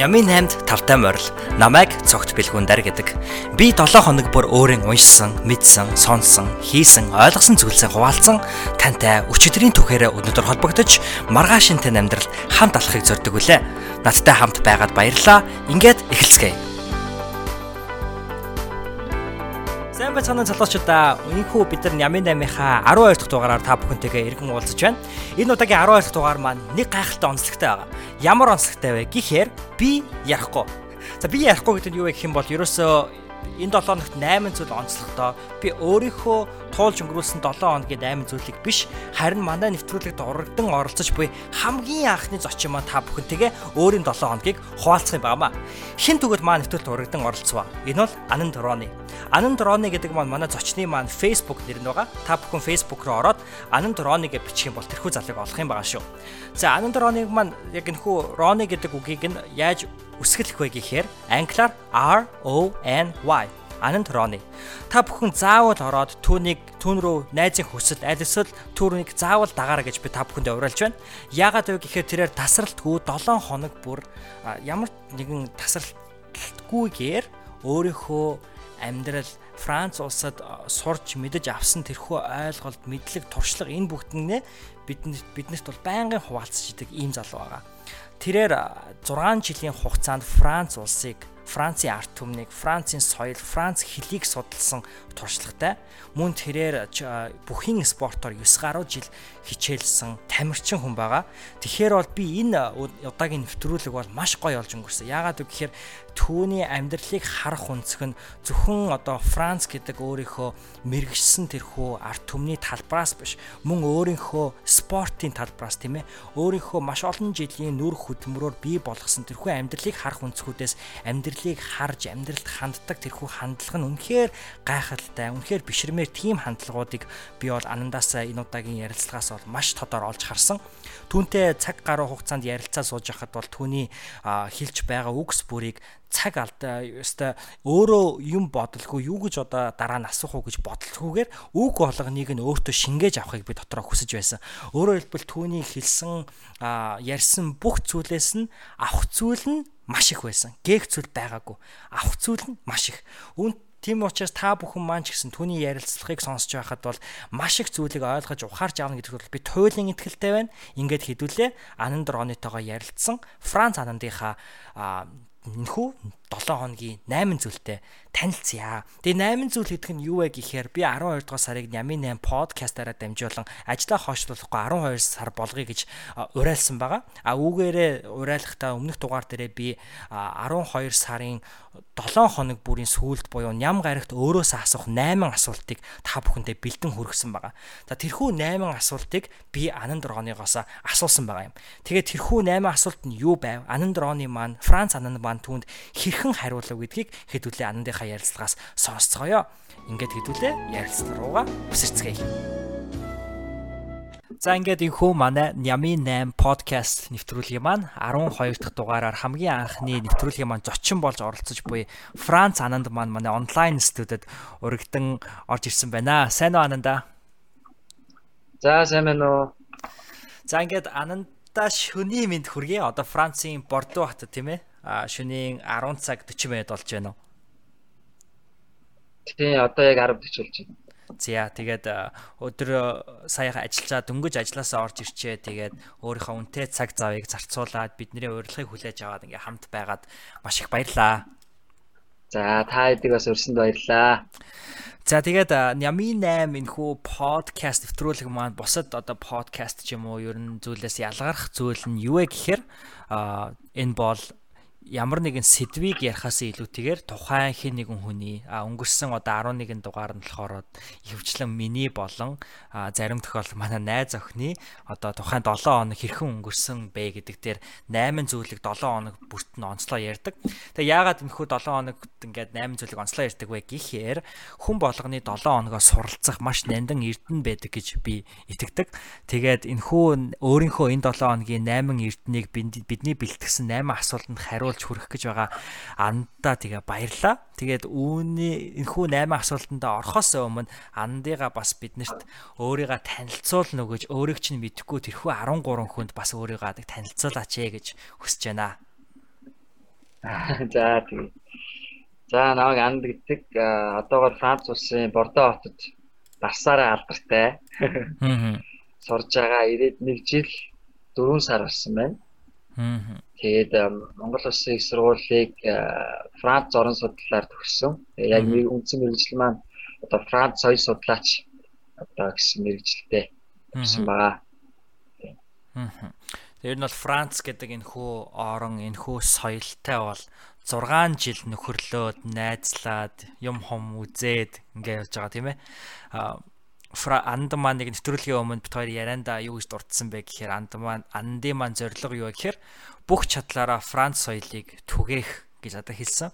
Ямын 8-д тавтай морил намайг цогт бэлгүүндэр гэдэг. Би 7 хоног бүр өөрийн уншсан, мэдсэн, сонссон, хийсэн, ойлгосон зүйлсээ хуваалцсан тантай өчигдрийн түүхээрээ өнөөдөр холбогдож маргааш шинтэн амьдрал хамт алхахыг зорддог үлээ. Надтай хамт байгаад баярлалаа. Ингээд эхэлцгээе. Сайн байцгаана залуучуудаа. Өнөөдөр бид нар Ямын 8-ийнхаа 12 дахь дугаараар та бүхэнтэйгээ иргэн уулзаж байна. Энэ удаагийн 12 дахь дугаар маань нэг гайхалтай онцлогтой байгаа. Ямар онцлогтой вэ гэхээр би ярихгүй. За би ярихгүй гэдэг нь юу вэ гэх юм бол ерөөсөө энэ 7 хоногт 8 зүйл онцлогтой. Би өөрийнхөө туулж өнгөрүүлсэн 7 хоногийн 8 зүйлийг биш, харин манай нэвтрүүлэгт урагдан оролцож буй хамгийн анхны зочин маань та бүхэнтэйгээ өөрийн 7 хоногийг хуваалцах юм байна. Хин түгэд маань нэвтрүүлэгт урагдан оролцваа. Энэ бол Анан Дроны. Анан Дроны гэдэг маань манай зочны маань Facebook нэр нь байгаа. Та бүхэн Facebook руу ороод Анан Дроны гэж бичих юм бол тэрхүү залыг олох юм байгаа шүү. За Анан Дроныг маань яг энэхүү Роны гэдэг үгийг нь яаж үсгэлэх вэ гэхээр англиар R O N Y Ананд Роны. Та бүхэн заавал ороод түүнийг түүн рүү найзын хүсэл аль эсвэл түүнийг заавал дагаараа гэж би та бүхэндээ уриалж байна. Яагаад вэ гэхээр тэрээр тасралтгүй 7 хоног бүр ямар нэгэн тасралтгүйгээр өөрийнхөө амьдрал Франц улсад сурч мэдэж авсан тэрхүү ойлголт, мэдлэг, туршлага энэ бүгднээ бидэнд биднэрт бол байнгын хуваалцж идэг ийм залуу байгаа. Тэрээр 6 жилийн хугацаанд Франц улсыг Францын арт түмнийг, Францын соёл, Франц хэлийг судалсан туршлагатай. Мөн тэрээр бүхин спортоор 9 гаруй жил хичээлсэн тамирчин хүн байгаа. Тэгэхээр бол би энэ удаагийн нэвтрүүлэг бол маш гоё болж өнгөрсөн. Яагаад вэ гэхээр түүний амьдралыг харах өнцөг нь зөвхөн одоо Франц гэдэг өөрийнхөө мэрэгжсэн тэрхүү арт түмний талбараас биш мөн өөрийнхөө спортын талбараас тийм ээ. Өөрийнхөө маш олон жилийн нүр хөдөлмөрөөр бий болгосон тэрхүү амьдралыг харах өнцгүүдээс амьдралыг харж амьдралд ханддаг тэрхүү хандлага нь үнэхээр гайхалтай үнэхээр бишрмээр тийм хандлагуудыг би бол анандаасаа энэ удаагийн ярилцлагаас бол маш тодор олж харсан. Түүнтэй цаг гаруй хугацаанд ярилцаа сууж байхад бол түүний хэлж байгаа үгс бүрийг цаг алдаа ёстой өөрөө юм бодолгүй юу гэж одоо дараа нь асуух уу гэж бодлохгүйгээр үг болгоныг нь өөртөө шингээж авахыг би дотроо хүсэж байсан. Өөрөөр хэлбэл түүний хэлсэн ярьсан бүх зүйлээс нь авах зүйл нь маш их байсан. Гээх зүйл байгаагүй. Авах зүйл нь маш их. Үүн Тийм учраас та бүхэн маань ч гэсэн түүний ярилцлагыг сонсож байхад бол маш их зүйлийг ойлгож ухаарч авна гэдэгт бол би туйлын ихтгэлтэй байна. Ингээд хэдүүлээ Ананд Ронитойгоо ярилцсан Франц Анандынхаа энэхүү 7 хоногийн 8 зүйлтэй танилцъя. Тэгээ 8 зүйл гэдэг нь юу вэ гэхээр би 12 дугаар сарыг Ямин 8 подкастаараа дамжуулан ажлаа хойшлуулахгүй 12 сар болгоё гэж уриалсан байгаа. А үүгээрээ уриалахдаа өмнөх дугаар дээрээ би 12 сарын 7 хоног бүрийн сүүлд буюу ням гарагт өөрөөсөө асуух 8 асуултыг та бүхэндээ бэлдэн хүргэсэн байгаа. За тэрхүү 8 асуултыг би Ананд Роныгоос асуусан байгаа юм. Тэгээд тэрхүү 8 асуулт нь юу байв? Ананд Роны маань Франц Ананд маань түүнд хэрэг хэрхэн хариулав гэдгийг хэдүүлээ анандынхаа ярилцлагаас сонсцгоё. Ингээд хэдүүлээ ярилцлага руугаа өсөрцгээе. За ингээд энхүү манай Nyami 8 podcast нэвтрүүлгийн маань 12 дахь дугаараар хамгийн анхны нэвтрүүлгийн маань зочин болж оролцож буй Франц Ананд маань манай онлайн студид урагдан орж ирсэн байна. Сайн уу Ананда? За сайн байна уу. За ингээд Ананда шөний мэд хүргэе. Одоо Францын Бордо хотод тийм ээ шөнийн 10 цаг 40 минут болж байна уу? Тий, одоо яг 10 40 болж байна. За тэгээд өдөр саяхан ажиллаж дөнгөж ажилласаа орж ирчээ. Тэгээд өөрийнхөө үнэтэй цаг завыг зарцуулаад бидний урилгыг хүлээж аваад ингээм хамт байгаад маш их баярлаа. За та хэдийг бас өрсөнд баярлаа. За тэгээд Нями 8 энэхүү подкаст нэвтрүүлэг маань бусад одоо подкаст ч юм уу ер нь зүйлээс ялгарх зүйл нь юу вэ гэхээр энэ бол ямар нэгэн сэдвийг ярихаас илүүтэйгээр тухайн хэн нэгэн хүний өнгөрсөн одоо 11 дугаар нь болохоор хөвчлэн миний болон зарим тохиолдолд манай найз охины одоо тухайн 7 хоног хэрхэн өнгөрсөн бэ гэдэг дээр 8 зүйлийг 7 хоног бүрт нь онцлоо ярьдаг. Тэгээ яагаад энэхүү 7 хоногт ингээд 8 зүйлийг онцлоо ярьдаг вэ гэхээр хүн болгоны 7 хоногоо суралцах маш нандин эрдэнэ байдаг гэж би итгэдэг. Тэгээд энэхүү өөрийнхөө энэ 7 хоногийн 8 эрдэнийг бидний бэлтгэсэн 8 асуултанд хариу хариулж хүрэх гэж байгаа андаа тэгээ баярлаа. Тэгээд үүний энэхүү 8 асуултанд орохоос өмнө андыгаа бас биднэрт өөрийгөө танилцуулна гэж өөрийг чинь мэдхгүй тэрхүү 13 хүнд бас өөрийгөө танилцуулаач ээ гэж хүсэж байна. За тэгээ. За намайг Анд гэдэг одоогоор Франц улсын Бордо хотод дарсаараа алдартай. Аа. Сурж байгаа ирээд нэг жил 4 сар болсон байна. Тэгээд Монгол улсын их сургуулийг Франц орон судлаар төгссөн. Яг нэг үндсэн мэрэгжил маань одоо Франц соёл судлаач одоо гэсэн мэрэгжилтэй гэсэн байгаа. Аа. Тэр нь бол Франц гэдэг энэ хүү орон энэ хүү соёлтой бол 6 жил нөхөрлөөд найзлаад юм хом үзээд ингээ явж байгаа тийм ээ. А Андаман нэг нэвтрүүлгийн өмнө бит хоёр ярианда юу гэж дурдсан бэ гэхээр Андаман Андиман зорилго юу гэхээр бүх чадлаараа Франц соёлыг түгээх гэж одоо хэлсэн.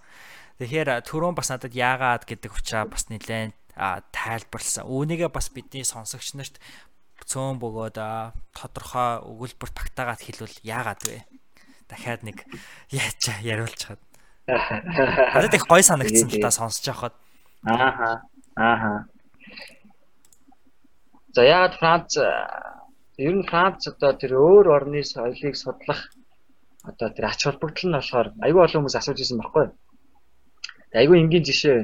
Тэгэхээр түрүүн бас надад яагаад гэдэг учраас бас нэлээд тайлбарлсан. Үүнийгээ бас бидний сонсогч нарт цөөн бөгөөд тодорхой өгүүлбэр багтаагаад хэлвэл яагаад вэ? Дахиад нэг яач яриулж чад. Надад их гой санагдсан л та сонсож байхад. Ааха. Ааха. За яагаад Франц ер нь Франц одоо тэр өөр орны соёлыг судлах одоо тэр ач холбогдол нь болохоор айгүй олон хүмүүс асууж ирсэн баггүй. Тэгээ айгүй энгийн жишээ.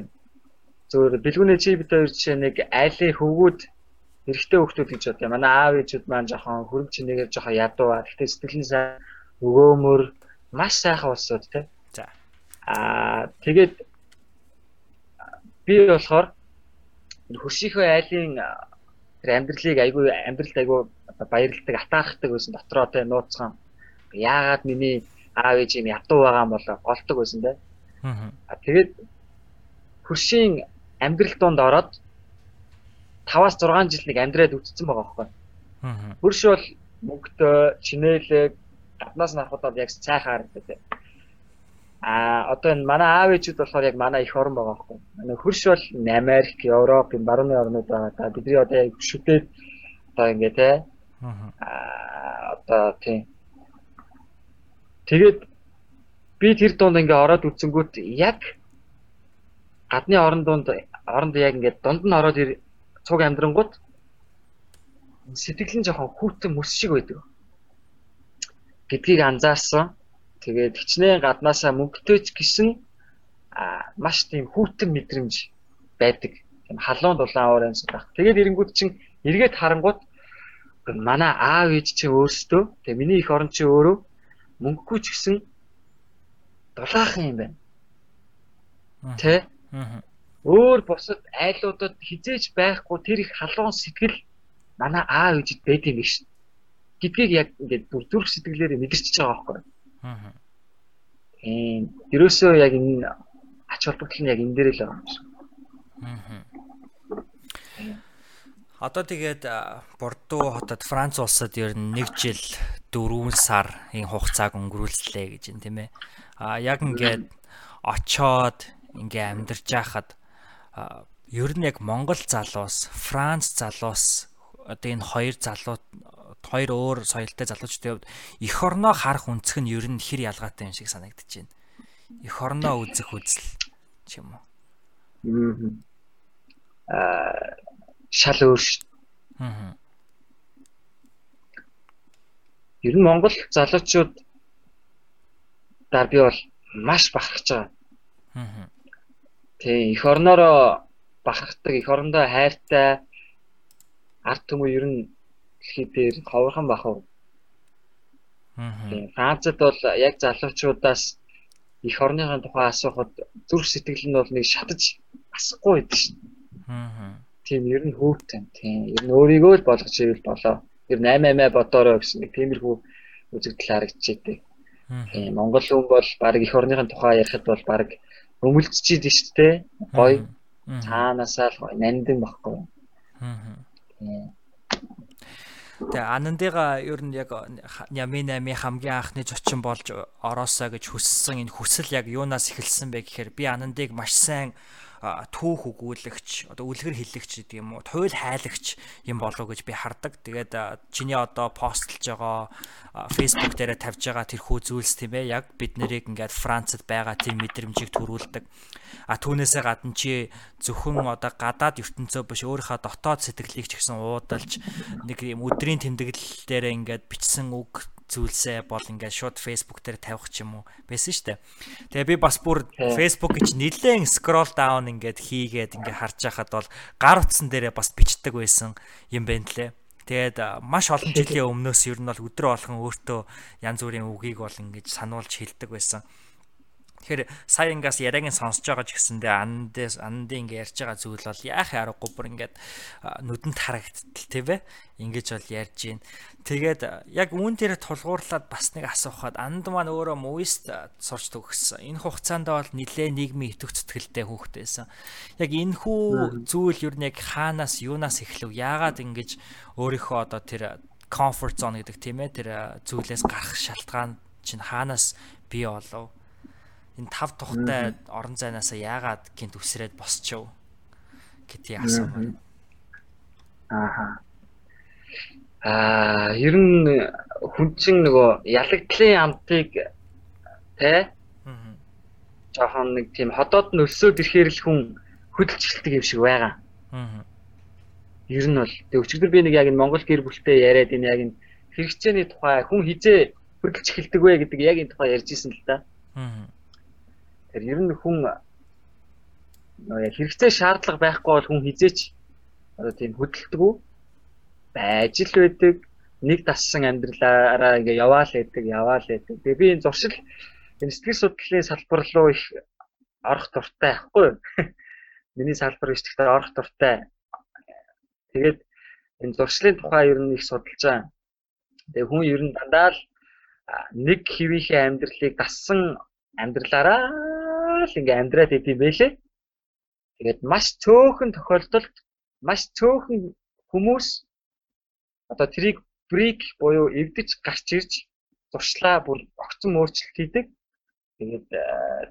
Зөвөр бэлгүүний чи бид хоёр жишээ нэг айлын хөвгүүд эрэгтэй хүүхдүүд гэж бодъё. Манай аав ээжүүд маань жоохон хөрөм чинээгээр жоохон ядуу. Гэхдээ сэтгэлэн сайн өгөөмөр маш сайхан улсууд тийм Аа тэгээд би болохоор хөршийнхөө айлын тэр амьдралыг айгүй амьдралд айгүй баярлдаг атаархдаг байсан дотроо тэ нууцхан яагаад миний аав ээж юм ядуу байгаа юм бол голдог байсан тэ. Аа тэгээд хөршийн амьдрал донд ороод 5-аас 6 жил нэг амьдраад үтцсэн байгаа байхгүй. Хөрш бол мөнгөтэй, чинээлэг, гаднаас нарахад бол яг цайхан харагддаг. А одоо энэ манай аав ээжүүд болохоор яг манай их орон байгаа байхгүй. Манай хөрш бол Америк, Европ, энэ барууны орнууд байгаа. Та бидний одоо яг шүтээд одоо ингээ те. Аа одоо тийм. Тэгээд би тэр дунд ингээ ороод үтсэнгүүт яг гадны орон дунд оронд яг ингээ дунд нь ороод цуг амьдрангууд сэтгэл нь жоохон хүүтэн мэс шиг байдаг. гэдгийг анзаарсан. Тэгээд хичнээн гаднаасаа мөнгөтэйч гисэн маш тийм хүүтэн мэдрэмж байдаг. Тийм халуун дулаан уурын судах. Тэгээд эренгүүд чинь эргээд харангууд манай аав ээж чинь өөрсдөө тэгээ миний их орон чинь өөрөө мөнгөгүй ч гэсэн дулаахан юм байна. Тэ? Өөр бусад айлуудад хизээж байхгүй тэр их халуун сэтгэл манай аав ээжид байд юм биш. гэдгийг яг ингээд бүр зүрх сэтгэлээрээ мэдэрч байгаа байхгүй. Аа. Тийм. Ерөөсөө яг энэ ач холбогдол нь яг энэ дээр л байгаа юм шиг. Аа. Одоо тэгээд Бордо хотод Франц улсад ер нь 1 жил 4 сар энэ хугацааг өнгөрүүллээ гэж юм тийм ээ. А яг ингээд очоод ингээ амьдарч байхад ер нь яг Монгол залуус, Франц залуус одоо энэ хоёр залуу хоёр өөр соёлтой залуучдын хувьд эх орноо харах үнцг нь ер нь хэр ялгаатай юм шиг байна. Эх орноо үзэх үзэл ч юм уу. Аа шал өөр ш. Аа. Ер нь Монгол залуучууд даа би бол маш бахархаж байгаа. Аа. Тэг эх орноороо бахархдаг, эх орондоо хайртай ард түмүү ер нь дэлхий дээр ховорхон бахав. Аа. Францад бол яг залуучуудаас их орныхын тухай асуухад зүрх сэтгэл нь бол нэг шатаж асахгүй байдаг шин. Аа. Тийм ер нь хүүтэн тийм ер нь өөрийгөө л болгож ивэл болоо. Ер 88 бодороо гэсэн нэг тиймэрхүү үзэгдэл харагдчихэйдэг. Тийм Монгол хүн бол баг их орныхын тухай ярихад бол баг өмөлдчихэд нь шүү дээ. Гой цаанаасаа л нандин баггүй. Аа. Тийм Тэгээ Анандыга ер нь яг Ямин 8 хамгийн анхны зочин болж ороосоо гэж хүссэн энэ хүсэл яг юунаас эхэлсэн бэ гэхээр би Анандыг маш сайн түүх өгүүлэгч одоо үлгэр хэлэгч гэдэг юм уу туйл хайлагч юм болов гэж би хардаг. Тэгээд чиний одоо постлж байгаа Facebook дээрээ тавьж байгаа тэрхүү зүйлс тийм ээ яг бид нарыг ингээд Францад байгаа тийм мэдрэмжийг төрүүлдэг. А түүнээсээ гадна чи зөвхөн одоо гадаад ертөнцөө биш өөрийнхөө дотоод сэтгэлийг ч гэсэн уудалж нэг юм өдрийн тэмдэглэл дээрээ ингээд бичсэн үг зүйлсээ бол ингээд шууд Facebook дээр тавих ч юм уу байсан дээ. Тэгээ би бас бүр Facebook гэж нэлээд scroll down ингээд хийгээд ингээд харж байхад бол гар утсан дээрээ бас бичдэг байсан юм байна лээ. Тэгээд маш олон жилийн өмнөөс ер нь бол өдрө болгон өөртөө янз бүрийн үгийг бол ингэж сануулж хэлдэг байсан. Тэгэхээр сая ингаас яриагийн сонсож байгаа ч гэсэндээ андээс андын ингээ ярьж байгаа зүйл бол яах аргагүй бүр ингээд нүдэнд харагдтал тийм ээ. Ингэж бол ярьж гин. Тэгээд яг үүн дээр тулгуурлаад бас нэг асуухад анд маань өөрөө мууист сурч төгссөн. Энэ хугацаанд бол нилээ нийгмийн итвэх зүтгэлтэй хүүхдээсэн. Яг энэ хүү зүйл нь яг хаанаас юунаас эхлэв? Яагаад ингэж өөрийнхөө одоо тэр comfort zone гэдэг тийм ээ тэр зүйлээс гарах шалтгаан чинь хаанаас бий болов? Энэ тав тухтай орон зайнаасаа яагаад гинт үсрээд босчов гэдгийг асуусан. Ааха. Аа, ер нь хүн чинь нөгөө ялагдлын амтыг тэ жоохон нэг тийм ходоод нь өсөөд ирэхээр л хүн хөдөлчихэлдэг юм шиг байгаа. Аа. Ер нь бол тэг өчигдөр би нэг яг энэ Монгол гэр бүлтэй яриад энэ яг энэ хэрэгцээний тухай хүн хизээ хөдөлж эхэлдэг вэ гэдэг яг энэ тухай ярьж исэн л да. Аа Тэгэхээр ер нь хүн хэрэгцээ шаардлага байхгүй бол хүн хизээч одоо тийм хөдөлтгүү байж л байдаг нэг тассан амьдралаараа ингээ яваал байдаг яваал байдаг. Тэгээ би энэ зуршил энэ сэтгэл судлалын салбар руу их орох дуртай байхгүй юу? Миний салбар биш гэхдээ орох дуртай. Тэгээд энэ зуршлын тухай ер нь их судалж байгаа. Тэгээ хүн ер нь дандаа л нэг хэвийнхээ амьдралыг дассан амьдралаараа л ингээ амьдраад идэв байлээ. Тэгээд маш цөөхөн тохиолдолд маш цөөхөн хүмүүс одоо трийг брик буюу эвдэж гарч ирж зуршлаа бүр огцон өөрчлөлт хийдэг. Тэгээд э,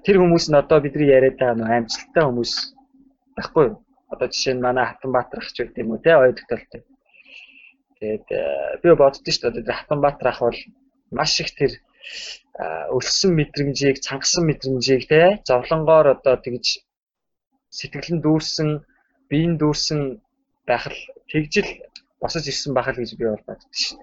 тэр хүмүүс нь одоо бидний яриад байгаа нөө амжилттай хүмүүс байхгүй юу? Одоо жишээ нь манай Хатанбаатар ах ч үгүй юм уу те ойд тогтолтой. Тэгээд э, би боддоо шүү дээ Хатанбаатар ах бол маш их тэр өлссөн мэдрэмжийг, цангасан мэдрэмжийг те зовлонгоор одоо тэгж сэтгэлэн дүүрсэн, биеийн дүүрсэн байх л тэгжил босож ирсэн байх л гэж би бол боддог шин.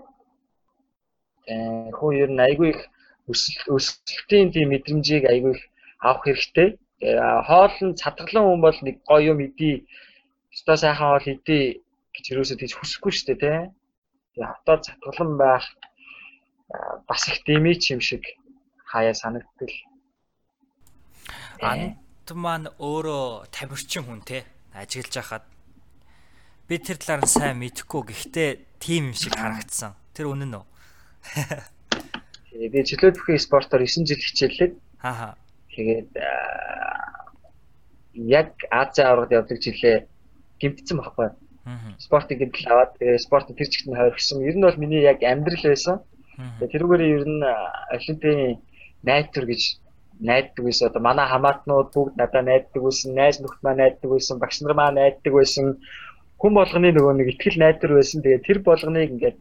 Тэгээ хөө ер нь айгүй их өсөлтийн тийм мэдрэмжийг айгүй их авах хэрэгтэй. Тэгээ хоол нь цадгалан хүн бол нэг гоё юм идий, өстой сайхан хоол идий гэж юусоо тийж хүсэхгүй шүү дээ, тэ. Тэгээ хотоор цадгалан байх бас их дэмий юм шиг хаяа санагдтал. Ант маань өөрөө тамирчин хүн те ажиллаж байхад би тэр талаар нь сайн мэдэхгүй гэхдээ тим юм шиг харагдсан. Тэр үнэн үү? Би чөлөө бүхий спортоор 9 жил хичээллээд. Хааха. Тэгээд яг Азийн аврагт явдаг жилээ гимтсэн байхгүй. Спортыг гэмтэл аваад тэгээд спорт тэр чигт нь хойрхсон. Ер нь бол миний яг амьдрал байсан. Тэрүүгээр ер нь Олимпийн найдвар гэж найддаг байсан. Одоо манай хамаатнууд бүгд надад найддаг байсан, найз нөхд маань найддаг байсан, багш нар маань найддаг байсан. Хүн болгоны нөгөө нэг ихтгэл найдвар байсан. Тэгээд тэр болгоныг ингээд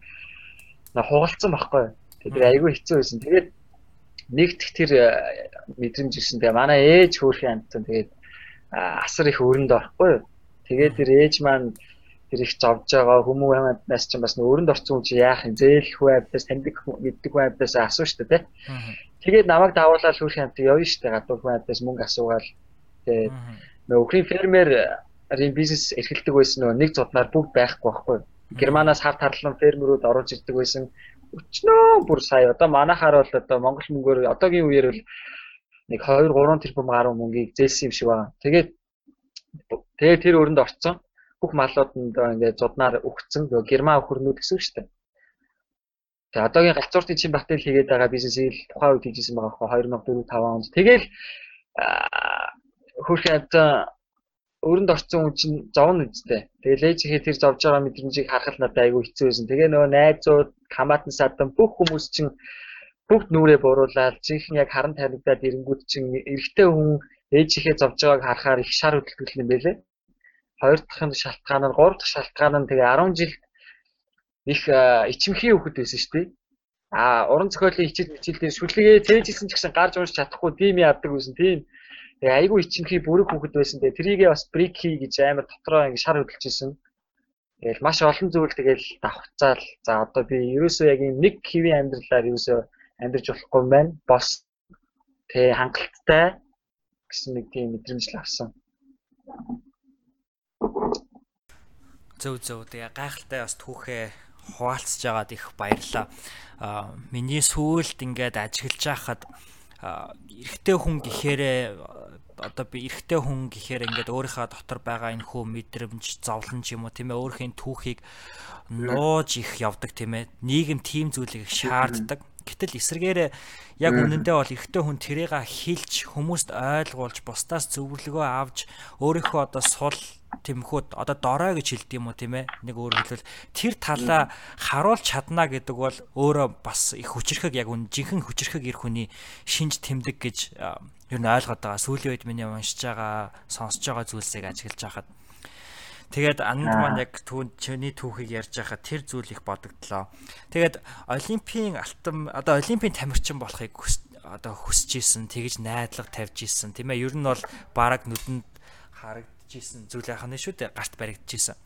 хугалцсан байхгүй. Тэгээд айгүй хэцүү байсан. Тэгээд нэгдэх тэр мэдрэмж ирсэн. Тэгээ манай ээж хөөрхийн амтсан. Тэгээд асар их өрөнд орохгүй. Тэгээд тэр ээж маань тэр их зовж байгаа хүмүүст хамаатнаас ч бас өөрөнд орсон хүн чи яах юм зээлх байдлаас таньдаг мэддэг байдлаас асуу штэ тий. Тэгээд намайг давуулаад шүүх хамт явна штэ гадуур байдлаас мөнгө асуугаал тэгээд нөгөө өхрийн фермерийн бизнес эрхэлдэг байсан нөгөө нэг зоднаар бүгд байхгүй байхгүй. Германаас хав тарлан фермерүүд оруулж ирдэг байсан. Өчнөө бүр сая одоо манахаар бол одоо Монгол мөнгөөр одоогийн үеэр бол нэг 2 3 тэрбум гаруй мөнгийг зээлсэн юм шиг байна. Тэгээд тэгээд тэр өрөнд орцсон бүх малууд нь ингээд зуднаар өгцөн герман өхөрнүүд гэсэн үг шүү дээ. Тэгээ одоогийн галзууртын чин батал хийгээд байгаа бизнесийг тухайн үед хийжсэн байгаа хөө 2004 5 онд. Тэгэл хөрхөд өрөнд орсон хүн чинь зовно үстэй. Тэгээ лээжихээ тэр зовж байгаа мэдрэмжийг харахад надад айгүй хэцүү байсан. Тэгээ нөгөө найзууд, хамаатан садан бүх хүмүүс чинь бүгд нүрээ буруулаад жинхэнэ яг харан тавигдаад ирэнгүүт чинь эрэгтэй хүн ээжихээ зовж байгааг харахаар их шар хөдөлгөл юм байлээ хоёр дахь нь шалтгаан нь гурав дахь шалтгаан нь тэгээ 10 жил их ичимхий хөхөд байсан шүү дээ. А уран зохиолын хичээл хичээлдээ сүлгээ цээжсэн ч гэсэн гарч унш чадахгүй тийм яадаг байсан. Тийм. Тэгээ айгүй ичимхий бүрэг хөхөд байсан. Тэгээ трийгээ бас брик хий гэж амар дотроо ингэ шар хөдөлж исэн. Тэгэл маш олон зүйл тэгэл давхцаал. За одоо би ерөөсөө яг юм нэг хэвийн амьдралаар ерөөсөө амьдарч болохгүй байна. Бос тэ хангалттай гэсэн нэг тийм мэдрэмж л авсан. Зөв зөв тэгээ гайхалтай бас түүхээ хуваалцж байгаад их баярлаа. Аа миний сүүлд ингээд ажиглаж байхад эрэгтэй хүн гэхээрээ одоо би эрэгтэй хүн гэхээр ингээд өөрийнхөө дотор байгаа энэ хөө мэдрэмж, зовлон ч юм уу тийм ээ өөрхийн түүхийг нууж их явдаг тийм ээ. Нийгэм тийм зүйлийг шаарддаг. Гэтэл эсэргээрээ яг үнэндээ бол эрэгтэй хүн тэрийг хилж хүмүүст ойлгуулж бусдаас зөвлөгөө авч өөрийнхөө одоо сул тэмхүүд одоо дорой гэж хэлдэг юм уу тийм ээ нэг өөр хэлбэл тэр талаа харуулж чадна гэдэг бол өөрөө бас их хүчрэхэг яг үн жинхэнэ хүчрэхэг эр хүний шинж тэмдэг гэж ер нь ойлгоод байгаа сүүлийн үед миний уншиж байгаа сонсож байгаа зүйлсийг ажиглаж байхад Тэгээд анд маань яг түүнд чиний түүхийг ярьж байхад тэр зүйл их бодогдлоо. Тэгээд олимпийн алтан одоо олимпийн тамирчин болохыг одоо хүсэж исэн, тэгж найдлага тавьж исэн тийм ээ. Ер нь бол бараг нүдэнд харагд жисэн зүйл яхаа шүү дээ гарт баригдчихсэн.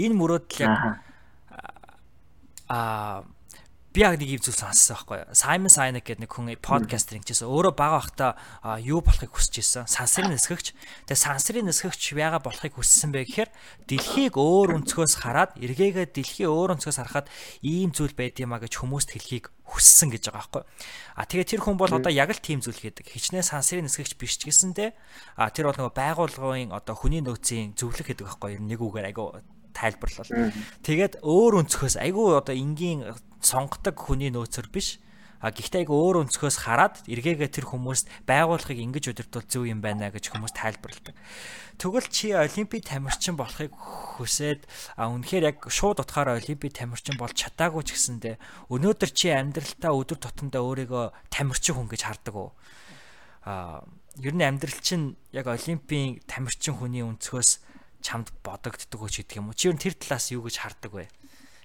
Энэ мөрөөдөл яг аа би яг нэг юм зүйл сонссон байхгүй юу. Simon Sinek гэдэг нэг хүн подкастер ингэжсэн. Өөрөө бага байхдаа юу болохыг хүсэж исэн. Сансрын нисгэгч. Тэгээ сансрын нисгэгч яага болохыг хүссэн бэ гэхээр дэлхийг өөр өнцгөөс хараад эргээгээ дэлхий өөр өнцгөөс харахад ийм зүйл байд юмаа гэж хүмүүст хэлхийг хүссэн гэж байгаа байхгүй. А тэгээ тэр хүн бол одоо яг л тийм зүйл хийдэг. Хичнээн сансрын нисгэгч биш ч гэсэндээ а тэр бол нөгөө байгууллагын одоо хүний нөөцийн зөвлөх гэдэг байхгүй. Нэг үгээр айгу тайлбарлал. Тэгээд өөр өнцгөөс айгүй одоо энгийн сонгодог хүний нөөцөр биш. А гэхдээ айгүй өөр өнцгөөс хараад эргээгээ тэр хүмүүст байгууллагыг ингэж удирдвал зөв юм байна гэж хүмүүс тайлбарладаг. Тэгвэл чи олимпийн тамирчин болохыг хүсээд а үнэхээр яг шууд утгаараа олимпийн тамирчин болж чадаагүй ч гэсэндэ өнөөдөр чи амьдралтаа өдөр тутамдаа өөрийгөө тамирчин хүн гэж хардаг уу? А ер нь амьдрал чинь яг олимпийн тамирчин хүний өнцгөөс чамд бодогддог ч гэдэг юм уу. Чи ер нь тэр талаас юу гэж хардаг вэ?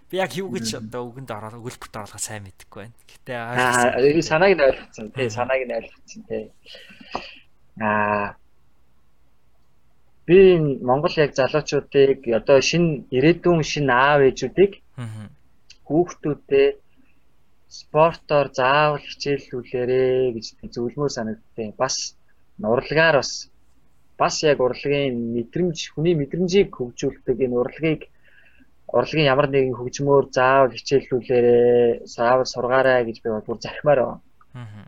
Би яг юу гэж одоо үгэнд ороод өгүүлбэрт оруулахаа сайн мэдэхгүй байна. Гэтэ аа санааг нь ойлгоцсон тий санааг нь ойлгоцсон тий. Аа би Монгол яг залуучуудыг одоо шинэ ирээдүйн шинэ аав ээжүүдийг хүүхдүүдээ спортоор заавал хичээллүүлээрэ гэж зөвлөмөр санагдтыг бас урлагаар бас бас яг урлагийн мэдрэмж хүний мэдрэмжийг хөгжүүлдэг энэ урлагийг урлагийн ямар нэгэн хөгжмөөр заавал хичээллүүлээрээ заавал сургаарай гэж би бүр захимаар байна. Аа.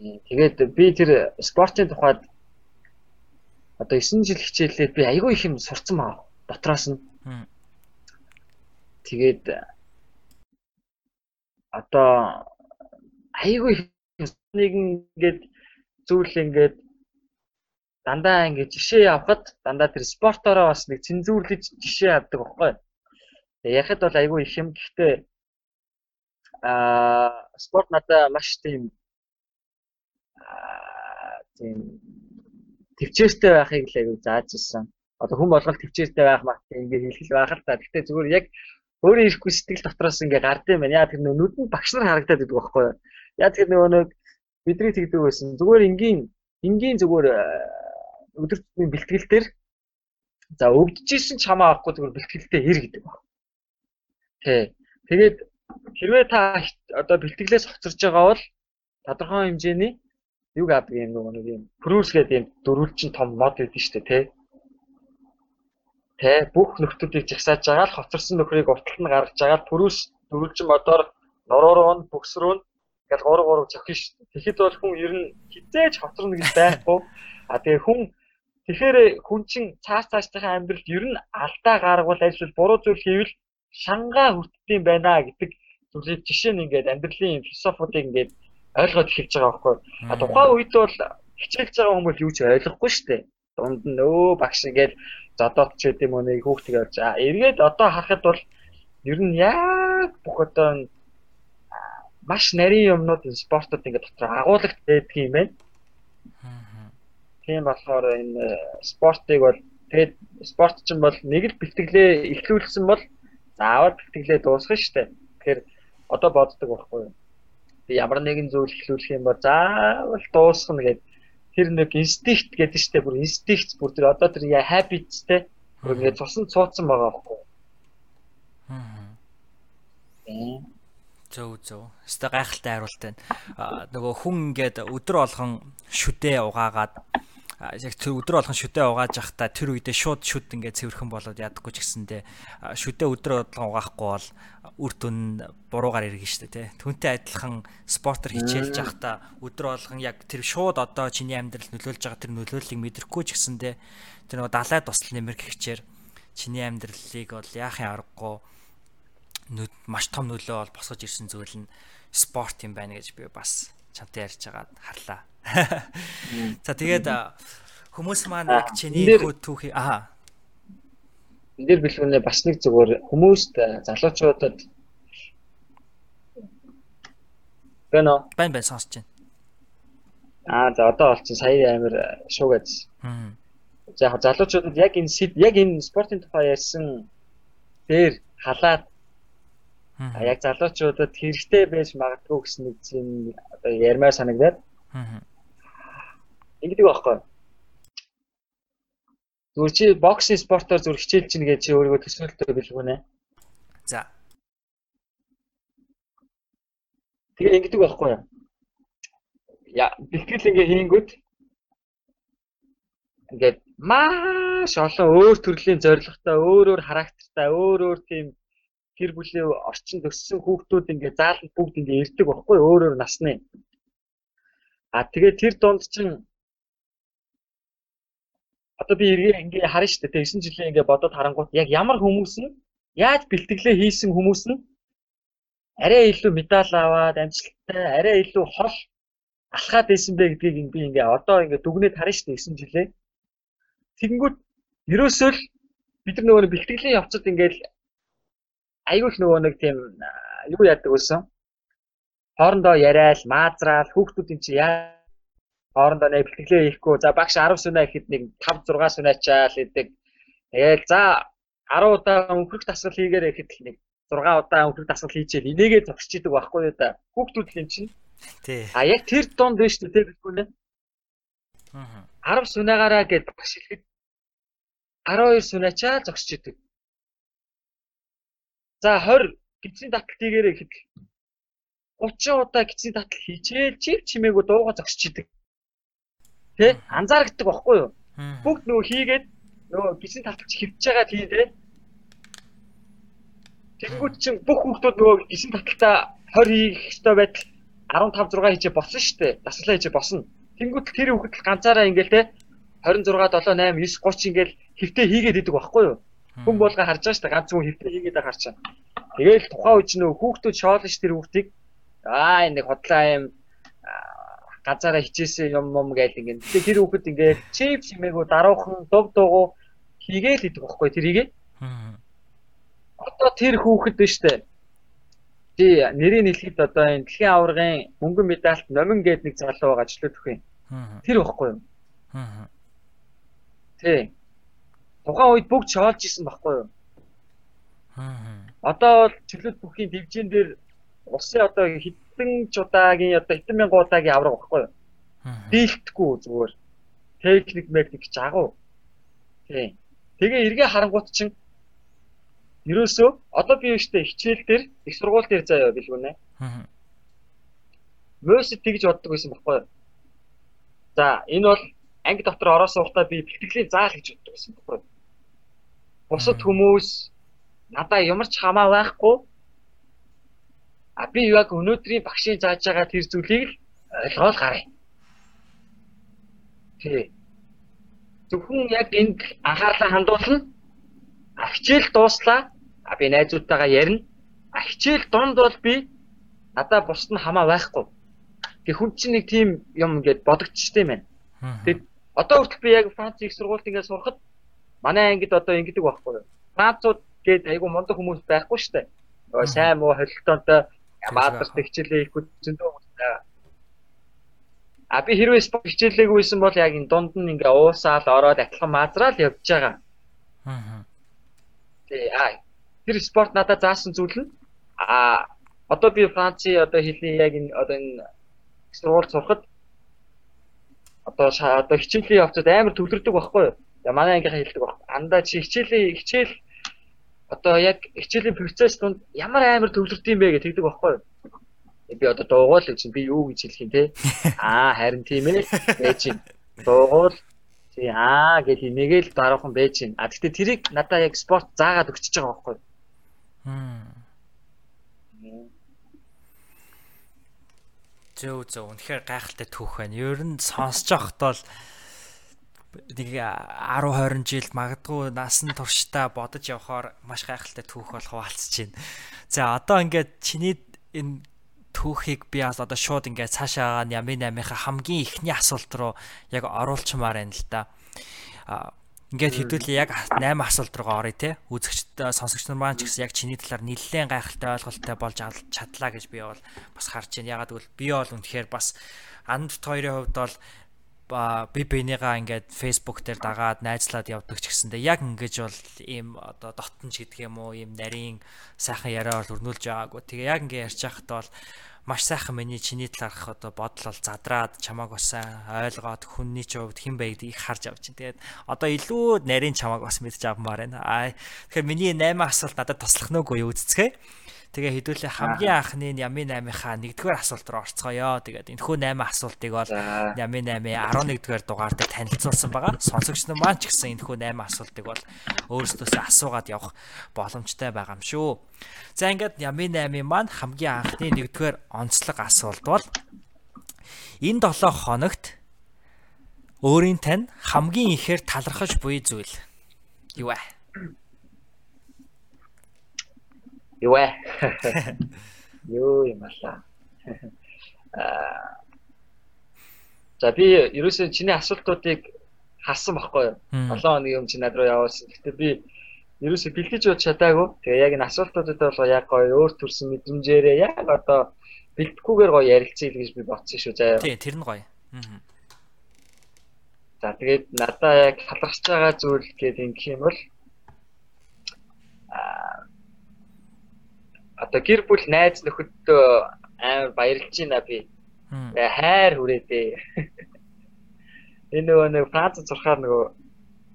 Тэгээд би тэр спортын тухайд одоо 9 жил хичээлээд би айгүй их юм сурцсан баа. Дотроос нь. Тэгээд одоо айгүй их нэг ингээд зүйл ингээд дандаа ингэ жишээ авахад дандаа тэр спортороо бас нэг цензуурлаж жишээ авдаг байхгүй. Тэгээ яхад бол айгүй их юм. Гэхдээ аа спорт надаа маш тийм тийм төвчээртэй байхыг л айгүй зааж ирсэн. Одоо хүн болгол төвчээртэй байх мах ингэ хэлхэл байх л та. Гэхдээ зүгээр яг өөрөө ирэхгүй сэтгэл дотроос ингэ гардыг байна. Яа тэр нүдэнд багш нар харагдаад идэг байхгүй. Яа тэр нөгөө нэг бидний тэгдэг байсан. Зүгээр энгийн энгийн зүгээр өдөр тутмын бэлтгэл дээр за өвдөжсэн ч хамаа авахгүй зүгээр бэлтгэлтэй ир гэдэг баг. Тэ. Тэгээд хэрвээ та одоо бэлтгэлээс хоцорж байгаа бол тодорхой хэмжээний юг авдаг юм нөгөө нэг юм прүүс гэдэг юм дөрвөлжин том мод гэдэг шүү дээ тэ. Тэ бүх нөхдүүдийг жагсааж байгаа л хоцорсон нөхрийг урталт нь гаргаж байгаа прүүс дөрвөлжин модоор руу нь бөкс рүү нь ингээл 3 3 зохино шүү дээ. Тэгэхэд бол хүн ер нь хизээж хоцорно гэж байхгүй. А тэгээ хүн Тэгэхээр хүн чинь цааш цаашдынхаа амьдралд ер нь алдаа гаргавал альшгүй буруу зүйл хийвэл шангаа хүртдэм байна гэдэг зүйлийг жишээ нь ингээд амьдралын философиудыг ингээд ойлгоод эхэлж байгаа байхгүй. А тухайн үед бол хичээлж байгаа хүмүүс юу ч ойлгохгүй шүү дээ. Дунд нь өө багш ингээд зодоод ч гэдэм үү нэг хүүхдийг олж аа эргээд одоо харахад бол ер нь яг бүх одоо маш нарийн юмнууд спортод ингээд дотор агуулгад байдаг юм байна. Тийм болохоор энэ спортыг бол тэгээд спорт ч юм бол нэг л бэлтгэлээ эхлүүлсэн бол заавал бэлтгэлээ дуусгах шүү дээ. Тэгэхээр одоо боддог байхгүй юу? Би ямар нэгэн зүйл эхлүүлэх юм бол заавал дуусгана гэдэг тэр нэг инстинкт гэдэг шүү дээ. Бүр инстинкт бүр тэр одоо тэр habits те Ингээд цусан цууцсан байгаа байхгүй. Аа. Зөв зөв. Өстө гайхалтай хариулт байна. Нөгөө хүн ингээд өдөр болгон шүдээ угаагаад яг тэр өдөр болгон шүдээ угааж явахдаа тэр үедээ шууд шүд ингээд цэвэрхэн болоод ядаггүй ч гэсэндээ шүдээ өдөр болгон угаахгүй бол үр дүн буруугаар иргэн штэ тий. Түүнтэй адилхан спортер хичээлж явахдаа өдөр болгон яг тэр шууд одоо чиний амьдрал нөлөөлж байгаа тэр нөлөөллийг мэдрэхгүй ч гэсэндээ тэр нөгөө далайд тусал нэмэр гихчээр чиний амьдралыг бол яахын аргагүй маш том нөлөө бол босгож ирсэн зүйл нь спорт юм байна гэж би бас чамтай ярьж байгаад харлаа. За тэгээд хүмүүс маань яг чиний түүхий аа энэ дэр бэлгүүнээ бас нэг зүгээр хүмүүст залуучуудад Бэнэ. Бэн бэн сонсож байна. Аа за одоо болчихсон сая амир шуугаад. Аа. За яг залуучуудад яг энэ яг энэ спортын тухай ярьсан дээр халаад яг залуучуудад хэрэгтэй байж магадгүй гэсэн нэг юм одоо ярмаар санагдаад. Аа. Ингэдэг байхгүй. Зүгээр чи боксинг спортоор зүр хичээл чинь гэж чи өөрийгөө төсөөлтөө билгүү нэ. За. Тэгээ ингэдэг байхгүй юу? Я бэлтгэл ингээ хийнгүүт ингээд маш олон өөр төрлийн зорилготой, өөр өөр характертай, өөр өөр тийм гэр бүлийн орчинд өссөн хүүхдүүд ингээ зааланд бүгд ингээ ирдэг байхгүй өөрөөр насны. А тэгээ тэр донд чинь одоо би эргээ ингээ харна шүү дээ. 9 жилийн ингээ бодоод харангуут яг ямар хүмүүс нь яаж бэлтгэлээ хийсэн хүмүүс нь арай илүү медаль аваад амжилттай арай илүү хол алхаад байсан бэ гэдгийг би ингээ одоо ингээ дүгнээд харна шүү дээ 9 жилээ. Тэгэнгүүт ерөөсөө л бид нар нөгөө бэлтгэлийн явцад ингээл айгүй их нөгөө нэг тийм юу яадаг байсан. Хоорондоо яриад, маазраал, хүүхдүүд юм чи яа хоорондоо нэг бэлтгэлээ хийхгүй. За багш 10 сүнэ гэхэд нэг 5 6 сүнэчаал гэдэг. Тэгээл за 10 удаа өнхрөх дасгал хийгээрэй гэхэд нэг 6 удаа өнхрөх дасгал хийчихэл энийгээ зогсож идэг байхгүй юу да. Хүүхдүүд юм чинь. Тий. А яг тэр донд биш үү те бихгүй нэ. Аа. 10 сүнэгаараа гэдэг багш хэлэхэд 12 сүнэчаа зогсож идэг. За 20 гидсийн татал хийгээрэй гэхэд 30 удаа гидсийн татал хийчихэл чив чимээгүй дууга зогсож идэг. Тэ? Анзаардаг байхгүй юу? Бүгд нөгөө хийгээд нөгөө гидсийн таталч хөвж байгаа тийм тэ. Тэнгүүд чинь бүх хүмүүс нөгөө гидсийн таталтаа 20 хийх ёстой байтал 15 6 хийжээ босон шүү дээ. Дасгалаа хийжээ босно. Тэнгүүд тэр хүүхэд ганцаараа ингээл тэ 26 7 8 9 30 ингээл хэвтэ хийгээд идэг байхгүй юу? Хүн болго харж байгаа шүү дээ. Ганц хүн хөвтөө хийгээд байгаа харчаа. Тэгээл тухайн үеч нөө хүүхдүүд шоолж тэр хүүхдийг аа энэ хотлоо юм газаараа хичээсэн юм юм гээл ингээд. Тэгээ тэр хүүхэд ингээд чип чимээгөө даруухан дув дуугу хийгээл идэг байхгүй тэрийг. Одоо тэр хүүхэд нь штэ. Тий нэрийг хэлэхэд одоо энэ дэлхийн аваргын мөнгөн медальт номин гээд нэг залуу байгаа ажилтдаг юм. Тэр байхгүй юу? Тий тухайн үед бүгд шоолж исэн байхгүй юу? Аа. Одоо бол чөлөөт бүхийн дивжин дээр улсын одоо хэдэн чудаагийн одоо хэдэн мянган удаагийн авраг байхгүй юу? Дийлдэхгүй зүгээр. Техник механик жагуу. Тийм. Тэгээ эргээ харангуут чинь ерөөсөө одоо би өштэй хичээл дээр их сургууль дээр заяа билгүнэ. Аа. Мөсөд тэгж боддог байсан байхгүй юу? За энэ бол анги дотор ороо суухдаа би бэлтгэлийн заал гэж боддог байсан байхгүй юу? бусад хүмүүс надаа ямар ч хамаа байхгүй. А би яг өнөөдрийн багшийн зааж байгаа тэр зүйлийг л ойлгоод гараа. Тий. Зөвхөн яг энд анхаарлаа хандуулна. А хичээл дууслаа. А би найзуудтайгаа ярина. А хичээл донд бол би надаа бусд нь хамаа байхгүй. Тэг хүн чинь нэг тийм юм ингээд бодогдчихтэй байна. Тэг одоо хүртэл би яг Франц их сургуульд ингээд сурахад манай ангид одоо ингэдэг байхгүй юу? Францууд гээд айгу мундаг хүмүүс байхгүй. Нөгөө сайн муу холилтонтой хичээлээ хийх зөндөө хүмүүс байгаа. А би хэрвээ спорт хичээлээгүйсэн бол яг энэ дунд нь ингээ уусаал ороод атлан маазраал явж байгаа. Аа. Тий, аа. Тэр спорт надад заасан зүйл нь а одоо би Францын одоо хэлний яг энэ одоо энэ сургууль сурахад одоо одоо хичээлийн явцад амар төвлөрдөг байхгүй юу? Манай ангийнхаа хэлдэг баг. Андаа чи хичээлийн хичээл одоо яг хичээлийн процесс донд ямар амар төвлөрд юм бэ гэж тэгдэг байхгүй юу? Би одоо дуугуул гэж би юу гэж хэлэх юм те? Аа харин тийм ээ. Байж юм. Дуугуул тий аа гэж нэгээл дараахан байж юм. А гэхдээ тэрийг надаа яг спорт заагаад өгчөж байгаа байхгүй юу? Зөө зөө үнэхээр гайхалтай түүх байна. Ер нь сонсож байхдаа л нэг 10 20 жил магадгүй насан туршдаа бодож явхаар маш гайхалтай түүх болох хаалцж байна. За одоо ингээд чиний энэ түүхийг би бас одоо шууд ингээд цаашаа Ямын 8-ийнхаа хамгийн ихний асуулт руу яг оруулчмаар байна л да. А Ингээд хэдүүлээ яг 8 асуулт руугаа оръё те. Үзэгчд сонсогч нар маань ч гэсэн яг чиний талаар нэлээд гайхалтай ойлголттой болж чадлаа гэж би бол бас харж байна. Ягаад гэвэл би бол үнэхээр бас анд хоёрын хувьд бол би бинийгаа ингээд Facebook дээр дагаад найзлаад явдаг ч гэсэндээ яг ингэж бол ийм одоо дотнч гэдэг юм уу ийм нарийн сайхан яриа бол өрнүүлж байгаагүй. Тэгээ яг ингээд ярьж байхад бол маш сайхан миний чиний талаарх одоо бодол бол задраад чамааг бас ойлгоод хүнний ч хувьд хэн бэ гэдгийг харж авч чинь. Тэгээд одоо илүү нарийн чамааг бас мэдж авмаар байна. Аа тэгэхээр миний 8 асуулт надад туслах нүггүй юу үзцгээе. Тэгээ хэдүүлээ хамгийн анхны Ями 8-ийнхаа 1-р асуулт руу орцгоё. Тэгээд энэхүү 8 асуултыг бол Ями 8-ийн 11-р дугаар дээр танилцуулсан байгаа. Сонсогч нар маань ч гэсэн энэхүү 8 асуултыг бол өөрсдөөсөө асуугаад явах боломжтой байгаа юм шүү. За ингээд Ями 8-ийн маань хамгийн анхны 1-р онцлог асуулт бол энэ 7 хоногт өөрийн тань хамгийн ихээр талархаж буй зүйл юу вэ? Юу вэ? Юу юм аа. Аа. За би ерөөсөө чиний асуултуудыг харсан байхгүй юу? 7 хоногийн өмнө чи над руу явуулсан. Гэтэ би ерөөсөө бэлдэж бод чадаагүй. Тэгээ яг энэ асуултуудад бол яг гоё өөр төрсэн мэдрэмжээрээ яг одоо бэлдэхгүйгээр гоё ярилцъя гэж би бодсон шүү заяа. Тий, тэр нь гоё. Аа. За тэгээд надаа яг халахж байгаа зүйл гэдэг юм бол аа одоо гэр бүл найз нөхөдөө амар баярлж байна би. Хайр хүрээдээ. Энэ нөгөө нэг Франц зурхаар нөгөө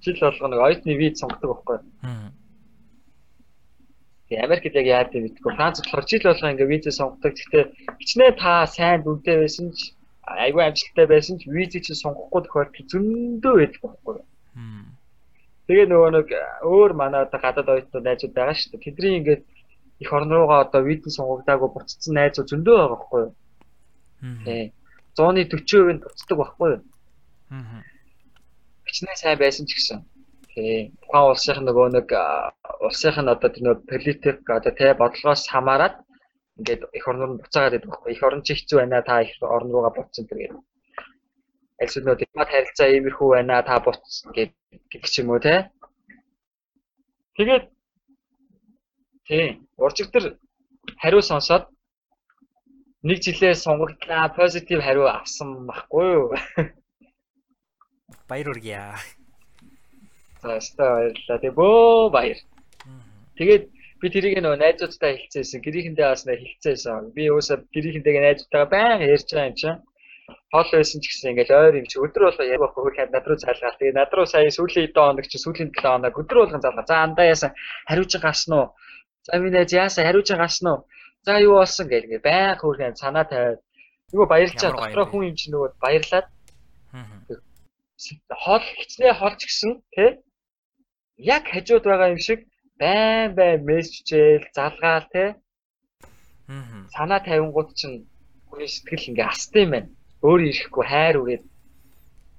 жил болго нэг оюутны виз сонгодог байхгүй. Тэгээ Америкт яг яад юм гэдэггүй. Франц болохоор жил болго ингээ виз сонгодог. Гэхдээ хичнээн та сайн дүнтэй байсан ч айгүй амжилттай байсан ч визийг чинь сонгохгүй тохиолдол зөндөө байдаг байхгүй. Тэгээ нөгөө нэг өөр манай одоо гадаад оюутнууд найзууд байгаа шүү дээ. Тэдний ингээд их орн руугаа одоо видео сонгогдаагүй буцсан найзууд зөндөө байгаа байхгүй юу? Тий. 140% нь буцдаг байхгүй юу? Аа. Хичнээн сайн байсан ч гэсэн. Тий. Тухайн улсынх нөгөө нэг улсынх нь одоо тэр нөгөө политик одоо тий бодлогоос хамаарат ингээд их орноор нь буцаагаад байдаг байхгүй. Их орн чи хэцүү байна та их орн руугаа буцсан гэдэг. Альс нөгөө дипломат харилцаа иймэрхүү байна та буц гэдэг ч юм уу тий. Тэгээд тий уржигдэр хариу сонсоод нэг жилээ сонгогдлаа позитив хариу авсан байхгүй юу? Баяр үргийа. За өстой баярлалаа. Тэг бөө баяр. Тэгээд би тэрийг нөгөө найзуудтай хэлцээсэн. Гэрийнхэндээ бас нэ хэлцээсэн. Би өөсөө гэрийнхэнтэйгээ найзуудтайгаа баян ярьж байгаа юм чинь. Хоол байсан ч гэсэн ингээл ойр юм чи өдөр болго яг хөл хад над руу залгаад. Тэгээд над руу сая сүүлийн 7 хоног чи сүүлийн 7 хоног өдөр болгон залгаа. За андаа яасан хариуж гасан уу? За минь яасан? Хариуж гасан уу? За юу болсон гэл ингээ баян хөөрхөн санаа тавиад. Нөгөө баярлж байгаа дотроо хүн юм чи нөгөө баярлаад. Хол хичнээн холч гисэн тий яг хажууд байгаа юм шиг байн байн мессежэл залгаал тий санаа тавингууд чинь хүний сэтгэл ингээ астсан юм байна. Өөр ирэхгүй хайр үрээд.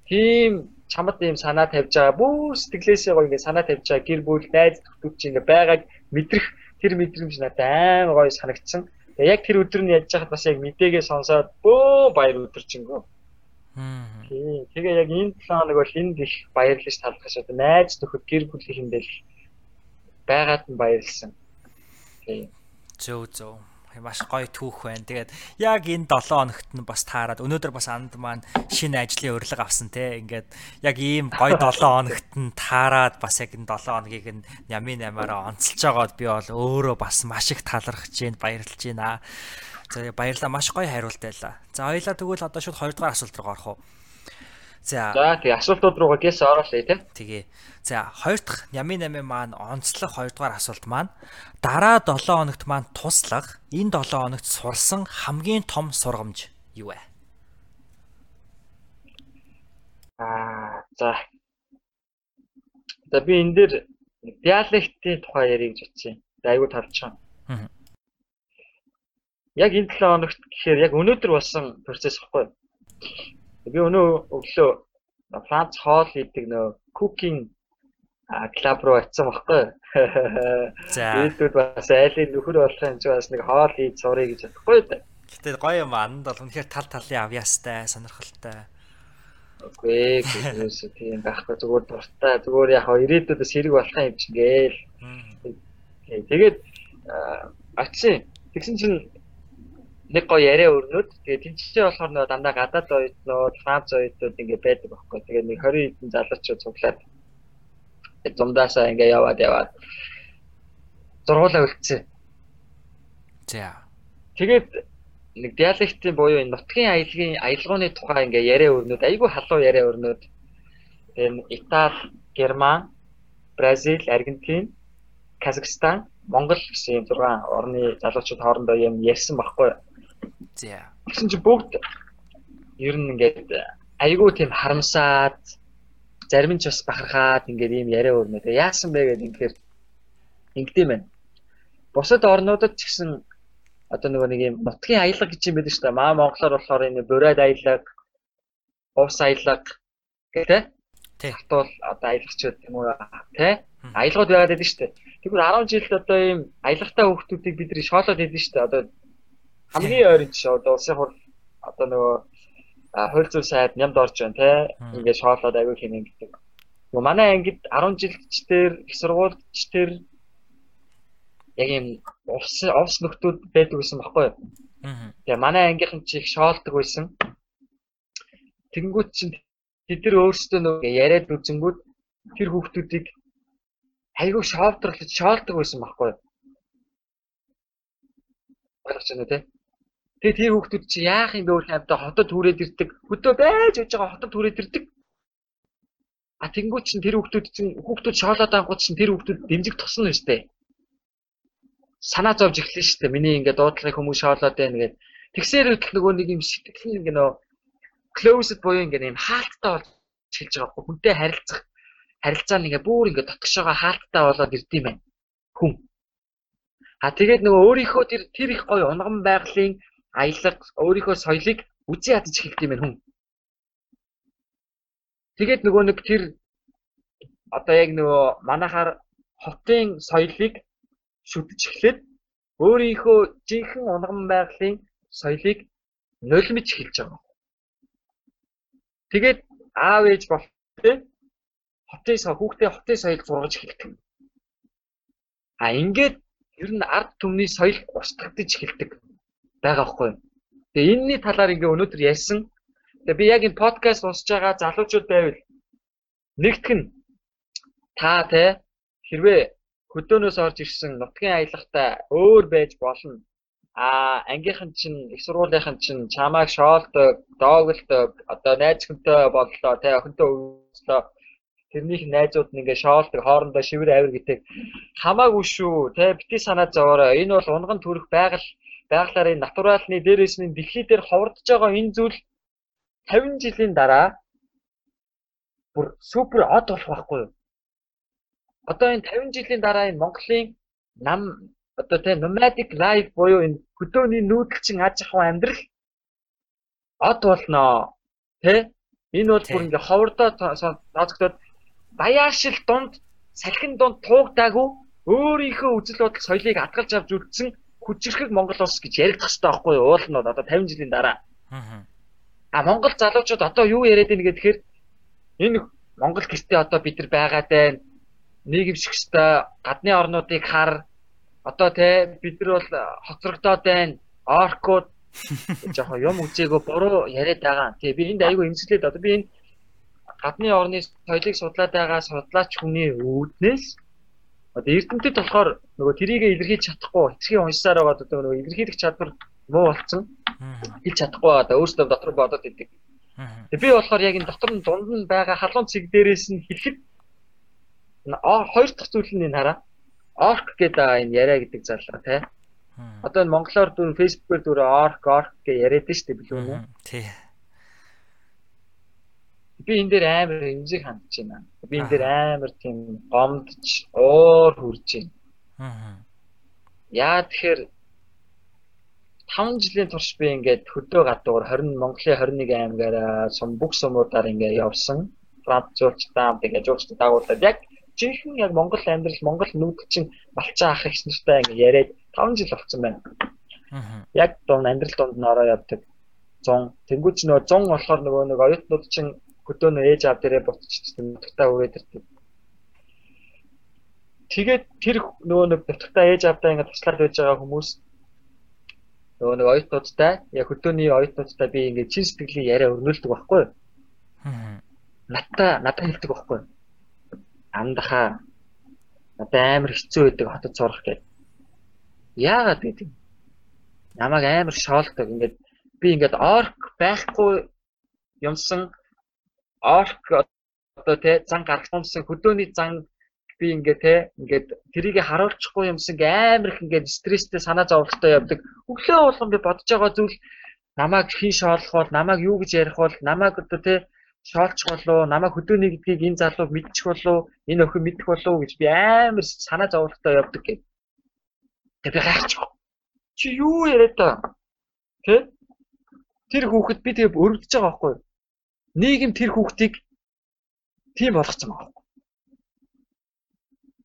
Тийм чамд ийм санаа тавьж байгаа. Бүр сэтгэлээсээ гоё ингээ санаа тавьж байгаа. Гэр бүл найз чинь ингээ байгааг мэдрэх тэр мэдрэмж надад амар гоё санагдсан. Тэгээ яг тэр өдөр нь яаж яхад бас яг мэдээгээ сонсоод бөө баяр өдөржингөө. Тийм. Тэгээ яг энэ 7 хоног бол энд их баярлаж талхаж одоо найз нөхөд гэр бүлийнхэндээ байгаад нь баярлсан. Тийм. Зөө зөө маш гоё түүх байна. Тэгээд яг энэ 7 хоногт нь бас таарад өнөөдөр бас анд маань шинэ ажлын урилга авсан те. Ингээд яг ийм гоё 7 хоногт нь таарад бас яг энэ 7 хоногийг нь ямын амаараа онцолж байгаад би бол өөрөө бас маш их талархаж байна, баярлж байна. За баярлалаа маш гоё хариулт байлаа. За хоёлаа тэгвэл одоо шууд 2 дугаар асуулт руу орох уу. За. За тэгээ асуултууд руугаа гээс ороолаа тий. Тэгээ. За, хоёр дахь Нями 8 маань онцлог хоёрдугаар асуулт маань дараа 7 хоногт маань туслах энэ 7 хоногт сурсан хамгийн том сургамж юу вэ? Аа, за. За би энэ дээр диалектийн тухай ярих гэж бодсон. Айгуу тавч байгаа. Аа. Яг энэ 7 хоногт гэхээр яг өнөөдөр болсон процесс баггүй. Би өнөө өглөө Франц хоол хийдэг нөө cooking клаб руу очсон баггүй. За. Ийдүүд бас айлын нөхөр болохын ч бас нэг хоол хийж сурыг гэж бодохгүй. Гэтэ гоё юм. Анд бол үнэхээр тал талын авьяастай, сонирхолтой. Үгүй гүйс тийм байхгүй зүгээр дуртай зүгээр яг ирээдүйдээс хэрэг болох юм чинь гээл. Тэгээд очив. Тэгсэн чинь нэг гоё яриа өрнөд. Тэгээд тэнцээ болохоор нөө дандаа гадаад оюутнууд, Франц оюутнууд ингээ байдаг байхгүй. Тэгээд нэг 20 хэдэн залуучууд цуглаад зумдаасаа ингээ яваад яваад зургуулаа үлдсэн. За. Тэгээд нэг диалектийн буюу энэ нутгийн аялгийн аялгауны тухай ингээ яриа өрнөд айгүй халуун яриа өрнөд. Тэгээд Итали, Герман, Бразил, Аргентин, Казахстан, Монгол гэсэн юм 6 орны залуучууд хоорондоо юм ярьсан байхгүй. За. Тэгсэн чинь бүгд ер нь ингээд айгүй тийм харамсаад зарим нь ч бас бахархаад ингээд ийм яриа өрнө. Тэгээ яасан бэ гэдэг ингээд ингэдэм байна. Бусад орнуудад ч гэсэн одоо нөгөө нэг юм нутгийн аялга гэж юм байдаг шүү дээ. Маа Монголоор болохоор энэ бурайд аялга, увс аялга гэдэг Тий. Хатуул одоо аялагчуд юм уу тий? Аялгууд байгаад байдаг шүү дээ. Тэгвэл 10 жилд одоо ийм аялгатай хүүхдүүдийг бид нэр шоолоод байдаг шүү дээ. Одоо хамгийн ойрын жишээ одоо улсын хурл одоо нөгөө хууль зүйн сайд нямд орж байна тий ингээд шоолоод аягүй хийнэ гэдэг. Нөгөө манай ангид 10 жилчдэр их сургуульчдэр яг юм увс увс нөхдүүд байдаг гэсэн баггүй. Тэгээ манай ангийнхан чи их шоолдог байсан. Тэнгүүд чинь тэд нар өөрсдөө нөгөө яриад үзэнгүүд тэр хүүхдүүдийг айгүй шоолдруулж шоолдог байсан баггүй? Ойлгож байна тий? Тэгээ тэр хүүхдүүд чи яах юм бэ өөр хамтаа хотод түрээд ирдэг. Хөдөө байж үж байгаа хотод түрээд ирдэг. А тэнгууд чин тэр хүүхдүүд чин хүүхдүүд шоолоод ангууд чин тэр хүүхдүүд дэмжиг тосно штэ. Санаа зовж эхлэн штэ. Миний ингээд дуудлагыг хүмүүс шоолоод байна гэд. Тэгсээр хөтл нөгөө нэг юм сэтгэл ингээ нөө closed буюу ингээ юм хаалттай болж эхэлж байгаа. Хүнтэй харилцах харилцаа нэгэ бүр ингээ дотгошоогоо хаалттай болоод ирдэм байна. Хүн. А тэгээд нөгөө өөрийнхөө тэр тэр их гоё унган байгалийн аялга өөрийнхөө соёлыг үзий ядаж эхэлдэм байх хүн. Тэгээд нөгөө нэг тэр одоо яг нөгөө манахаар хотын соёлыг шүтж эхлээд өөрийнхөө жинхэнэ унган байгалийн соёлыг нулимж эхэлж байгаа. Тэгээд аав ээж те хотын со хүүхдээ хотын соёл зургаж эхэлдэг. А ингээд ер нь ард түмний соёл устгагдаж эхэлдэг байгаа байхгүй. Тэгээ энэний талаар ингээ өнөөдөр ярьсан. Тэгээ би яг энэ подкаст сонсож байгаа залуучууд байвал нэгтгэх нь та те хэрвээ хөдөөнөөс орж ирсэн нутгийн аялахтай өөр байж болно. А ангийнхан чинь их сургуулийнхан чинь чамайг шоолдог, доогддог, одоо найз хүнтэй боллоо, те охинтой өвслөө тэрнийх найзууд нь ингээ шоолдог, хоорондоо шивэр авир гэдэг хамаагүй шүү, те бити санаа зовоорой. Энэ бол унган төрөх байгаль байгалаар энэ натуралны дээрээс нь дэлхий дээр ховордож байгаа энэ зүйл 50 жилийн дараа бүр супер од болох байхгүй юу? Одоо энэ 50 жилийн дараа энэ Монголын нам одоо тэ nomadic life буюу энэ хөдөөний нүүдэлчин аж ахуй амьдрал од болноо. Тэ? Энэ бол бүр ингээ ховордоо тооцогдоод даяашил дунд салхин дунд туугдаагүй өөрийнхөө үзэл бодол соёлыг атгалж авч үлдсэн хүчрхэг Монгол улс гэж яригдах хэрэгтэй байхгүй юу? Уул нь одоо 50 жилийн дараа. Аа. Монгол залуучууд одоо юу яриад байна гэхээр энэ Монгол гэртээ одоо бид нар байгаад байна. Нийгэмших ёстой гадны орнуудыг хар одоо те бид нар бол хоцрогдоод байна. Оркууд жоохон юм үзээгөө буруу яриад байгаа. Тэгээ би энд айгүй эмсэлээд одоо би энэ гадны орны соёлыг судлаад байгаа судлаач хүний үүднээс одоо эрдэмтэд болохоор нөгөө трийгээ илэрхийлж чадахгүй эцгийн уншсаар байгаа одоо нөгөө илэрхийлэх чадвар муу болцсон. Хэлж чадахгүй одоо өөрсдөө дотор бодоод идэг. Тэгээ би болохоор яг энэ дотор нь дунд нь байгаа халуун цэг дээрээс нь хэлэхэд хоёр дахь зүйл нь энэ хараа. Orc гэдэг энэ яриа гэдэг залуу тий. Одоо энэ монголоор дүр фэйсбүүкээр дүр orc orc гэж яриад штеп билүү нэ. Тий. Би энэ дээр амар эмзэг хандж байна. Би энэ дээр амар тийм гомдж уур хүрж байна. Аа. Яа тэгэхээр 5 жилийн турш би ингээд хөдөө гадуур 20 Монголын 21 аймгаараа сум бүх сумуудаар ингээд явсан. Франц жуулчдаа тэгээд жуулчд дагуулад яг жинхэнэ яг Монгол амьдрал Монгол нүүдэлчин малчаа ах их нартай ингээд яриад 5 жил болсон байна. Аа. Яг дунд амьдрал дунд нь ороо явдаг. 100 тэнгуүч нөө 100 болохоор нөгөө нэг оюутнууд чинь хөдөө нөө ээж аав дээрээ буцчихсан нутагтаа үрээд ирдэг. Тэгээд тэр нөгөө нэг нутагтаа ээж аавдаа ингээд туслаад байж байгаа хүмүүс нөгөө нэг оюутнуудтай яг хөдөөний оюутнуудтай би ингээд чин сэтгэлийн яриа өрнүүлдэг байхгүй юу? Аа. Надаа надад хэлдэг байхгүй юу? Амдахаа надад амар хэцүү байдаг хотод сурах гэдэг. Яагаад гэдэг? Намайг амар шоолдог. Ингээд би ингээд орк байхгүй юмсан орк одоо те зан гаргахсан хөдөөний зан би ингээ те ингээд тэрийг харуулчихгүй юмс ингээ амар их ингээ стресстэй санаа зовлттой явдаг. Өглөө болгон би бодож байгаа зүйл намайг хин шоолох бол намайг юу гэж ярих бол намайг одоо те шоолчих болоо намайг хөдөөний гэдгийг энэ залуу мэдчих болоо энэ охин мэдэх болоо гэж би амар санаа зовлттой явдаг гэх. Тэгээ би гайхчих. Чи юу яриад та? Тэ? Тэр хүүхэд би тэгээ өргөдөж байгаа байхгүй юу? Нийгэм тэр хүүхдийг тийм болгоцсон байгаа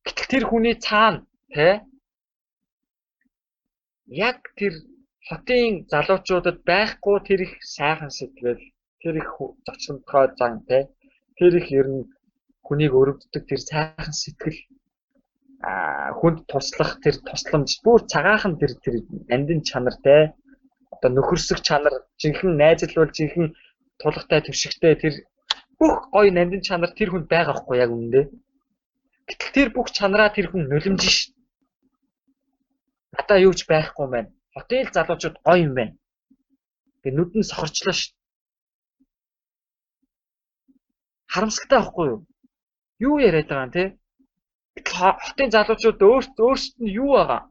Гэтэл тэр хүний цаана тий яг тэр хотын залуучуудад байхгүй тэр их сайхан сэтгэл, тэр их зочинтгой зан тий тэр их ер нь хүнийг өрөвддөг тэр сайхан сэтгэл а хүнд туслах тэр тусламж бүр цагаахан тэр тэр андин чанар те одоо нөхөрсөх чанар жинхэнэ найзлуул жинхэнэ тулгатай төвшигтэй тэр бүх гоё нандин чанар тэр хүнд байгаа хгүй яг үнэндээ Гэтэл тэр бүх чанараа тэр хүн нулимж ш. Надаа юу ч байхгүй байна. Хотел залуучууд гоё юм байна. Гэ нүд нь сохорчлоо ш. Харамсалтай байхгүй юу? Юу яриад байгаа юм те? Хотын залуучууд өөрт өөрсдөд нь юу байгаа?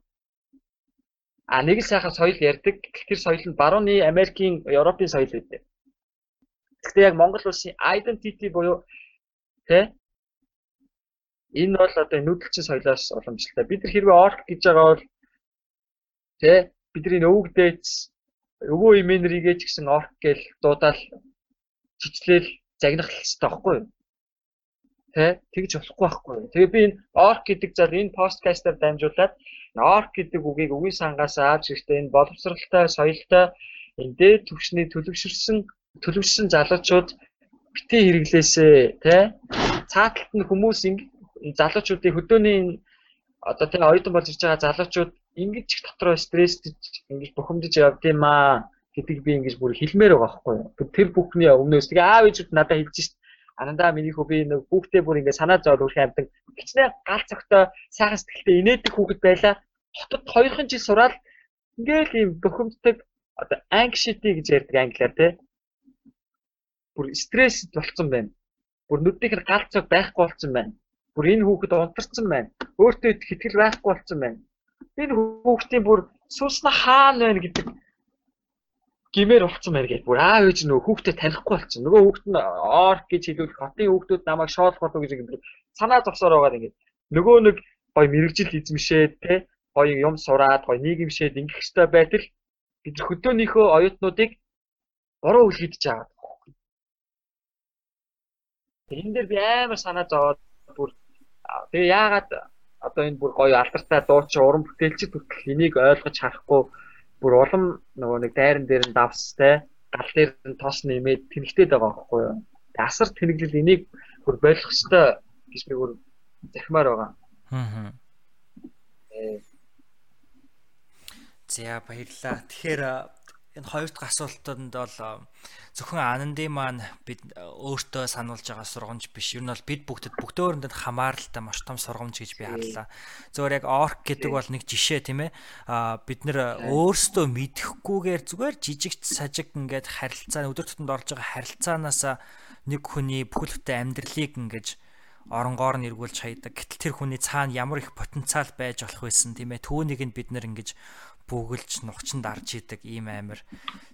А нэг л сайхан соёл ярьдаг. Тэр соёл нь барууны Америкийн, Европын соёл үүтэй. Гэхдээ яг Монгол улсын identity буюу тэ Энэ бол одоо нүүдэлчин соёлоос уламжлалтай. Бид нар хэрвээ орк гэж байгаа бол тэ бидний өвөг дээц өвөө имэнэрийгээ ч гэсэн орк гэж дуудаал чичлэл загнах хэрэгтэй байхгүй юу? Тэ тэгж болохгүй байхгүй юу? Тэгээ би энэ орк гэдэг зал энэ посткастаар дамжуулаад орк гэдэг үгийг үгийн сангаас авч ирэхдээ энэ боловсралтай соёлтой энэ дээд түвшний төлөвшөрсөн төлөвшсөн залуучууд битээ хэрэглээсээ тэ цааталт нь хүмүүс залуучуудын хөдөөний одоо тэгээ оюутан болж ирж байгаа залуучууд ингэж их дотроо стресстэж ингэж бухимдаж явдсан маа гэдэг би ингэж бүр хэлмээр байгаа байхгүй юу. Тэр бүхний өмнөөс тэгээ аав ээжүүд надад хэлж шít. Анандаа миний хөө би нэг хүүхдээ бүр ингэ санаа зовоод үрх амдаг. Хичнээн гал цогтой сайхан сэтгэлтэй инээдэг хүүхэд байлаа. Хотод 2хан жил сураад ингээл ийм бухимддаг одоо anxiety гэж ярьдаг англиар тий. Бүр стресс болцсон байна. Бүр нүднийх нь гал цог байхгүй болцсон байна Бүр энэ хүүхэд унтарсан байна. Өөртөө итгэл байхгүй болсон байна. Энэ хүүхдийн бүр сүнснэ хаана байна гэдэг гимээр болцсон байна гэж бүр аав ээж нөгөө хүүхдэд танихгүй болцсон. Нөгөө хүүхд нь орк гэж хэлвэл хотын хүүхдүүд намайг шоолох болов гэж ингэ санаа зовсоор байгаа ингээд нөгөө нэг гой мэрэгжил эзэмшээд те гоё юм сураад гоё нийгэмшээд ингэх хэрэгтэй байтал бид хөдөөнийхөө оюутнуудыг буруу үл хийдэж байгаа. Энэ дээр би амар санаа зовоод бүр Тэгээ яагаад одоо энэ бүр гоё алдартай дуучин уран бүтээлчд хүртэл энийг ойлгож харахгүй бүр улам нөгөө нэг дайран дээр нь давстай гал дээр нь тоос нэмээд тэнэгтэй байгаа байхгүй юу. Асар тэнэглэл энийг бүр болох ёстой гэж би бүр захимаар байгаа. Аа. Э. За баярлалаа. Тэгэхээр энэ хоёр дахь асуултанд бол зөвхөн Ананди маань бид өөртөө сануулж байгаа сургамж биш. Ер нь бол бид бүгдэд бүгдөөрэндээ хамааралтай маш том сургамж гэж би харлаа. Зөвөр яг орк гэдэг бол нэг жишээ тийм ээ. А бид нэр өөрсдөө мэдэхгүйгээр зүгээр жижиг сажиг ингээд харилцаа өдөр тутамд орж байгаа харилцаанаас нэг хүний бүхэлдээ амьдралыг ингээд оронгоор нь эргүүлж хайдаг. Гэтэл тэр хүний цаана ямар их потенциал байж болох байсан тийм ээ. Түүнийг нь бид нэр ингэж бүгэлж нухчанд арж идэг ийм амир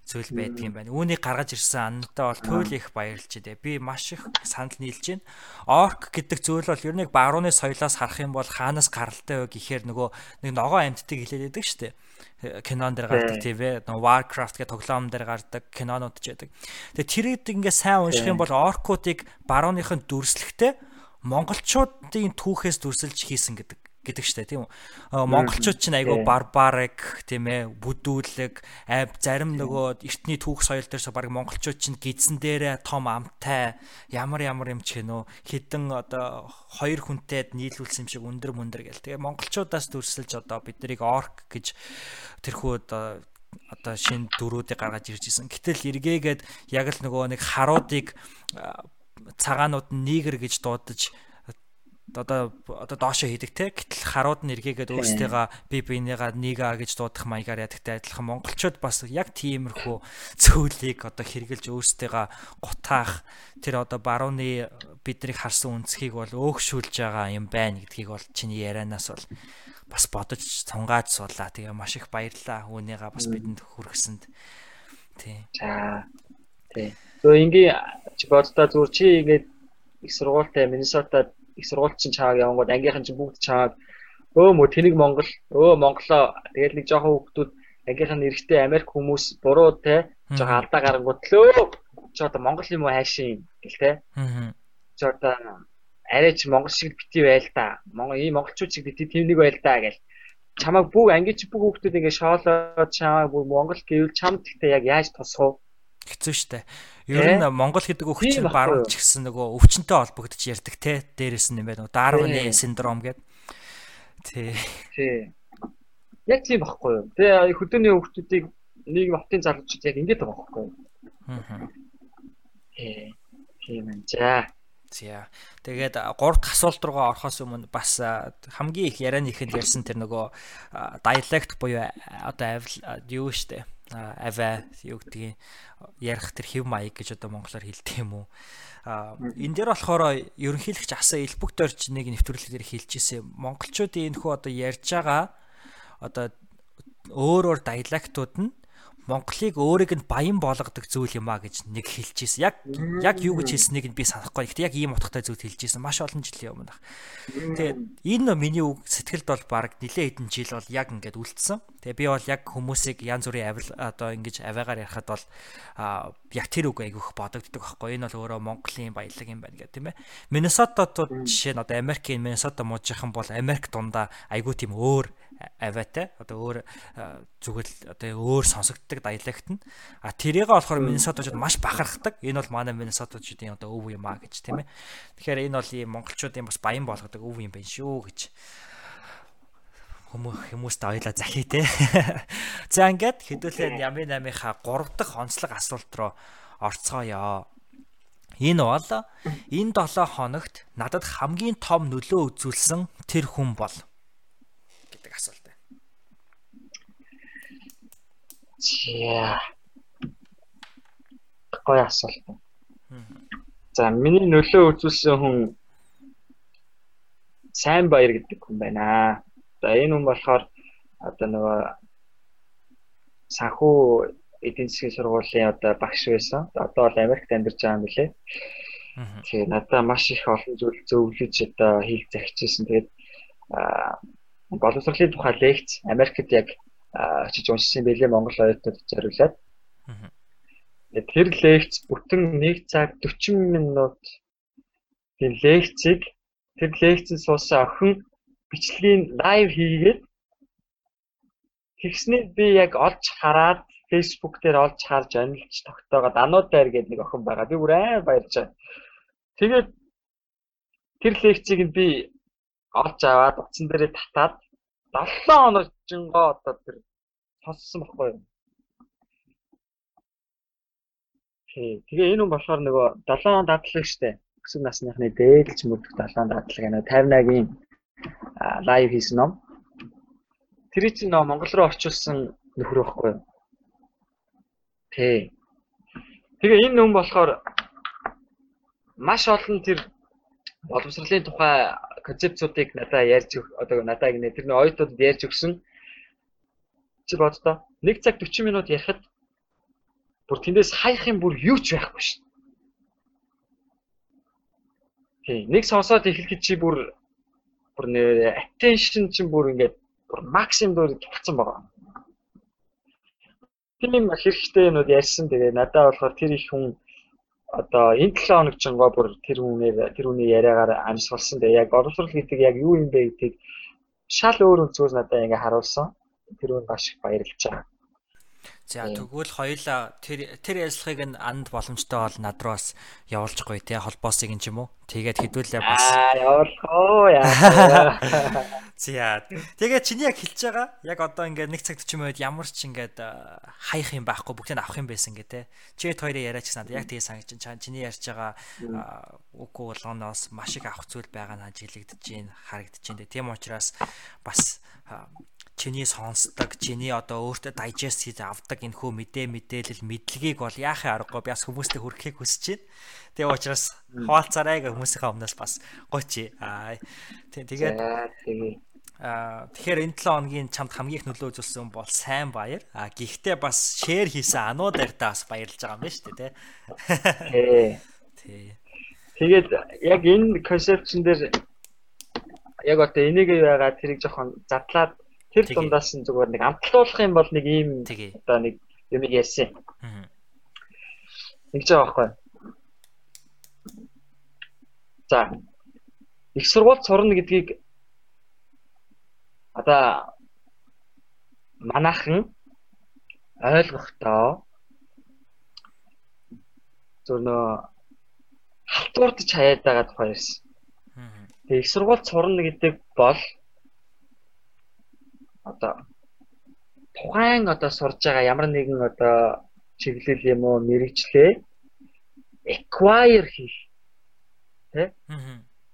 зүйл байдаг юм байна. Үүнийг гаргаж ирсэн аннтаа бол туйл их баярлж дээ. Би маш их санал нийлж байна. Орк гэдэг зүйл бол ер нь барууны соёлоос харах юм бол хаанаас гаралтай вэ гэхээр нөгөө нэг ногоо амьтдыг хэлээд байдаг шүү дээ кинон дээр гардаг тийм ээ. Warcraft гэх тоглоом дээр гардаг кинонууд ч байдаг. Тэгээ тэрийг ингээ сайн унших юм бол оркуудыг барууныхын дүрслэхтэй монголчуудын түүхээс дүрсэлж хийсэн гэдэг гэдэг штэ тийм үү. Монголчууд чинь айгүй барбарик тийм ээ бүдүүлэг зарим нөгөө эртний түүх соёл дээрс баг монголчууд чинь гидсэн дээрээ том амтай ямар ямар юм ч гэнэ хідэн одоо хоёр хүнтэй нийлүүлсэн юм шиг өндөр мөндөр гэл. Тэгээ монголчуудаас дүрсэлж одоо бид нарыг орк гэж тэрхүү одоо одоо шинэ дөрүүдийг гаргаж ирж исэн. Гэтэл эргээгээд яг л нөгөө нэг харуудыг цагаанууд нь нигер гэж дуудаж одоо одоо доошо хийдэг те гэтэл харууд нь эргээгээд өөрсдийгөө би биенийгаа нэга гэж дуудах маягаар ядагтай адилхан монголчууд бас яг тиймэрхүү цөөлийг одоо хэрглэж өөрсдийгөө гутаах тэр одоо барууны биднийг харсан үнцгийг бол өөгшүүлж байгаа юм байна гэдгийг бол чиний ярианаас бол бас бодож цунгааж суулаа. Тэгээ маш их баярлалаа үүнийгээ бас бидэнд хүргэсэнд. Тий. За. Тий. Зөө ингийн боддоо зүгээр чи ингээд их сургуультай Миннесотад их сургууль чинь чааг явангууд ангийнхан чинь бүгд чааг. Өө мө тэнийг Монгол өө Монголоо. Тэгээд нэг жоохон хүүхдүүд ангийнхан эрэгтэй Америк хүмүүс буруу те жоохон алдаа гарангууд лөө чи одоо Монгол юм уу хайшин гэл те. Аа чи одоо арай чи Монгол шиг бити байл та. Монгол ийм монголчууд шиг бити тэвнийг байл та гэл. Чамайг бүх ангийн чи бүх хүүхдүүд ингээ шоолоод чамайг бүх Монгол гэвэл чамд гэхдээ яг яаж тусах вэ? Хэцүү штэ. Ер нь Монгол гэдэг өвчин баруун ч гэсэн нөгөө өвчнөд холбогдож ярьдаг те. Дээрээс нь юм байна. Дарвины синдром гэдэг. Тий. Тий. Яг тийм багхгүй юу. Тэгээ хөдөөний өвчтүүдийг нийгэм хотын залуучууд яг ингэж байгаа багхгүй юу. Аа. Тий. Тийм ээ. За. За. Тэгээд 3 дахь асуулт руугаа орохоос өмнө бас хамгийн их ярианы ихэнд ярьсан тэр нөгөө диалект буюу одоо юу штэ аваа юу гэдгийг ярих тэр хэв маяг гэж одоо монголоор хэлдэг юм уу. А энэ дээр болохоор ерөнхийлөгч асаа элбэгт орж нэг нэвтрүүлгээр хэлчихсэн. Монголчуудын энэ хүү одоо ярьж байгаа одоо өөр өөр диалектууд нь Монголыг өөрийг нь баян болгодог зүйл юм а гэж нэг хэлж ирсэн. Яг яг юу гэж хэлснийг нь би санахгүй. Гэхдээ яг ийм утгатай зүйл хэлж ирсэн. Маш олон жилийн өмнө. Тэгээд энэ миний үг сэтгэлд бол баг нэлээд хэдэн жил бол яг ингээд үлдсэн. Тэгээ би бол яг хүмүүсийг янз бүрийн авил одоо ингэж аваагаар ярихад бол яг тэр үг айгүйх бодогддог байхгүй. Энэ бол өөрөө Монголын баялаг юм байна гэх тийм ээ. Миннесотатууд жишээ нь одоо Америкийн Миннесота мужийнхан бол Америк дундаа айгүй тийм өөр авиатай одоо өөр зүгэл одоо өөр сонсогддог диалект нь. А тэрийг болохоор Миннесоточууд маш бахархдаг. Энэ бол манай Миннесоточуудын одоо өв юм а гэж тийм ээ. Тэгэхээр энэ бол ийм монголчуудын бас баян болгодог өв юм байна шүү гэж. Хүмүүс хүмүүст ойлаа захий те за ингээд хэдүүлээ ямын 8-ийнхаа 3 дахь онцлог асуулт руу орцгоё. Энэ бол энэ 7 хоногт надад хамгийн том нөлөө үзүүлсэн тэр хүн бол асуулт байна. За. Гоё асуулт. За, миний нөлөө үзүүлсэн хүн сайн баяр гэдэг хүн байна. За, энэ хүн болохоор одоо нөгөө санхүү эдийн засгийн сургуулийн одоо багш байсан. Одоо бол Америкт амьдарч байгаа юм билэ. Тэгээ надад маш их олон зүйл зөвлөж одоо хийх захижсэн. Тэгээд боловсролын тухай лекц Америкт яг очиж уншсан байлээ Монгол оюутнууд зориулаад. Тэр лекц бүтэн 1 цаг 40 минут тийм лекцийг тэр лекцэд суусан охин бичлэгийн лайв хийгээд тэгснээр би яг олж хараад Facebook дээр олж харж анилж тогтоогоод анууд дайр гэдэг нэг охин байгаа. Би бүр айн баярж байгаа. Тэгээд тэр лекцийг би олж аваад утсан дээрээ татаад 7 хоног жингоо одоо тэр сонссон байхгүй юу. Тэгээ энэ хүн болохоор нөгөө 7 дадлаг штэ. Өсвөр насныхны дээдлж мөрдөх 7 дадлаг гэнэ 58-гийн лайв хийсэн ном. Тэр чинь нөө Монгол руу орчуулсан нөхөр байхгүй юу? Тий. Тэгээ энэ хүн болохоор маш олон тэр боловсролын тухай концепцуудыг надад ярьж одоо надад гинэ тэр нэг оюутнуудад ярьж өгсөн. Чи боддоо нэг цаг 40 минут ярихад бүр тэндээс хайх юм бүр юу ч байхгүй шин. Тий, нэг сонсоод эхлэхэд чи бүр бүр нэ attention чинь бүр ингээд бүр максимум дээр тулцсан байгаа. Тийм хэрэгтэй юмуд ярьсан. Тэгээ надад болохоор тэр их хүн одоо энэ 7 хоног чингоо бүр тэр хүнээр тэр хүний яриагаар амсгалсан. Тэгээ яг боловсрол гэдэг яг юу юм бэ гэдгийг шал өөр өнцгөөс надад ингээ харуулсан. Тэр үн маш их баярлж байгаа. За тэгвэл хоёулаа тэр тэр ярилцлагыг нь анд боломжтой бол над руу бас явуулчихгүй тий холбоосыг юм ч юм уу. Тэгээд хэдүүлээ бас Аа явуулах яа. За тэгээд чиний яг хэлж байгаа яг одоо ингээд нэг цаг 40 минут ямар ч ингээд хаях юм байхгүй бүгдийг авах юм байсан гэ тий. Чи хоёрын яриач гэсэн яг тэгээ санагч чиний ярьж байгаа үгүй болгоноос маш их авах зүйл байгаа наа жилэгдэж гин харагдаж гин. Тийм учраас бас чиний сонсдог, чиний одоо өөртөө digest хийж авдаг энэ хөө мэдээ мэдээлэл мэдлэгийг бол яахын аргагүй бас хүмүүстээ хүргэхийг хүсэж байна. Тэгээ учраас хуваалцаарай гэх хүмүүсийнхээ өмнөөс бас гойчи. Аа тэгээд Аа тэгэхээр энэ 7 хоногийн чамд хамгийн их нөлөө үзүүлсэн бол сайн баяр. А гэхдээ бас шеэр хийсэн ануудаартай бас баярлж байгаа юм байна шүү дээ, тий. Тий. Тэгээд яг энэ концепцэн дээр яг одоо энийг яагаад тэрийг жоохон задлаад Тэр дундаас нь зүгээр нэг амтлуулах юм бол нэг ийм одоо нэг юм ярьсан. Нэг ч байхгүй. За. Их сургууль сурна гэдгийг одоо манайхан ойлгохдоо зөв нөө халтуурдж хаяад байгаа тухай ярьсан. Тэгээ их сургууль сурна гэдэг бол одоо тухайн одоо сурж байгаа ямар нэгэн одоо чиглэл юм уу мэрэгчлээ acquire хийх тий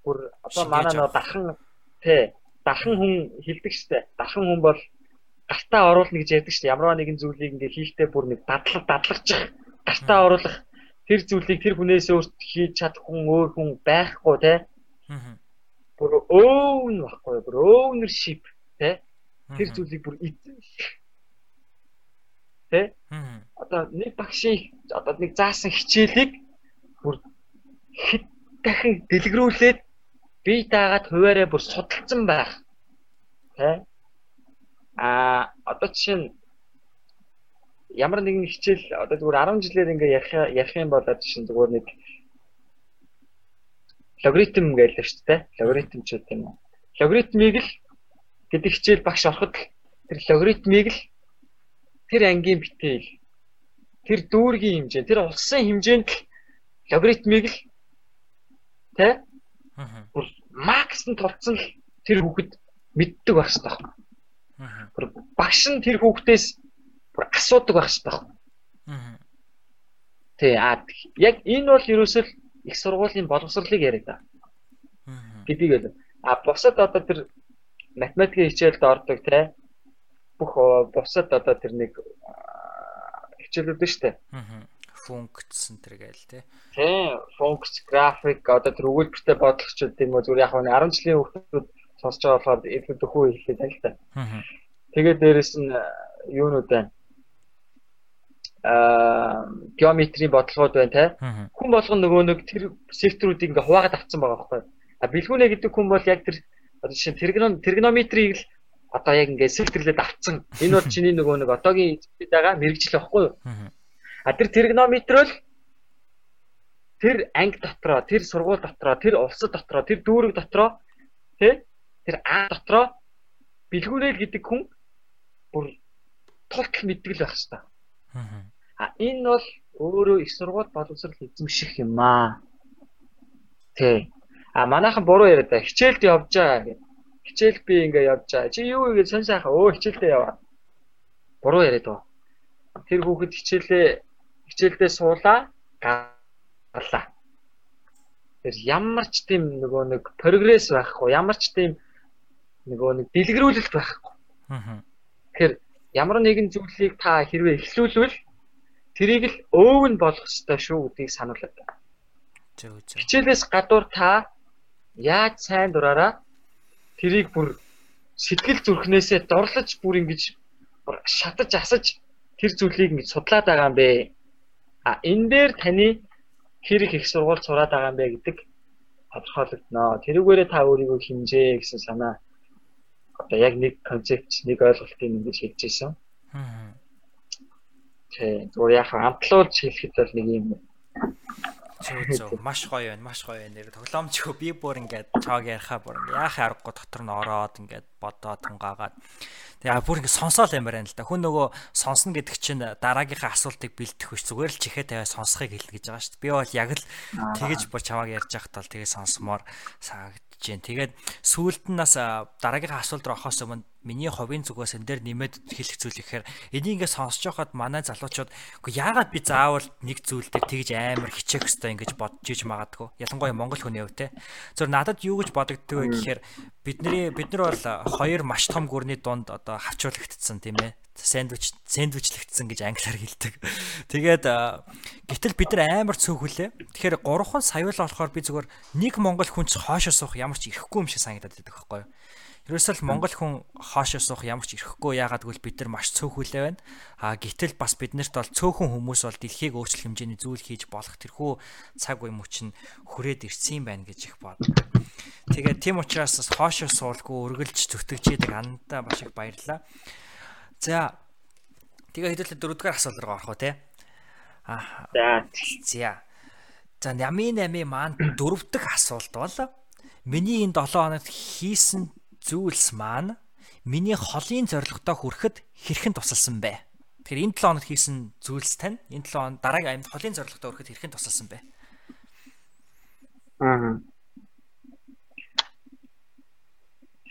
бүр одоо манай нөө дахан тий дахан хүн хилдэг штэ. Дахан хүн бол гартаа оруулна гэж ярьдаг штэ. Ямар нэгэн зүйлийг ингээ хийхдээ бүр нэг дадлаг дадлагчих гартаа оруулах. Тэр зүйлийг тэр хүнээс өөрт хийж чадах хүн өөр хүн байхгүй тий бүр own байхгүй бүр ownership Тэр зүйлийг бүр эзэн шиг тэ одоо нэг багшийн одоо нэг заасан хичээлийг бүр хэд дахин дэлгэрүүлээд бие даагаад хуваараа бүр судалсан байх. Тэ? А одоо жишээ нь ямар нэгэн хичээл одоо зүгээр 10 жилээр ингээ ярих ярих юм бол жишээ нь зүгээр нэг логаритм л шүү дээ логаритм ч гэдэг юм уу? Логаритмыг л гэдэг хичээл багш ороход тэр логаритмыг л тэр ангийн битээл тэр дүүргийн хэмжээ тэр улсын хэмжээнд л логаритмыг л тэ бүр макс нь тулцсан л тэр хүүхэд мэддэг байх хэрэгтэй байна. Аа. Багш нь тэр хүүхдээс бүр асуудаг байх байна. Аа. Тэ а яг энэ бол ерөөсөө их сургуулийн боловсролыг яриад байгаа. Аа. Гэдгийг л а бусад одоо тэр математикийн хичээлд ордог те бүх бусад одоо тэр нэг хичээлүүд нь штэ. Аа. Функц энэ гээл те. Тийм, функц, график одоо тэр өгүүлбэртэй бодлогочд юм уу зүгээр яг нь 10 жилийн хүүхдүүд сонсож байгаа болохоор илүү дөхөө хэлээд байна л та. Аа. Тэгээд дээрэс нь юунууд байна. Аа, геометрийн бодлогод байна те. Хүн болгон нөгөө нэг тэр секторуудыг ингээ хуваагаад авцсан байгаа байхгүй. А бэлгүүнэ гэдэг хүн бол яг тэр Одоо жишээ тригном тригнометрийг л одоо яг ингээд сэлтэрлээд авцсан. Энэ бол чиний нөгөө нэг одоогийн эзэд байгаа мэрэгжил байхгүй юу? А тэр тригнометр л тэр анги дотроо, тэр сургууль дотроо, тэр улсад дотроо, тэр дүүрэг дотроо тий тэр А дотроо бэлгүүрэл гэдэг хүн бүр тултал мэддэг л байх хэвээр. А энэ бол өөрөө их сургууль боловсрол эзэмших юм аа. Тий. А манайхан буруу яриад та хичээлд явж байгаа гэх. Хичээл би ингээ явж байгаа. Чи юу гэж сонь сайхан өө хичээлдээ яваа. Буруу яриад байгаа. Тэр хүүхэд хичээлээ хичээлдээ суулаа, гарлаа. Тэр ямар ч тийм нөгөө нэг прогресс байхгүй, ямар ч тийм нөгөө нэг дэлгэрүүлэлт байхгүй. Аа. Тэгэхээр ямар нэгэн зүйлийг та хэрвээ эхлүүлвэл тэрийг л өөв нь болох ёстой шүү гэдгийг сануулдаг. Зөв зөв. Хичээлээс гадуур та яаж сайн дураараа тэрийг бүр сэтгэл зүрхнээсээ дорлож бүр ингэж шатаж асаж тэр зүйлийг ингэж судлаад байгаа юм бэ. А энэ дээр таны хэр их их сургууль сураад байгаа юм бэ гэдэг тодорхойлогдно. Тэрүүгээрээ та өөрийгөө хинжээ гэсэн санаа одоо яг нэг концепт, нэг ойлголтыг ингэж хэлж ирсэн. Аа. Тэг. Зүгээр яг амтлуулж хэлэхэд бол нэг юм Зөв зөв маш гоё байна маш гоё байна. Нэр тоглоомчгүй би бүр ингээд чааг ярихаа бүр яахын аргагүй дотор нь ороод ингээд бодоо тунгаагаад тэгээ бүр ингээд сонсоол юмар байна л да. Хүн нөгөө сонсно гэдэг чинь дараагийнхаа асуултыг бэлдэх биш зүгээр л чихээ тавиа сонсхийг хэлнэ гэж байгаа шүү дээ. Би бол яг л тэгэж бүр чавааг ярьж байхад бол тэгээ сонсомоор санагдаж байна. Тэгээд сүүлд нь нас дараагийнхаа асуулт руу орохоос өмнө миний ховын зүгээс энэ дээр нэмээд хэлэх зүйл ихээр энийг ингээ сонсож байхад манай залуучууд үгүй яагаад би заавал нэг зүйл дээр тэгж амар хичээх хэвээр ингэж бодож иж магадгүй ялангуяа монгол хүний хувьд те зөв надад юу гэж бодогддог вэ гэхээр бидний бид нар бол хоёр маш том гүрний дунд одоо хавчуулагдсан тийм ээ сэндвич сэндвичлэгдсэн гэж англиар хэлдэг. Тэгээд гэтэл бид нар амар цөөхөлээ. Тэгэхээр 3 сая л болохоор би зүгээр нэг монгол хүн ч хоошоо суух ямар ч ирэхгүй юм шиг санагдаад байдаг байхгүй юу? Ерөөсөл Монгол хүн хоошоо суух ямар ч ирэхгүй яагаад гэвэл бид нар маш цөөхөлтэй байна. А гэтэл бас биднэрт бол цөөхөн хүмүүс бол дэлхийг өөрчлөх хэмжээний зүйл хийж болох тэрхүү цаг үе мөч нь хүрээд ирсэн юм байна гэж их бод. Тэгээд тийм учраас бас хоошоо суулгүй үргэлж зүтгэж идэг андаа маш их баярлаа. За тэгээ хэдүүлээ дөрөвдүгээр асуулт руу орох уу те. Аа. За. За. За нами нами маань дөрөв дэх асуулт бол миний энэ 7 хоногт хийсэн зүйлс маань миний холын зорилготой хүрэхэд хэрхэн тусалсан бэ? Тэгэхээр энэ 7 хоногт хийсэн зүйлс тань энэ 7 хоног дараагийн амьд холын зорилготой хүрэхэд хэрхэн тусалсан бэ? Аа.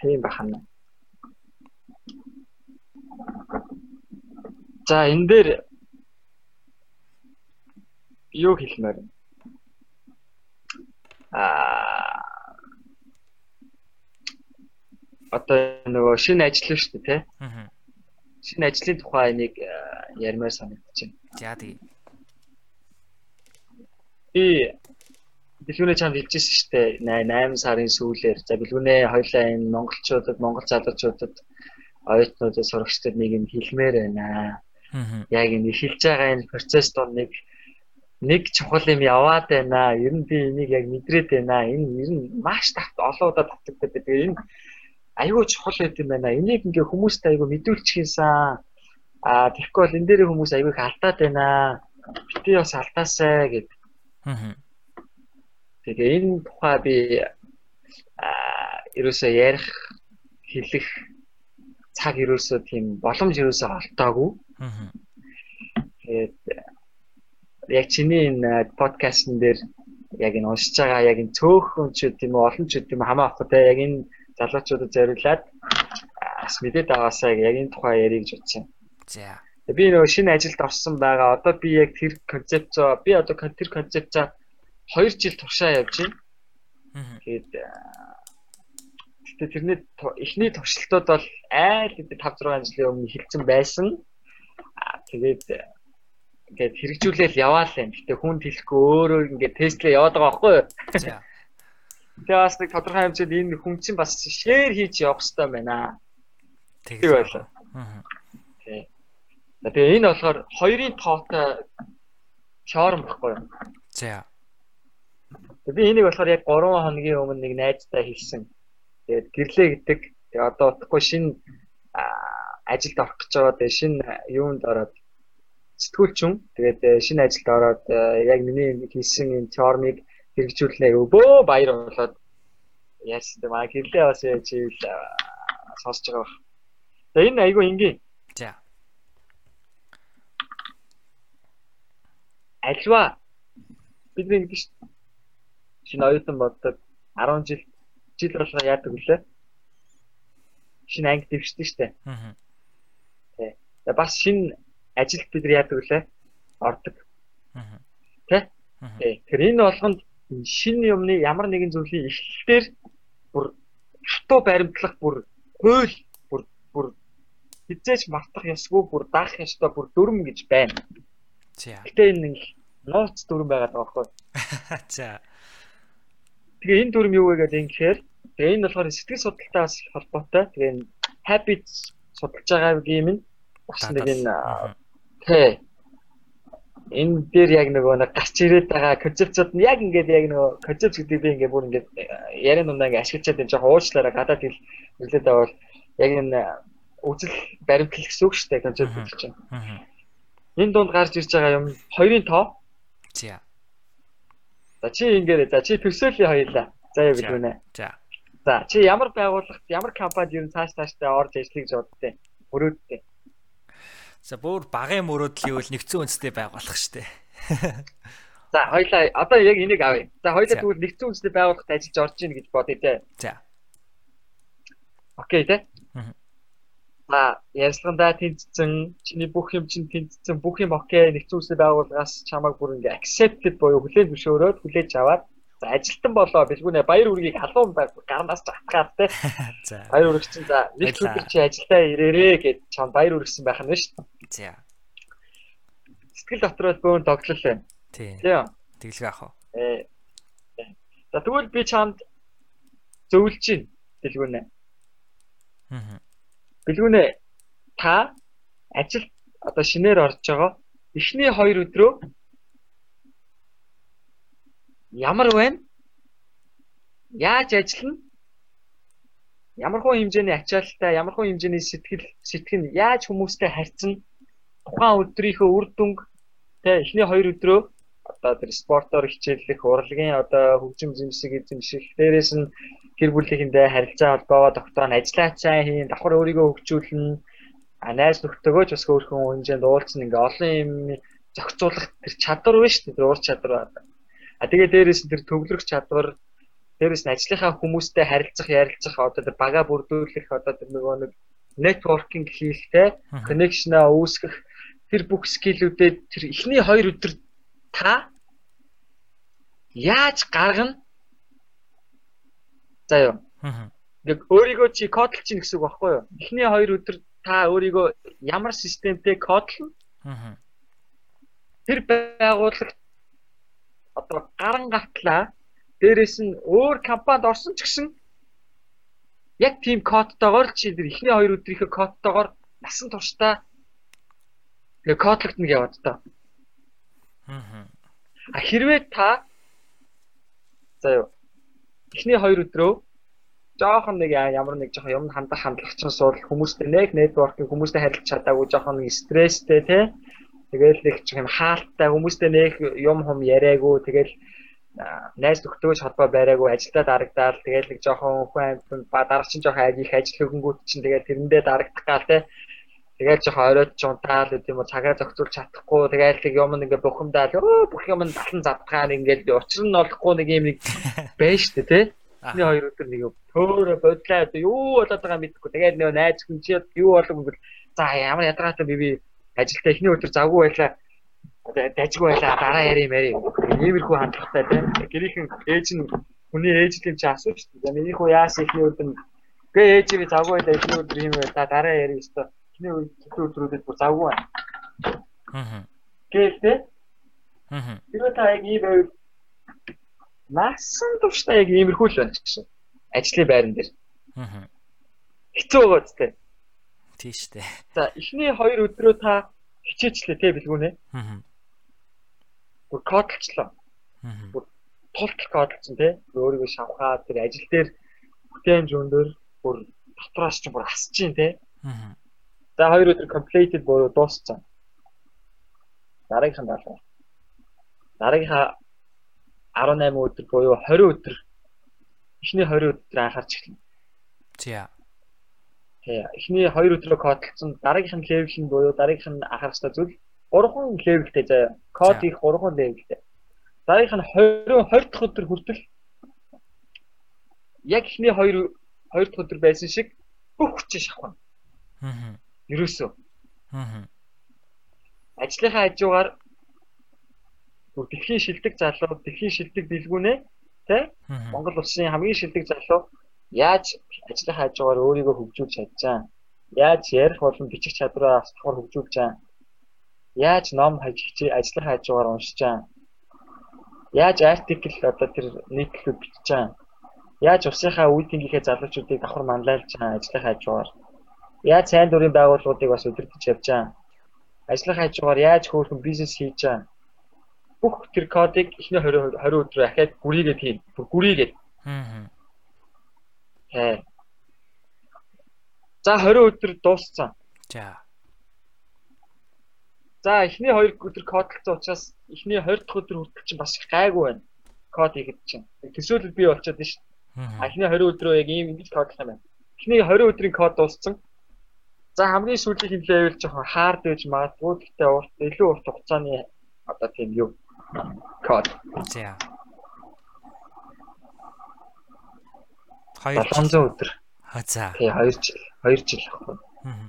Тийм бахана. За энэ дээр юу хэлмээр? Аа одоо нөгөө шинэ ажил шүү дээ тий. Аа. Шинэ ажлын тухай нэг ярмаар санагдчихэв. За тэгээ. Би бэлгүүнээ чамд хэлжсэн шүү дээ. 8 сарын сүүлээр за бэлгүүнээ хоёлаа энэ монголчуудад, монгол залуучуудад оюутнуудад сурагчдад нэг юм хэлмээр байна. Яг энэ эхэлж байгаа энэ процесс дор нэг нэг чухал юм яваад байна. Ер нь би энийг яг мэдрээд байна. Энэ ер нь маш тавт олоодаа татдаг гэдэг. Энэ айгүй чухал байт юм байна. Энийг ингээ хүмүүст айгүй мэдүүлчихсэн. Аа тэгэхгүй бол энэ дээр хүмүүс айгүй их алдаад байна. Бити бас алдаасаа гэд. Аа. Тэгээ энэ тухай би аа ерөөсөө ярих хэлэх цаг ерөөсөө тийм боломж ерөөсөө олтоогүй. Аа. Тэгээд яг чиний энэ подкастн дээр яг энэ уншиж байгаа яг энэ цөөхөн ч гэдэм үү олон ч гэдэм хамаагүй те яг энэ залуучуудад зориулаад бас мэдээд аваасаа яг энэ тухай ярих гэж бодсон. За. Би нөгөө шинэ ажилд орсон байгаа. Одоо би яг тэр концепцоо би одоо тэр концепцоо 2 жил туршаа явж байна. Тэгээд гэтээ тэрний эхний туршилтууд бол айл гэдэг 5 6 жилийн өмнө хэлсэн байсан. Тэгээд ингээд хэрэгжүүлэл яваал юм. Гэтээ хүнд хэлэхгүй өөрөө ингээд тестлээ яваад байгаа байхгүй юу? Тэгээ бас нэг тодорхой хэмжээнд энэ хүн чинь бас шеэр хийж явах хэрэгтэй байна. Тэг байлаа. Аа. Тий. Тэгээ энэ болохоор хоёрын тоотой теорем баггүй юу? За. Би энийг болохоор яг 3 хоногийн өмнө нэг найзтай хэлсэн. Тэгээд гэрлээ гэдэг. Тэгээ одоо утгагүй шинэ ажилд орох гэж байгаа. Тэгээ шинэ юунд ороод сэтгүүлчин. Тэгээд шинэ ажилд ороод яг миний хийсэн энэ теоремыг хэрэгжүүлнэ өвөө баяр болоод яасан бэ маа гэрлээ бас яаж ивэл сонсож байгаа баг. Тэгээ энэ айгүй ингийн. За. Альва бидний ингэ ш шинэ оюутан боддог 10 жил жил болгоо яадаг үлээ. Шинэ анги дэвшдэг штэ. Аа. Тэгээ бас шинэ ажилд бид яадаг үлээ. Ордог. Аа. Тэ? Тэгэхээр энэ болгонд шинэ юмны ямар нэгэн зүйлийн эхлэлээр бүр хатуу баримтлах бүр хууль бүр бүр хизээч мартах ёсгүй бүр даах ёстой бүр дүрм гэж байна. За. Гэтэ энэ нууц дүрм байгаад байгаа байхгүй. За. Тэгээ энэ дүрм юу вэ гэдэг ингэхээр тэгээ энэ болохоор сэтгэл судлалтай бас холбоотой. Тэгээ энэ habits судалж байгаа юм нь бас нэг энэ тий энэ дээр яг нөгөө нэг гарч ирээд байгаа концепцууд нь яг ингээд яг нөгөө концепц гэдэг би ингээд бүр ингээд яриа нундаа ингээд ашиглачаад энэ жоохон уучлаарай гадаад хэл хэлээд байгаа бол яг энэ үзэл баримтлал гэсэн үг шүү дээ концепт гэж чинь. Энэ дунд гарч ирж байгаа юм хоёрын тоо. За. За чи ингээд за чи төсөөлөе хоёлаа. За яа билгүнэ. За. За чи ямар байгууллагт ямар компанид ер нь цааш цааштай орж ажиллах гэж боддیں۔ Өрөөдтэй. За бүр багын мөрөөдөл гэвэл нэгдсэн үндэстэй байгуулах штэ. За хоёлаа одоо яг энийг авъя. За хоёлаа тэгвэл нэгдсэн үндэстэй байгууллагт ажиллаж орж ийн гэж бодъё те. За. Окей те. За ярьсгандаа тэнцсэн чиний бүх юм чинь тэнцсэн бүх юм окей нэгдсэн үндэстэй байгууллагаас чамайг бүр ингээ accepted буюу хүлээн зөвшөөрөөд хүлээж аваад За ажилтан болоо бэлгүүнэ баяр үргийг халуун гарнаас татгаад те. За. Баяр үрэг чинь за нэг өдөр чи ажилдаа ирээрээ гэд чам баяр үргэсэн байх нь шүү дээ. За. Сэтгэл дотроо бөөн тоглол байна. Тийм. Тэглэг ах уу. Э. За тэгвэл би чамд зөвлөж чинь бэлгүүнэ. Аа. Бэлгүүнэ та ажил одоо шинээр орж байгаа. Эхний хоёр өдрөө ямар байна? Яаж ажиллана? Ямархуу хэмжээний ачаалттай, ямархуу хэмжээний сэтгэл сэтгэн яаж хүмүүстэй харьцна? Тухайн өдрийнхөө үр дүнг тэ эхний хоёр өдрөө одоо тэр спортоор хичээллэх, урлагийн одоо хөгжим зэмсэг эзэмших, дээрээс нь гэр бүлийнхэнтэй харилцаа холбоогоо тогтооно, ажиллаа цай хийн, давхар өөрийгөө хөгжүүлнэ, найз нөхдөөгөө ч бас хөөрхөн хэмжээнд уулзсан ингээ олон юм зохицуулах тэр чадвар биш үү? Тэр уур чадвар байна А тэгээ дээрээс нь тэр төвлөрөх чадвар дээрээс нь ажлынхаа хүмүүстэй харилцах, ярилцах одоо тэр бага бүрдүүлэх одоо тэр нөгөө нэг networking хийхтэй connection-а үүсгэх тэр бүх скиллүүдээ тэр эхний хоёр өдөр та яаж гаргана? За юу. Ингээ өөрийгөө чи кодлж чинь гэсэн үг багхгүй юу? Эхний хоёр өдөр та өөрийгөө ямар системтэй кодлно? Тэр байгууллагт одоо гаран гатлаа дээрэс нь өөр компанид орсон ч гэсэн яг тийм кодтойгоор чи тэр эхний хоёр өдрийнхөө кодтойгоор насан туршдаа тэгээ кодлогдно гэж боддоо. А хэрвээ та за юу? Эхний хоёр өдрөө жоохон нэг ямар нэг жоохон юм хандах хандлах чинь суул хүмүүстэй нэг нэтворкинг хүмүүстэй харилцаж чадаагүй жоохон стресстэй тий Тэгэл нэг ч юм хаалттай хүмүүстэй нэг юм хум яриаггүй тэгэл найз нөхдөж холбоо байраагүй ажилдаа дарагдаал тэгэл нэг жоохон хүн амьтан ба дараа чинь жоохон ажил их ажил хөнгөт чинь тэгэл тэрэндээ дарагдах гал те. Тэгэл жоохон оройд жунтаал гэдэг юм уу цагаа зохицуулж чадахгүй тэгэл нэг юм ингээ бухимдаал өө бүх юм нь талан задгаан ингээл учир нь олохгүй нэг юм нэг байна штэ те. Эхний хоёр өдөр нэг төөрө бодлоо юу болоод байгаа мэдэхгүй тэгээд нөө найз хүн чи юу болов гэвэл за ямар ядаргаатай би би ажилдаа эхний өдөр завгүй байлаа дажгүй байлаа дараа ярим ярим иймэрхүү хандлагатай тийм гэрийнхэн ээж нь хүний ээжлийн чи асууж шүү дээ. Миний хүү яас эхний өдөр гээ ээж би завгүй байлаа эхний өдөр юм байлаа дараа ярим өстой эхний өдрүүдэд бүр завгүй байна. Аа гэлтэй аа тэр та яг ийм байв. Насан туршдаа яг иймэрхүү л байна гэсэн. Ажлын байран дээр. Аа хэцүү байгаа зү Тийш үү. За эхний хоёр өдрөө та хичээчлээ те бэлгүүнэ. Аа. Бүр кодлчлоо. Аа. Бүр тултал кодлцсон те. Өөрийгөө шавхаа тэр ажил дээр бүтээн зүүндөр бүр дотроос ч бүр асч чинь те. Аа. За хоёр өдөр completed буюу дууссан. Дараагийнхан даалга. Дараагийнхаа 18 өдөр буюу 20 өдөр эхний 20 өдөр анхаарч эхэлнэ. За. Тий. Эхний 2 өдрөө кодлцсон дараагийнх нь левел нь буюу дараагийнх нь анхаарах ёстой зүйл 3хан левелтэй заяа. Код их 3хан левелтэй. Дараагийнх нь 20 20 дахь өдөр хүртэл яг эхний 2 2 дахь өдөр байсан шиг бүх хүчээ шавхна. Аа. Ерөөсөө. Аа. Ажлынхаа хажуугаар бүр дэлхийн шилдэг залуу, дэлхийн шилдэг дэлгүүнээ тэ Монгол улсын хамгийн шилдэг залуу яаж ажлын хажуугаар өөрийгөө хөгжүүлж чадчаа. Яаж ярих болон бичих чадвараа асуухаар хөгжүүлж чаа. Яаж ном хажигч ажлын хажуугаар уншиж чаа. Яаж артикл одоо тэр нийтлүүд бичиж чаа. Яаж усынхаа үйлдвэрийнхээ залуучуудыг давхар манлайлж чаа ажлын хажуугаар. Яаж сайн дурын байгууллагуудыг бас өдөртөж явж чаа. Ажлын хажуугаар яаж хөөрхөн бизнес хийж чаа. Бүх тэр кодыг эхний 20 20 өдрөө ахаад гүрийгээд хийн. Гүрийгээд. Аа. За 20 өдөр дууссан. За. За эхний 2 өдөр кодлцсон учраас эхний 20 дахь өдөр хүртэл чинь бас их гайгүй байна. Код хийхэд чинь. Төсөөлөл бий болчиход байна шүү дээ. А эхний 20 өдрөө яг ийм ингэж кодлох юм байна. Эхний 20 өдрийн код дууссан. За хамгийн сүүлийн левел жоохон хард байж магадгүй гэхдээ урт илүү урт хугацааны одоо тийм юу код. За. 700 өдөр. А за. Тий 2 жил. 2 жил ахгүй. Аа.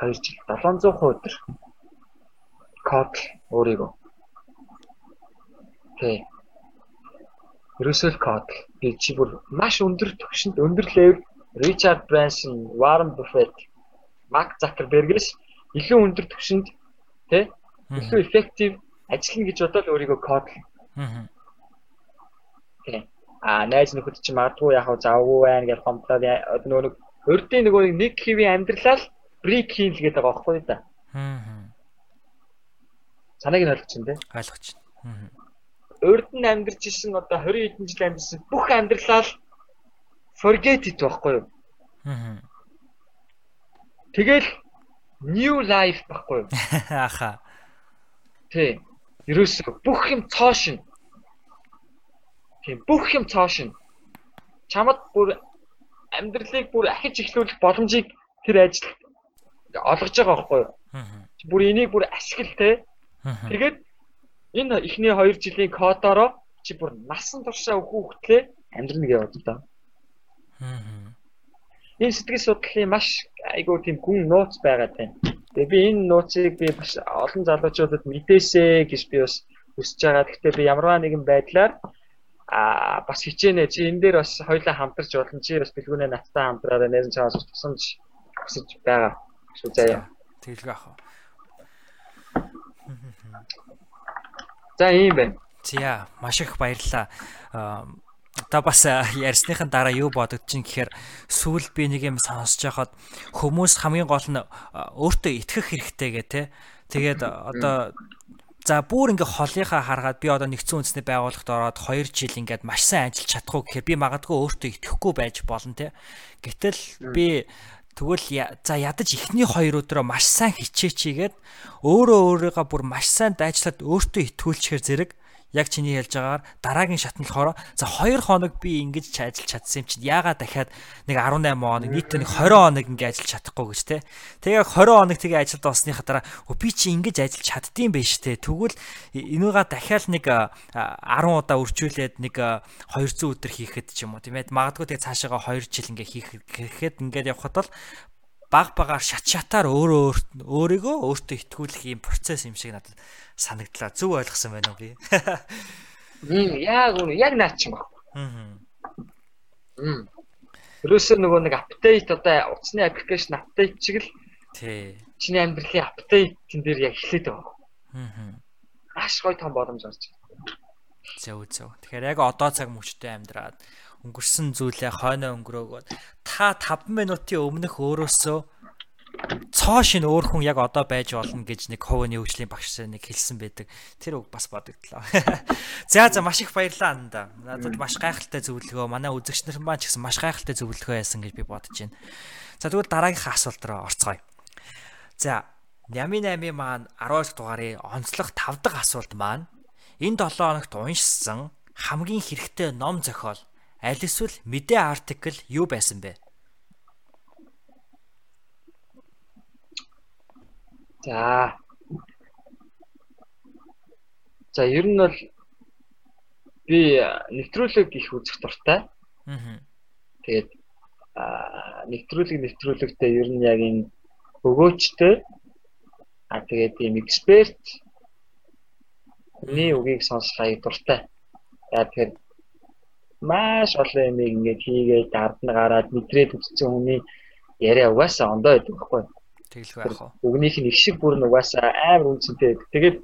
2 жил 700 өдөр. Код өөрийгөө. Тий. Ерөөсөө код би чи бүр маш өндөр түвшинд өндөр левел Ричард Брэнсон, Warren Buffett, Марк Закербергээс илүү өндөр түвшинд тий илүү effective ажиллана гэж бодоод өөрийгөө код. Аа. Тий а найз нөхөд чи магадгүй яг завгүй байна гэж хомдлоод нөгөө өрдийн нөгөө нэг хэвийн амьдралаа брик хийн л гэдэг байгаа байхгүй да. Аа. Санааг нь ойлгож байна те. Ойлгож байна. Урд нь амьдарч исэн одоо 20 хэдэн жил амьдсан бүх амьдралаа forget it байхгүй юу? Аа. Тэгэл new life байхгүй юу? Аха. Тэ. Ерөөсөө бүх юм цоо шин. Тийм бүх юм цоо шин. Чамд бүр амьдралыг бүр ахиж эхлүүлэх боломжийг тэр ажил олгож байгаа байхгүй юу? Бүр энийг бүр ашигла те. Тэгээд энэ эхний 2 жилийн кодороо чи бүр насан туршаа өхөө хөтлөө амьдрна гэж бодож байна. Энэ сэтгэл судлалын маш айгүй тийм гүн нууц байгаа тань. Тэгээ би энэ нууцыг би бас олон залуучуудад мэдээсэй гэж би бас хүсэж байгаа. Гэхдээ би ямарваа нэгэн байдлаар а бас хичээнэ чи энэ дээр бас хоёлаа хамтарч болно чи бас бэлгүүнээ надтай хамтраараа нэрэн чаас тусамж хүсэж байгаа шүү заяа тэгэлгүй ах. За ийм байна. За маш их баярлалаа. Одоо бас ярьсныхан дараа юу бодогдож чинь гэхээр сүүл би нэг юм сонсож байхад хүмүүс хамгийн гол нь өөртөө итгэх хэрэгтэй гэх те. Тэгээд одоо За бүр ингээ холынхаа харахад би одоо нэгдсэн үндэсний байгууллагт ороод 2 жил ингээд маш сайн ажиллаж чадахгүй гэхээр би магадгүй өөртөө итгэхгүй байж болно те. Гэтэл би тэгвэл за ядаж ихний 2 өдрөө маш сайн хичээчигээд өөрөө өөрийгөө бүр маш сайн дайчлаад өөртөө итгүүлчихэр зэрэг яг чиний хэлж байгаагаар дараагийн шат нь болохоор за 2 хоног би ингэж ажиллаж чадсан юм чинь яагаад дахиад нэг 18 хоног нийтдээ нэг 20 хоног ингэ ажиллаж чадахгүй гэж те. Тэгээ 20 хоног тэгээ ажилд болсныхаа дараа би чи ингэж ажиллаж чаддсан байж те. Тэгвэл энийга дахиад нэг 10 удаа үржүүлээд нэг 200 өдөр хийхэд ч юм уу тийм ээ. Магадгүй тэгээ цаашаага 2 жил ингэ хийх гэхэд ингээд явхад бол баг багаар шат шатаар өөрөө өөрийгөө өөртөө итгүүлэх юм процесс юм шиг надад санагдлаа. Зөв ойлгосон байна уу би? Мм яг үнэ яг наач юм байна. Аа. Мм. Ерөөсөө нөгөө нэг апдейт одоо утасны аппликейшн апдейт шиг л тий. Чиний амьдралын апдейтын дээр яг эхлээд байгаа. Аа. Маш гоё том боломж орж байна. Зөв зөв. Тэгэхээр яг одоо цаг мөчтэй амьдраад өнгөрсөн зүйлээ хойноо өнгөрөөгөөд та 5 минутын өмнөх өөрөөсөө цоо шин өөр хүн яг одоо байж болно гэж нэг ховны хөгжлийн багш нэг хэлсэн байдаг. Тэр үг бас бодогдлоо. За за маш их баярлалаа анда. Надад маш гайхалтай зөвлөгөө. Манай үзэгч нар маань ч гэсэн маш гайхалтай зөвлөгөө яасан гэж би бодож байна. За тэгвэл дараагийнхаа асуулт руу орцгоё. За Нями 8 маань 12 дугаарын онцлог 5 дахь асуулт маань энэ 7 хоногт уншсан хамгийн хэрэгтэй ном зохиол аль эсвэл мэдээ артикл юу байсан бэ? За. За ер нь бол би нэвтрүүлэг их үзэх дуртай. Аа. Тэгээд нэвтрүүлэг нэвтрүүлэгтээ ер нь яг энэ өгөөчтэй а тэгээд ийм эксперт Хүний үгийг сонсох аяг дуртай. Яа тэгэхээр маш олон юм ингээд хийгээд ард нь гараад мэдрээд үзсэн хүний яриа угаасаа ондоо байдаг байхгүй. Тэгэлгүй яах вэ? Үгнийх нь их шиг бүр нь угаасаа амар үнцэнтэй байдаг. Тэгээд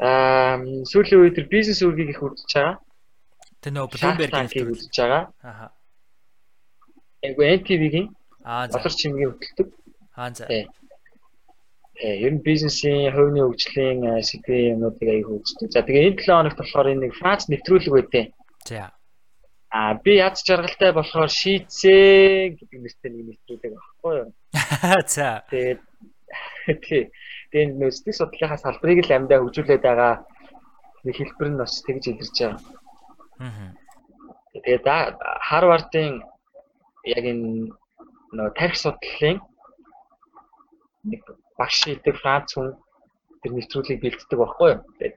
аа сүүлийн үед тэр бизнес үргийг их үзэж байгаа. Тэр нөө Bloomberg-ийг үзэж байгаа. Аха. Эйгөө NTV-гийн Аа за. болор чимгийн хөтөлдөг. Аа за. Э ер нь бизнесийн хувийн хөгжлийн сэдвийн юмнуудыг аяг үздэг. За тэгээ энэ 7 хоногт болохоор энэ нэг Франц нэвтрүүлэг байдیں۔ За. А би яд жаргалтай болохоор шийдсэн гэдэг нэртэй нэг нэвтрүүлэг багхгүй юу. За. Тэгээд. Тэгээд нөө сэтгэл судлалынхаа салбарыг л амьдаа хөгжүүлээд байгаа нэг хэлбэр нь бас тэгж илэрч байгаа. Аа. Тэгээд Харвардын яг энэ нөө тарих судлалын нэг багш шийдэг Франц хүн тэр нэвтрүүлгийг бэлддэг байхгүй юу. Тэгээд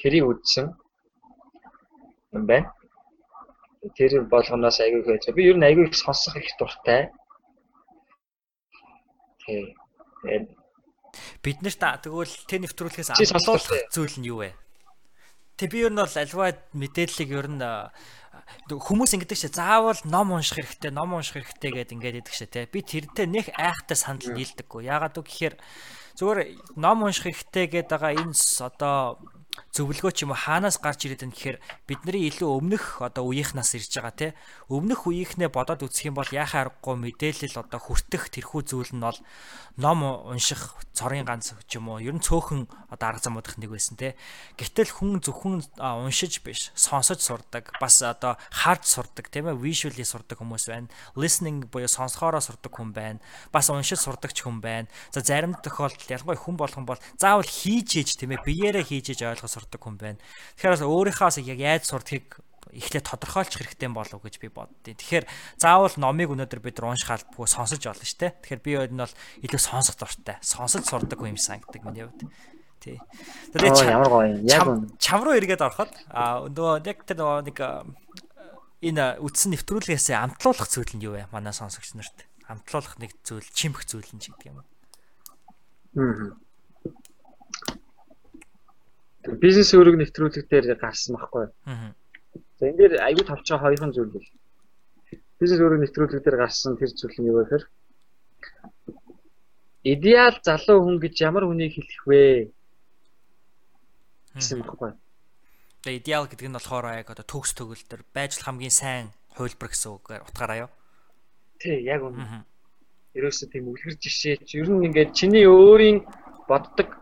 тэрийг үзсэн юм байна. Тэр болгоноос аягүй байж. Би ер нь аягүй их сонсох их дуртай. Тэг. Тэгээд бид нарт тэгвэл тэ нэвтрүүлгээс амлуулах зүйл нь юу вэ? Тэг би ер нь бол альва мэдээллийг ер нь хүмүүс ингэдэг шээ заавал ном унших хэрэгтэй, ном унших хэрэгтэй гэдээ ингээд идэг шээ те. Би тэрнтэй нэх айхтай санал нийлдэггүй. Ягаад үг гэхээр зүгээр ном унших хэрэгтэй гэдэг байгаа энэ одоо зөвлөгөө ч юм уу хаанаас гарч ирээд байна гэхээр бидний илүү өмнөх одоо үеийнхнаас ирж байгаа те. Өмнөх үеийнхнээ бодоод үзэх юм бол яхаа аргагүй мэдээлэл одоо хүртэх тэрхүү зүйл нь бол ном унших цорын ганц ч юм уу ер нь цөөхөн одоо арга замуудах нэг байсан те. Гэтэл хүн зөвхөн уншиж биш сонсож сурдаг бас одоо харж сурдаг тийм ээ visually сурдаг хүмүүс байна. Listening буюу сонсохоороо сурдаг хүн байна. Бас уншиж сурдаг ч хүн байна. За зарим тохиолдолд ялангуяа хүн болгон бол заавал хийж ээж тийм ээ биеэрээ хийж ээж ойлгож сурдаг хүн байна тэгэхээр бас өөрийнхоос яг яаж сурдгийг эхлээд тодорхойлчих хэрэгтэй болов гэж би боддیں۔ Тэгэхээр заавал номыг өнөөдөр бид уншихаар бүгд сонсож олно шүү дээ. Тэгэхээр би энэ бол илүү сонсох дуртай. Сонсож сурдаг юм санагдаг миний хувьд. Тий. Оо, ямар гоё юм. Яг чам, руу эргээд ороход а нөгөө яг тэр нөгөө нэг энэ үтсэн нэвтрүүлгээс амтлуулах зүйл нь юу вэ? Манай сонсогч нарт. Амтлуулах нэг зүйл, чимх зүйл нь ч гэдэг юм. Аа. Бизнес үүрэг нэвтрүүлэг дээр гарсан байхгүй? Аа. За энэ дээр аюу тавч байгаа хоёрхан зүйл бол. Бизнес өөрөг нэвтрүүлэг дээр гарсан тэр зүйл нь юу вэ гэхээр идеал залуу хүн гэж ямар хүнийг хэлэх вэ гэсэн баггүй. Тэгээ идеал гэдэг нь болохоор яг одоо төгс төгөлдөр байж л хамгийн сайн хувилбар гэсэн үгээр утгаараа юу? Тий, яг үнэ. Ерөөсөө тийм үлгэр жишээч ер нь ингээд чиний өөрийн боддог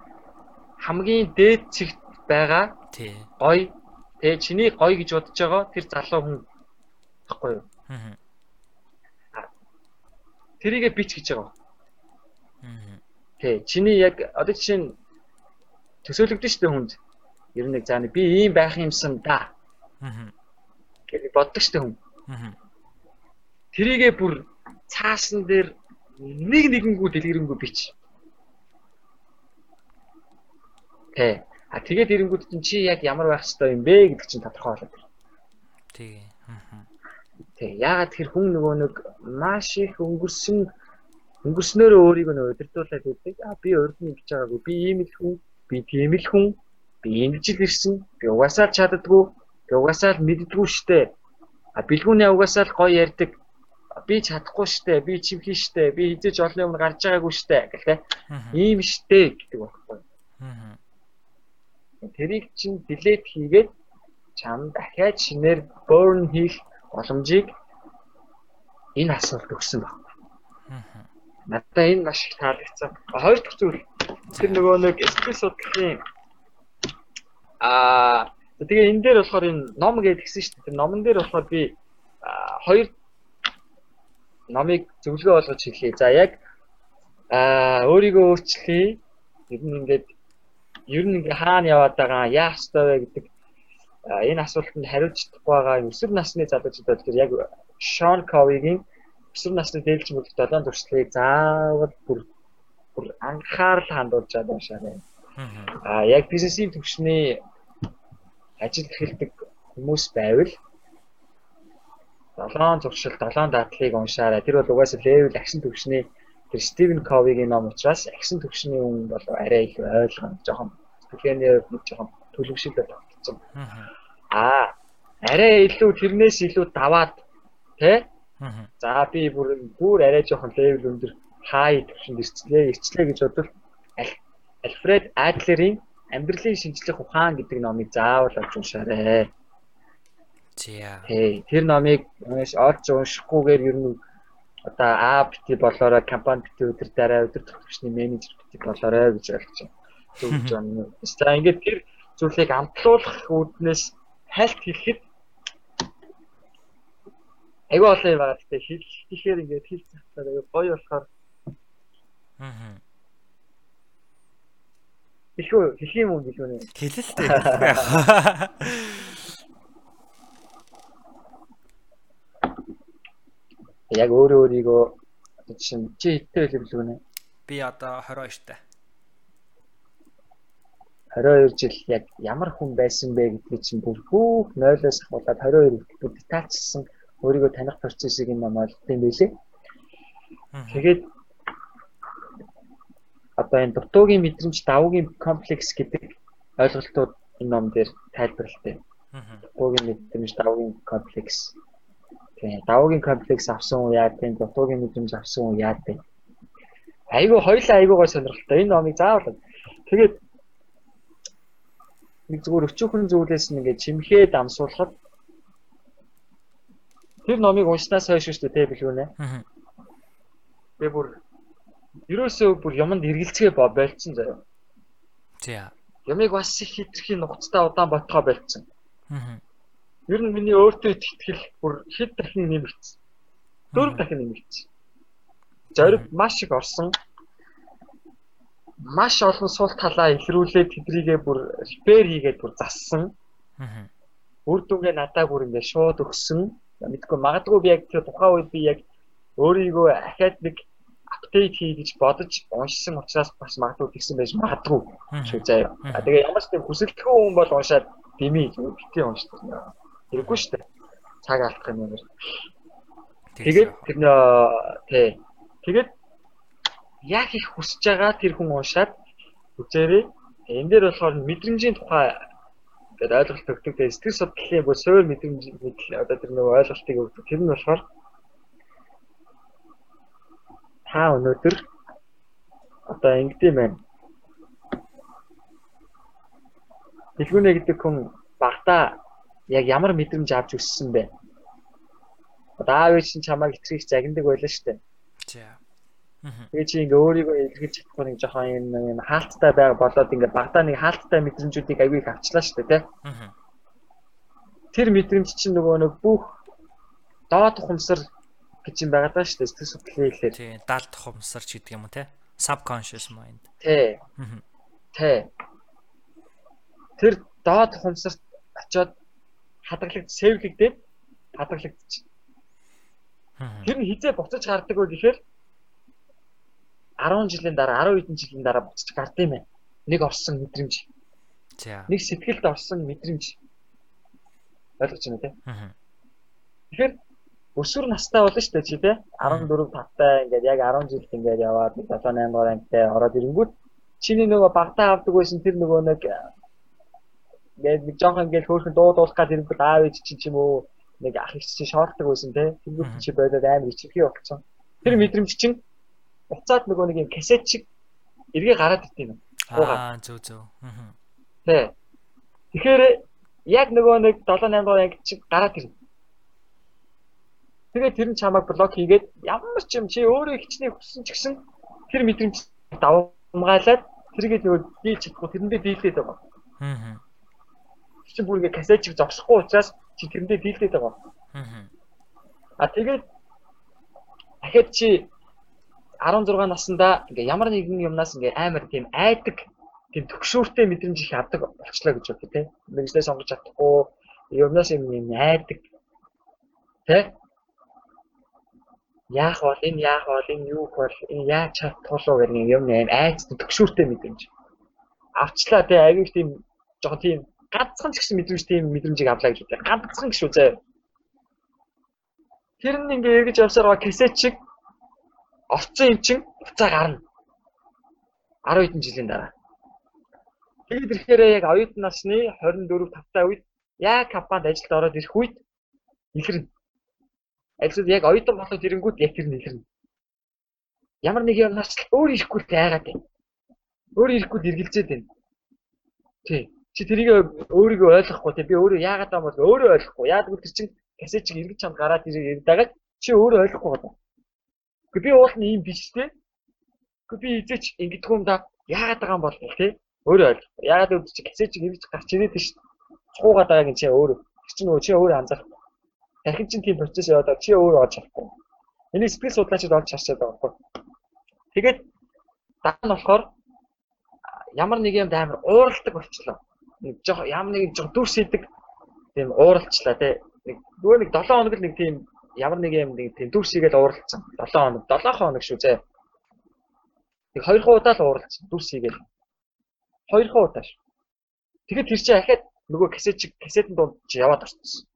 хамгийн дээд зэгт байгаа Тий. гоё тэгээ чиний гоё гэж бодож байгаа тэр залуу хүн баггүй юу? Аа. Тэрийгэ бич гэж байгаа. Аа. Тий, чиний яг одоо жишээ нь төсөөлөгдөн дээ хүнд. Ер нь нэг заа би ийм байх юмсан да Аа. гэж боддог дээ хүн. Аа. Тэрийгэ бүр цаасан дээр нэг нэгэнгүү дэлгэрэнгүй бич. Тий. А тэгээд ирэнгүүд чинь чи яг ямар байх хэвээр юм бэ гэдэг чинь тодорхой болоод. Тэгээ. Аа. Тий. Яагаад тэр хүн нөгөө нэг маш их өнгөрсөн өнгөрснөөрөө өөрийгөө нөгөө удирдуулаад байдаг. А би урд нь гэж байгаагүй. Би ийм л хүн, би тийм л хүн, би ингэж л ирсэн. Би угаасаа л чаддгүй, би угаасаа л мэддгүй штэ. А бэлгүүнээ угаасаа л гоё ярьдаг. Би чадахгүй штэ, би чимхий штэ, би хизээж олон юм гарч байгаагүй штэ гэлээ. Аа. Ийм штэ гэдэг байхгүй. Аа. Тэрийг чинь делет хийгээд чам дахиад шинээр burn хийх боломжийг энэ асуулт өгсөн баг. Аа. Надад энэ маш их таалагдсан. Хоёр дахь зүйл тэр нөгөө нэг сэтгэл судлалын аа тэгээ энэ дээр болохоор энэ ном гэж гисэн шүү дээ. Тэр номон дээр болохоор би хоёр номыг зөвлөгөө болгож хэлье. За яг аа өөрийгөө өөрчлөе. Ер нь ингээд ер нь ингээ хаана яваад байгаа яах ёстой вэ гэдэг энэ асуултанд хариулж чадахгүй байгаа өсвөр насны залуучууд бол тэр яг Шон Ковигийн өсвөр насны дээлж мөрөх долоон туршлагыг заавал бүр бүр анхаарал хандуулж чадсан уншаарай. Аа. Яг бизнесийн төвшний ажил эхэлдэг хүмүүс байвал 7 зуршил 7 дадлыг уншаарай. Тэр бол угаасаа левел агшин төвшний тэр Стивен Ковигийн ном учраас агшин төвшний хүн бол арай их ойлгоно. Сэтгэлгээний хувьд нэг жоохон төлөвшөлөд тогтсон. Аа арай илүү тэрнээс илүү даваад тий За би бүр бүр арай жоохон левел өндөр хай төвшөнд ирчлээ, ирчлээ гэж бодвол Альфред Адлерийн амьдралын шинжлэх ухаан гэдэг номыг заавал олж уншаарай. За. Тий, тэр номыг унш олж уншихгүйгээр ер нь одоо А бити болоорой компани бити өдөр дараа өдөр төвчний менежер бити болоорой гэж ойлгож байна. Зөвж байна. За ингээд тэр зүйлийг амтлуулах үүднээс хайлт хийхэд айгүй олон юм байгаа. Гэтэ хэлэхээр ингээд хэл цагтаар айгүй гоё болохоор Аа. Хэлхүү хэлэх юм уу гэлөө нэ. Хэлэлтэй. Яг өөрөө өөрийгөө чинь чи хэдтэй хэлэх билүү нэ? Би одоо 22 таа. 22 жил яг ямар хүн байсан бэ гэдгийг чинь бүр хүүх 0-оос ахуулаад 22 хүртэл детальчилсан өөрийгөө таних процессыг энэ ном олдсон юм билээ. Тэгээд одоо энэ дутуугийн мэдрэмж давуугийн комплекс гэдэг ойлголтууд энэ ном дээр тайлбарлалтай. Дутуугийн мэдрэмж давуугийн комплекс Тийм. Давуугийн комплекс авсан уу яа тийм дутуугийн мэдрэмж авсан уу яа тийм. Айгу хоёлаа айгуугаа сонирхолтой. Энэ номыг заавал. Тэгээд нэг зүгээр өчүүхэн зүйлээс нь ингээд чимхээ дамсуулахад тэр номыг уншнаас хойш шүү дээ билүү нэ. Аа. Тэгээ бүр ерөөсөө бүр юмд эргэлцгээ болцсон заяа. Тийм. Ямиг бас их хитрхийн нухацтай удаан ботхоо болцсон. Аа. Ер нь миний өөртөө итгэл бүр хэд дахин нэмэгдсэн. Дөрөв дахин нэмэгдсэн. Зориг маш их орсон. Маш олон сул талаа ихрүүлээд тэдрийгээ бүр репер хийгээд бүр зассан. Аа. Үр дүнгээ надаа бүр ингээд шууд өгсөн. Мэдгүй магадгүй би яг тэр тухайн үед би яг өөрийгөө ахаад нэг апдейт хий гэж бодож уншсан учраас бас магадгүй тэгсэн байж магадгүй шүү заяа. Тэгээ ямар ч тийм хүсэлтгүй хүн бол уншаад дими битгий уншдаг. Хэрэггүй шүү дээ. Цаг алдах юм байна. Тэгээд тэр нөө тий. Тэгээд яг их хүсэж байгаа тэр хүн уншаад үзээрэй. Энэ дээр болохоор мэдрэмжийн тухай гэдэг ойлголт өгдөг. Тэгээд сэтгэл судлалын бүр суур мэдрэмж мэдл одоо тэр нөгөө ойлголтыг өгдөг. Тэр нь болохоор та өнөөдөр одоо ингэдэм байна. Дэлгүүнэ гэдэг хүн багтаа яг ямар мэдрэмж авч өссөн бэ? Одоо аав чинь чамайг итгэх загнадаг байлаа шүү дээ. За. Тэгээ чи ингээ өөрийгөө илэрхийлж чадахгүй нэг жоохон юм юм хаалттай байга болоод ингээ багтаа нэг хаалттай мэдрэмжүүдийг аягүй их авчлаа шүү дээ, тий? Тэр мэдрэмж чинь нөгөө нэг бүх доод тухамсар гэж юм байгаа даа шүү дээ сэтгэл судлалын хэлээр. Тий, даалт тухамсар ч гэдэг юм уу, тий? Subconscious mind. Тий. Тий. Тэр доод тухамсарт очиод хадгалагдж сэвлэгдээд хадгалагдчих. Тэр нь хизээ буцаж гардаг вэ гэхээр 10 жилийн дараа 10 хэдэн жилийн дараа буцаж гардаг юм байна. Нэг орсон мэдрэмж. За. Нэг сэтгэлд орсон мэдрэмж. Ойлгож байна тий? Аа. Тэгэхээр өсвөр настай болно шүү дээ чи тий? 14 5-тай ингээд яг 10 жилд ингээд яваад 7 8 дугаар ангитай ороод ирэнгүүт чиний нөгөө багтаа авдаг байсан тэр нөгөө нэг ингээд нэг жоохон ингээд хөөрхөн дуудуулах гад ирэнгүүт аав ээж чинь ч юм уу. Нэг ах их чинь шоортдаг байсан те. Тэнгүүд чи бодоод амар ичрэхий болцсон. Тэр мэдрэмж чинь уцаад нөгөө нэг юм касет шиг эргээ гараад ит юм аа зөө зөө тий тэгэхээр яг нөгөө нэг 7 8 дугаар анги чи гараад ирнэ. Тэгээд тэр нь чамайг блок хийгээд ямар ч юм чи өөрөө хичнээн хүссэн ч гэсэн тэр мэдрэмж давмгаалаад тэргээд нөгөө дий чадахгүй тэрэндээ дийлээд байгаа. Аа чи бүр ингээ касетчиг зогсохгүй учраас чи тэрэндээ дийлдээд байгаа. Аа. А тэгээд дахиад чи 16 наснда ингээ ямар нэгэн юмнаас ингээ амар тийм айдаг тийм төгшөөртэй мэдрэмж их авдаг болчлаа гэж бодё те. Мэргэжлээ сонгож чадахгүй юмнаас юм айдаг. Тэ? Яах бол энэ яах бол энэ юу бол энэ яаж чадтуулаа гэх юм юм айц төгшөөртэй мэдрэмж. Авчлаа те аягүй тийм жоохон тийм ганцхан ч гэсэн мэдрэмж тийм мэдрэмжийг авлаа гэж үү. Ганцхан гэж заяа. Тэр нь ингээ эргэж явсаар байгаа касет шиг орцсон юм чин буцаа гарна. 10 хэдэн жилийн дараа. Тэгээд ирэхээр яг оюутан насны 24 5 үед яг компанид ажилд ороод ирэх үед ихэрнэ. Ажлууд яг оюутан болоод ирэнгүүт яг тэр нэхэрнэ. Ямар нэг юм наач өөр ирэхгүй тайгаад байна. Өөр ирэхгүй эргэлзээд байна. Тий. Чи тэрийг өөрийгөө ойлгохгүй тий би өөрөө яагаад байгаа бол өөрөө ойлгохгүй. Яагаад гэвэл тэр чинь касет чиг эргэж чамд гараад ирээд дагаад чи өөрөө ойлгохгүй байна. Гэхдээ би уул нь ийм биш тий. Гэхдээ би эзэж ингэдэг юм да яагаад байгаа юм бол тий. Өөрөө ойлгох. Яагаад гэвэл чи касет чиг эргэж гарч ирээд тийш. Цуугаад байгаа гин чи өөрөө. Чинь нөгөө чи өөрөө анзаарах. Дахин чинь тийм процесс яваад чи өөрөө олж авахгүй. Энийг сэтгэл судлаачид олж харчаад байгаа байхгүй. Тэгээд дараа нь болохоор ямар нэг юм амар ууралдаг болчлоо. Нэг жоо ямар нэг жоо дүрс идэг тийм ууралчлаа тий. Нэг нөгөө нэг 7 хоног л нэг тийм ямар нэг юм нэг тийм дүрс игээл ууралцсан. 7 хоног 7 хоног шүү зэ. Нэг 2 удаа л ууралцсан дүрс игээл. 2 удаа шүү. Тэгээд тэр чинь ахаад нөгөө касет касетын дунд чи яваад орчихсон.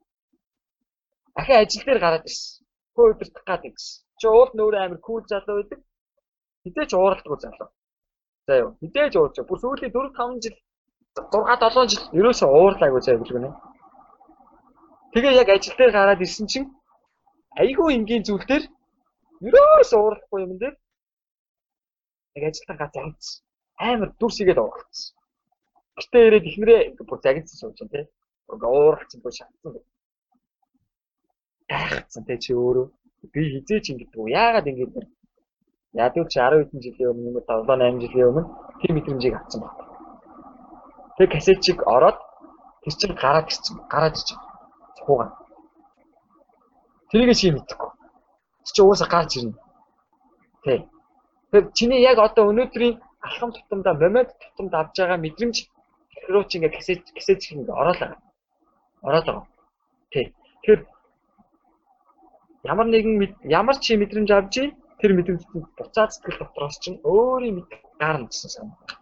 Ахаа ажил дээр гараад ирсэн. Хөө өдөртөх гад гэсэн. Чи уул нөр амир кул залуу байдаг. Хизээч ууралдаггүй залуу. За юу. Хизээж уурч. Бүр сүүлийн 4 5 жил 6 7 жил ерөөсөө уурлаагүй заа билгэнэ. Тэгээ яг ажил дээр гараад ирсэн чинь айгүй энгийн зүйл дээр ерөөсөө уурлахгүй юм дээр яг ажилтан га загцсан. Амар дүрсийгээд уурлцсан. Гэтэ ирээд ихнэрээ бүр загцсан сууж байна тий. Уурлцсан бүр шатсан. Гайхацсан тий чи өөрөө. Би хизээч ингэдэг үү? Яагаад ингэдэг вэ? Ядуу чи 10 хэдэн жилийн өмнө юм 7 8 жилийн өмнө тийм мэдрэмжийг авсан байна. Тэг касетчиг ороод тэр чинь гараад ирсэн. Гараад ич. Цуугаа. Тэрийг чи мэдэхгүй. Чи чи угаасаа гарч ирнэ. Тэг. Тэр чиний яг одоо өнөөдрийн алхам тутамдаа момент тутамд авж байгаа мэдрэмж руу чи ингээ касет касет ингээ ороолаа. Ороод байгаа. Тэг. Тэр ямар нэгэн ямар чи мэдрэмж авч ий тэр мэдрэмжтэй буцаад сэтгэл дотроос чинь өөрийн мэд гарна гэсэн санаа.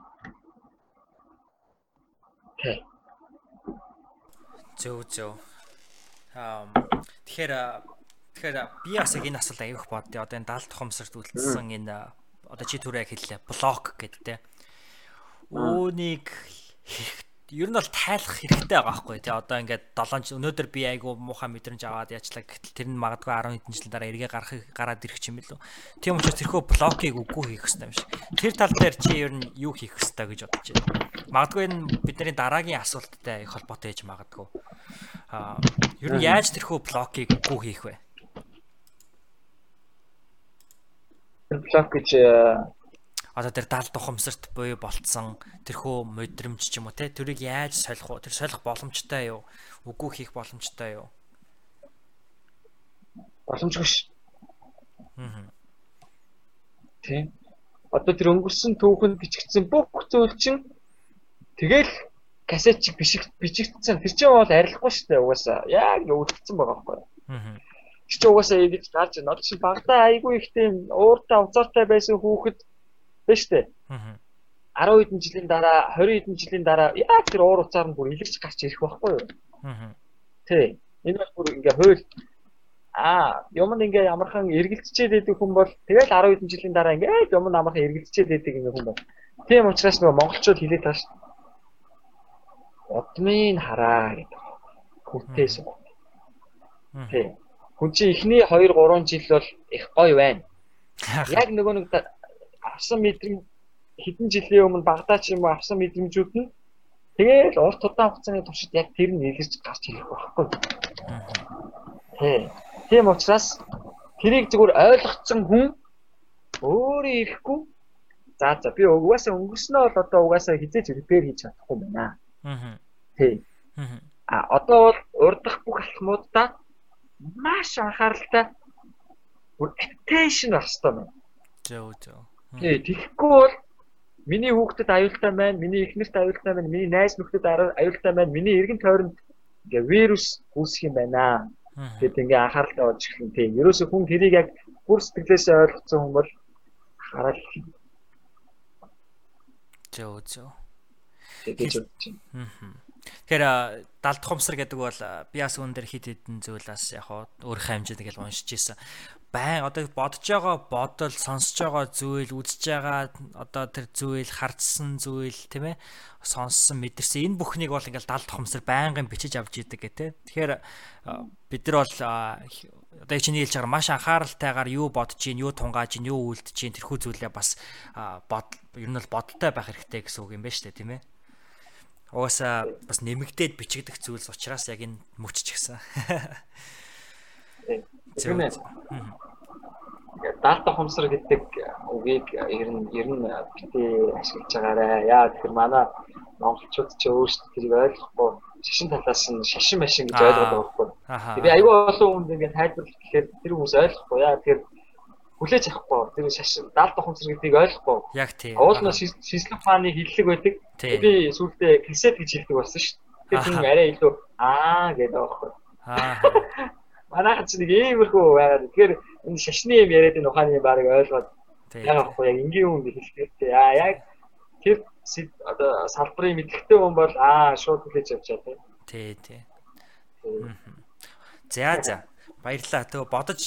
Окей. Зөв зөв. Аа тэгэхээр тэгэхээр би бас яг энэ асуулт аявих боддё. Одоо энэ 70 тухамсарт үлдсэн энэ одоо чи яг хэллээ. Блок гэдэг те. Үүнийг ер нь бол тайлах хэрэгтэй байгаа байхгүй тий. Одоо ингээд 7 жил өнөөдөр би айгу муухай мэдрэмж аваад яачлаа гэтэл тэр нь магадгүй 10 хэдэн жилийн дараа эргээ гарахыг гараад ирэх юм билүү. Тийм учраас тэрхүү блокийг үгүй хийх хэрэгтэй юм шиг. Тэр тал дээр чи ер нь юу хийх хэрэгтэй гэж бодож байна? Магадгүй энэ бидний дараагийн асуулттай их холбоотой байж магадгүй. А ер нь яаж тэрхүү блокийг үгүй хийх вэ? Блок гэж одоо тэр 70 тухамсарт буюу болцсон тэрхүү мэдрэмж ч юм уу те тэрийг яаж солих уу тэр солих боломжтой юу үгүй хийх боломжтой юу боломжгүй ш. Аа. Тийм. Одоо тэр өнгөрсөн түүхэнд бичигдсэн бүх зүйл чинь тэгэл касет чиг бичигдсэн. Тэр чинь бол арилахгүй шүү дээ угаасаа. Яг өвдөгцөн байгаа байхгүй. Аа. Чи ч угаасаа ингэж гарч байна. Одоо чи багтаа айгүй их тийм ууртай уцаартай байсан хүүхэд Тэ штэ. Аа. 10 хэдэн жилийн дараа 20 хэдэн жилийн дараа яг тэр уур уцаар нь бүр илэрч гарч ирэх байхгүй юу? Аа. Тэ. Энэ бол бүр ингээ хууль аа юм ингээ ямархан эргэлзчихэд байдаг хүн бол тэгэл 10 хэдэн жилийн дараа ингээ юм амархан эргэлзчихэд байдаг ингээ хүн бол. Тийм учраас нөгөө монголчууд хэлээд тааш. Удмын хараа гэдэг. Хүнтээс. Тэ. Хүн чинь эхний 2 3 жил бол их гоё байна. Яг нөгөө нэг авсан мэдрэмж хэдэн жилийн өмнө багтаа ч юм уу авсан мэдрэмжүүд нь тэгэл урт удаан хугацааны туршид яг тэр нь илэрч гарч ирэх байхгүй. Тий. Тийм учраас тэрийг зүгээр ойлгоцсон хүн өөрөө ирэхгүй. За за би угаасаа өнгөрснөө бол одоо угаасаа хизээж репер хийж чадахгүй байна. Аа. Тий. А одоо бол урдах бүх алхмуудаа маш анхааралтай attention авах хэрэгтэй байна. Зөө зөө. Тий, тэгэхгүй бол миний хүүхдэд аюултай байна, миний эхнэрт аюултай байна, миний найз нөхдөд аюултай байна, миний эргэн тойронд ингээ вирус үүсэх юм байна. Тэгэд ингээ анхааралтай болж эхэлнэ. Тий, ерөөсөө хүн тэрийг яг бүр сэтгэлээсээ ойлгоцсон хүн бол хараад бодож байна. Тэгэхээр далд хумсар гэдэг бол би бас өндөр хит хитэн зүйлээс яг өөрийнхөө хэмжээнд ингээл уншиж ирсэн. Байн одоо бодож байгаа бодол, сонсож байгаа зүйл, үзэж байгаа одоо тэр зүйл, хардсан зүйл тийм ээ сонссон, мэдэрсэн энэ бүхнийг бол ингээл далд тохомсор байнгын бичиж авч идэг гэх тээ. Тэгэхээр бид нар бол одоо чиний хэлж байгаа маш анхааралтайгаар юу бодож гин, юу тунгааж гин, юу үйлдэж гин тэрхүү зүйлээ бас бод ер нь бол бодолтой байх хэрэгтэй гэсэн үг юм байна шүү дээ тийм ээ. Угаасаа бас нэмэгдээд бичигдэх зүйлс учраас яг энэ мөчч ээ. Дата хумсар гэдэг үгийг ер нь ер нь битээ ашиглаж байгаарэ. Яа тэгэхээр манай монголчууд ч өөрсдөө тэрийг ойлгохгүй шашин талаас нь шашин машин гэж ойлгоод байгаа байхгүй. Тэгээ айгүй олон хүнд ингээд тайлбарлах гэхээр тэр хүмүүс ойлгохгүй. Яа тэгэхээр хүлээж авахгүй. Тэр шашин дата хумсар гэдгийг ойлгохгүй. Яг тийм. Уул нь шизлофаны хиллэг байдаг. Би сүүлдээ кисет гэж хэлдэг болсон шүү дээ. Тэр хүн арай илүү аа гэдэг байхгүй. Аа. Манайхан ч нэг иймэрхүү байгаад тэгэхээр энэ шашны юм яриад энэ ухааны барыг ойлгоод яг ахгүй яг энгийн хүн хэлэхдээ аа яг тэр одоо салбарын мэдлэгтэй хүн бол аа шууд хүлээж авч чаа тий. Тий, тий. За за. Баярлаа. Тэгээ бодож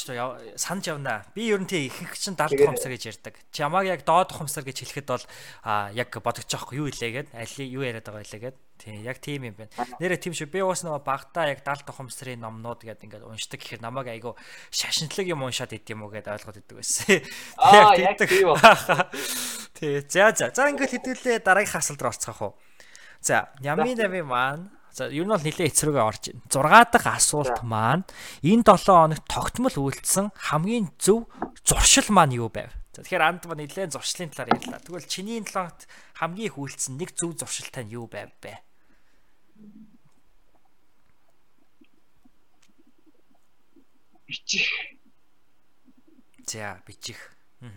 санаж явнаа. Би ер нь тий ихэнх чинь 70 хумсар гэж ярьдаг. Чамааг яг доод хумсар гэж хэлэхэд бол а яг бодож байгаа юу илээгээд аль юу яриад байгаа илээгээд. Тий яг тийм юм байна. Нэрэ тийм шүү. Би уус нөгөө багтаа яг 70 хумсрын номнууд гэдэг ингээд уншдаг гэхээр намайг айгу шашинтлаг юм уншаад ид юм уу гэдээ ойлгоод идэг байсан. Аа яг тийм байна. Тий. За за. За ингээд хэдүүлээ дараагийн асуулт руу орцгоох уу. За, Ями Нави маань За ер нь бол нэлээд эцрүүгээ орж байна. 6 дахь асуулт маань энэ 7 хоногт тогтмол үйлдэлсэн хамгийн зөв зуршил маань юу байв? За тэгэхээр анд ба нэлээд зуршлын талаар ярьлаа. Тэгвэл чиний 7 хоногт хамгийн их үйлдэлсэн нэг зөв зуршилтай нь юу байв бэ? бичих. За бичих. Аа.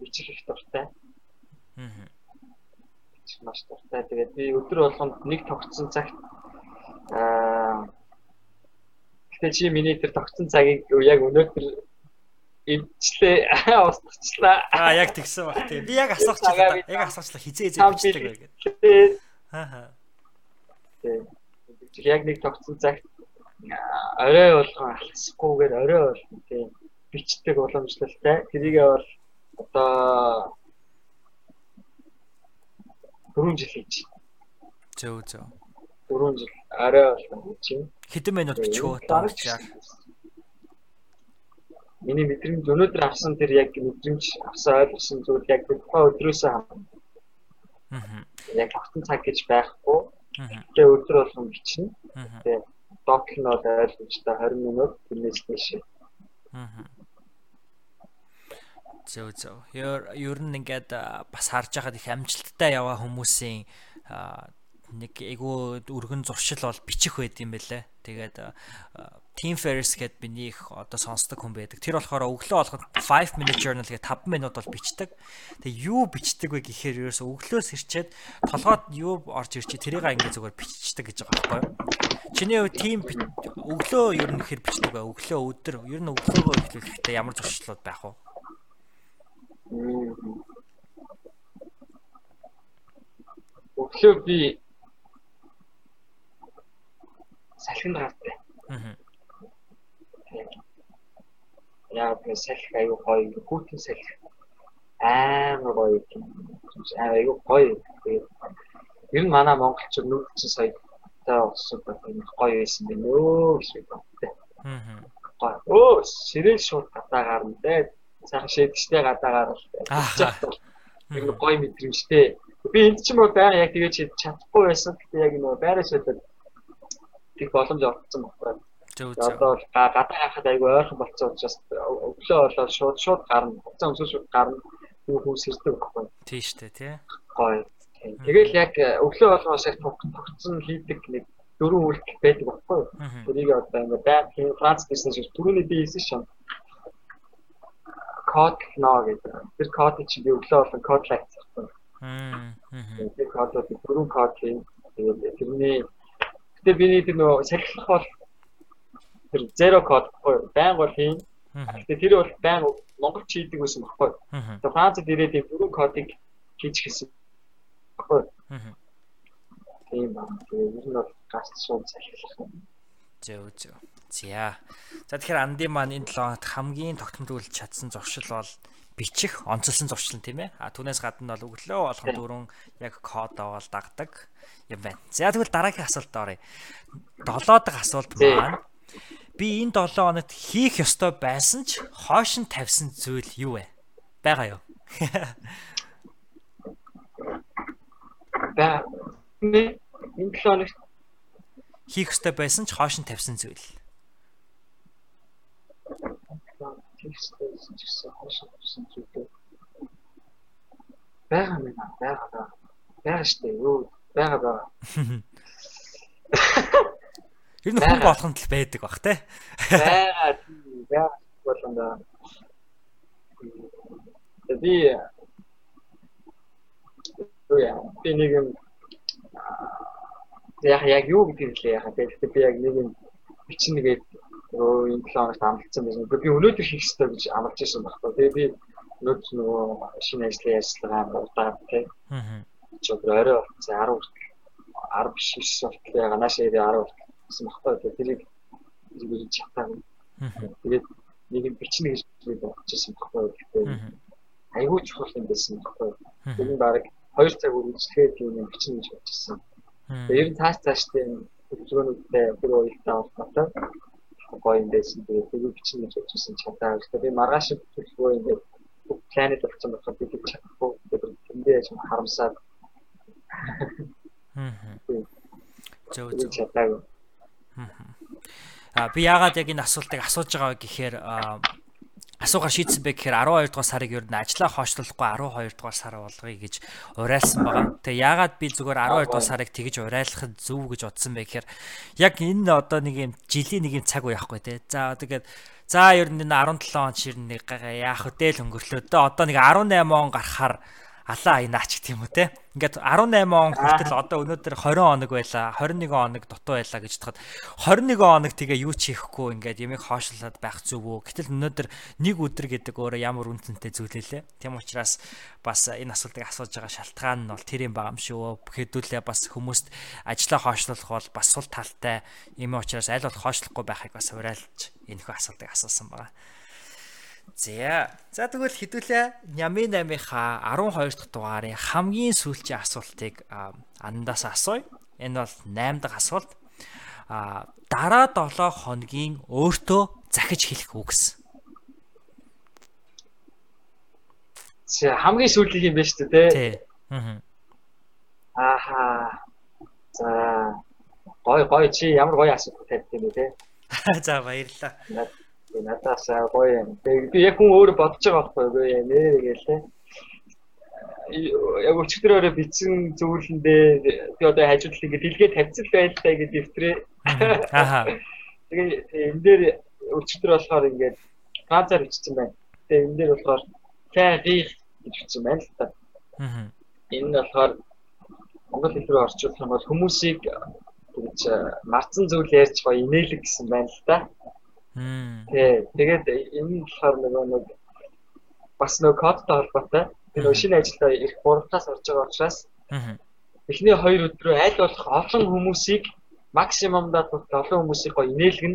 бичих их дуртай. Аа маш дуртай. Тэгээд би өдөр болгонд нэг тогтсон цагт аа гэтээ чи миний тэр тогтсон цагийг яг өнөөдөр эвчлээ устгачлаа. Аа яг тэгсэн баг тий. Би яг асуучихлаа. Яг асуучлаа хизээ хизээ бичдэг гэдэг. Аа. Тий. Яг нэг тогтсон цагт орой болгон алхасгүйгээр орой болгон тий бичдэг уламжлалтай. Тэрийгээ бол одоо 4 жил хийж. Зөө зөө. 4 жил арай болсон чинь. Хэдэн минут бичгөө дараагаар. Миний мэдрэмж өнөөдөр авсан тэр яг мэдрэмж авсан ойлгосон зүйл яг тухайн өдрөөсөө хам. Аа. Яг огтон цаг гэж байхгүй. Тэгээ өдөр болгон бичнэ. Тэгээ докнод ойлгомжтой 20 минут тэрнээс дэше. Аа Зөв зөв. Ер нь ингээд бас харж байхад их амжилттай яваа хүмүүсийн нэг айгүй өргөн зуршил бол бичих байд юм байлаа. Тэгээд Team Ferris гэд миний их одоо сонсдог хүн байдаг. Тэр болохоор өглөө болгоод 5 minute journal гэх 5 минут бол бичдэг. Тэгээ юу бичдэг вэ гэхээр ерөөсө өглөөс ирчээд толгойд юу орж ирчээ тэрийг ингээд зүгээр бичдэг гэж байгаа байхгүй юу? Чиний хувьд team өглөө ер нь хэр бичдэг вэ? Өглөө өдөр ер нь өглөөгөө эхлүүлэхдээ ямар зуршлууд байх вэ? Өглөө би салхинд гартай. Аа. Яа би салхи аюу гоё хүүтэн салхи амар гоё юм. Аюу гоё. Ер нь манай монголчууд нүүрчин сая та болсон гоё байсан байна өө гэж боддог. Аа. Өө ширээл шууд гадаа гарна дээ сайхан шэдэгчтэй гадаагаар л яг гоё мэдрэмжтэй. Би энд чинь бол баа яг тэгэж чадахгүй байсан. Гэтэ яг нөгөө байраа шийдэл тэг боломж. Зөв зөв. Одоо гадаа хахад айгүй ойрхон болцсон учраас өглөө болоод шууд шууд гарна. Хуцаа өмсөж шууд гарна. Юу хүмүүс ирдэг байхгүй. Тийм шүү дээ, тий. Гоё. Тэгэл яг өглөө болгоос яг тогтсон хийдэг нэг дөрвөн үйлдэл байдаг байхгүй. Тэрийг одоо ингээ байг Франц бизнес түрүүний би хэлсэн шин код техно гэдэг. Тэр кодыг чи би өглөө болон кодлайт захгүй. Аа. Тэр кодод дөрвөн код хийн. Тэгээд тэрний гэтээ биний тэр нөгөө сахилах бол тэр zero код байхгүй байн бол хийн. Гэтээ тэр бол байн монгол чийдэг байсан байхгүй. Тэгээд Францад ирээд тэр дөрвөн кодыг хийж гисэн. Баггүй. Тийм ба. Тэгээд ер нь бол гац суун сахилах юм. Зөө зөө. За. За тэгэхээр Анди маань энэ 7 хоногт хамгийн тогтмол чадсан зуршил бол бичих, онцлсан зуршил тийм ээ. А түүнээс гадна бол өглөө болгон дөрөв яг кодоо бол дагдаг юм байна. За тэгвэл дараагийн асуулт оръё. 7 дахь асуулт маань би энэ 7 хоногт хийх ёстой байсан ч хоош нь тавьсан зүйл юу вэ? Бага юу? Бага. Энэ 7 хоногт хийх ёстой байсан ч хоош нь тавьсан зүйл. Бага мэн бага бага. Бага штэ юу бага бага. Ер нь хүн болгонд л байдаг бах те. Бага бага болгонд би би нэг юм яг яг юу гэдэг лээ яхаа тэгэхээр би яг нэг юм бичин нэгээд өө энэ 7 хоногт амлцсан байсан. Би өнөөдөр хийх хэрэгтэй гэж амлаж ирсэн байхгүй. Тэгээ би өнөөдөр нөгөө шинэ ажлын ажиллагаа удаад тий. Аа. Чи өдөр орой болсон 10 хүртэл 10 биш 9 хүртэл яга наашаа 10 хүртэл гэсэн багтаа. Тэрийг зэрэг чатаа. Тэгээд нэг юм бичин гэж би бодчихсон багтаа. Тэгэхээр айгүй чухал юм байсан багтаа. Тэр нь баг 2 цаг үргэлжлэхэд юм бичин гэж бодчихсон. Тэгээ ер нь цааш цааштай хөдөлгөөнүүдтэй бүр уялдаа холбоотой гоё юм байсан. Тэгээ тэр бичин гэж бодсон чадаа. Тэгэхээр би маргааш хөдөлгөөн ингээд планет болсон болохоор би тэг чадахгүй. Тэгэхээр тэндээ юм харамсаад. Хм. Зөв зөв чадаагүй. А би яагаад яг энэ асуултыг асууж байгаа гэхээр асуугаар шийдсэн бэ гэхээр 12 дугаар сарыг ер нь ажиллаа хойшлуулахгүй 12 дугаар сар болгоё гэж уриалсан байгаа. Тэгээ яагаад би зүгээр 12 дугаар сарыг тэгж уриалахад зөв гэж бодсон бэ гэхээр яг энэ одоо нэг юм жилийн нэг юм цаг уу яахгүй те. За тэгээд за ер нь энэ 17 он шир нэг яах вэ л өнгөрлөө. Одоо нэг 18 он гарахаар алаа айнаач гэх юм уу те. Ингээд 18 он хүртэл одоо өнөөдөр 20 хоног байлаа, 21 хоног дутуу байлаа гэж тахад 21 хоног тэгээ юу ч хийхгүй ингээд ямиг хоошлоод байх зүв үү. Гэтэл өнөөдөр нэг өдөр гэдэг өөрөө ямар үнцэнтэй зүйл лээ. Тийм учраас бас энэ асуултыг асууж байгаа шалтгаан нь бол тэр юм байгаа юм шүү. Хэдүүлээ бас хүмүүст ажлаа хоошлуулах бол бас сул талтай юм учраас аль бол хоошлохгүй байхыг бас уриалж энэхүү асуултыг асуусан байгаа. За. За тэгвэл хэдүүлээ Нямын 8-ийнхаа 12 дахь дугаарын хамгийн сүүлчийн асуултыг андаас асууя. Энэ бол 8 дахь асуулт. А дараа 7 хоногийн өөртөө захиж хэлэх үгс. За хамгийн сүүлийн юм байна шүү дээ. Тий. Аа. За гой гой чи ямар гоё асуулт тавьд юм бэ те. За баярлалаа надаас гоё юм. Би яг хүн өөрөө бодож байгаа байхгүй юу нэ гэлээ. Яг өчигдрөөрөө бичсэн зөвлөндөө би одоо хажууд л ингэ дэлгээ тавьцал байлтай гэж дэвтрээ. Аа. Тэгээ энэ дээр өчигдөр болохоор ингээд ганцаар бичсэн байна. Тэгээ энэ дээр болохоор тагих гэж бичсэн байна л та. Аа. Энэ нь болохоор монгол хэл рүү орчуулах юм бол хүмүүсийг гэж марцсан зүйл ярьж гоё инээлэг гэсэн байна л та. Аа Тий. Тэгээд энэ болохоор нөгөө нэг бас нөгөө кодтой холбоотой. Тэр шинэ ажилдаа ирэх гуравтаас орж байгаа учраас эхний хоёр өдрөө аль болох олон хүмүүсийг максимумдаа олон хүмүүсийг гоё инээлгэн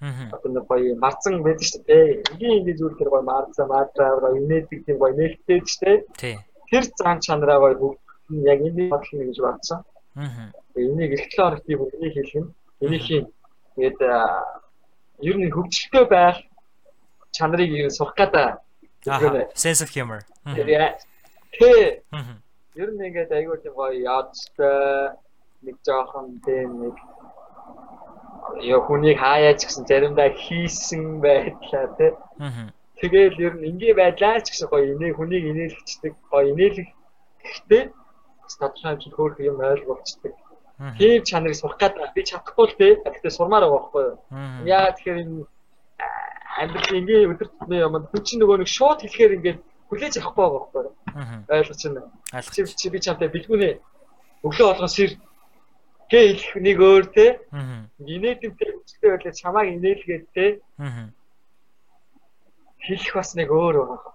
Одоо нэг гоё марцан байдаг шүү дээ. Энгийн энгийн зүйл тэр гоё марцаа марцаа гоё инээдэг тийм гоё нээлттэй шүү дээ. Тий. Тэр зан чанараа гоё бүгд яг энэ бодлоо гэж бодсон. Аа. Энийг эхлээ орох тийм үнийг хэлгэн. Энийг хийн. Тэгээд ер нь хөгжилтэй байх чанарыг сурах гэдэг. Sense of humor. Тэ. Ер нь ингээд аягүй тийм гоё яадтай нэг жоохон тийм нэг яа хүнийг хаяач гэсэн заримдаа хийсэн байдлаа тий. Тэгэл ер нь ингээ байдлаа ч гэсэн гоё инээ хүнийг инээлгчдэг гоё инээлэг гэхдээ тодорхой хэмжээнд хөөх юм ойлгуулцдаг. Тийм чанарыг сурах гэдэг би чадахгүй л дээ. Гэхдээ сурмаар байгаа байхгүй юу? Яа тэгэхээр энэ амьдрал ингийн өдөр тутмын юм хүн чинь нөгөө нэг шууд хэлэхээр ингээд хүлээж авахгүй байгаа байхгүй юу? Ойлгож байна. Чи чи би чамтай бэлгүүнээ өглөө болгон сэр гээ хэлэх нэг өөр те. Инээдэмтэй хүчтэй байлаа чамааг инээлгээд те. Хэлэх бас нэг өөр байгаа.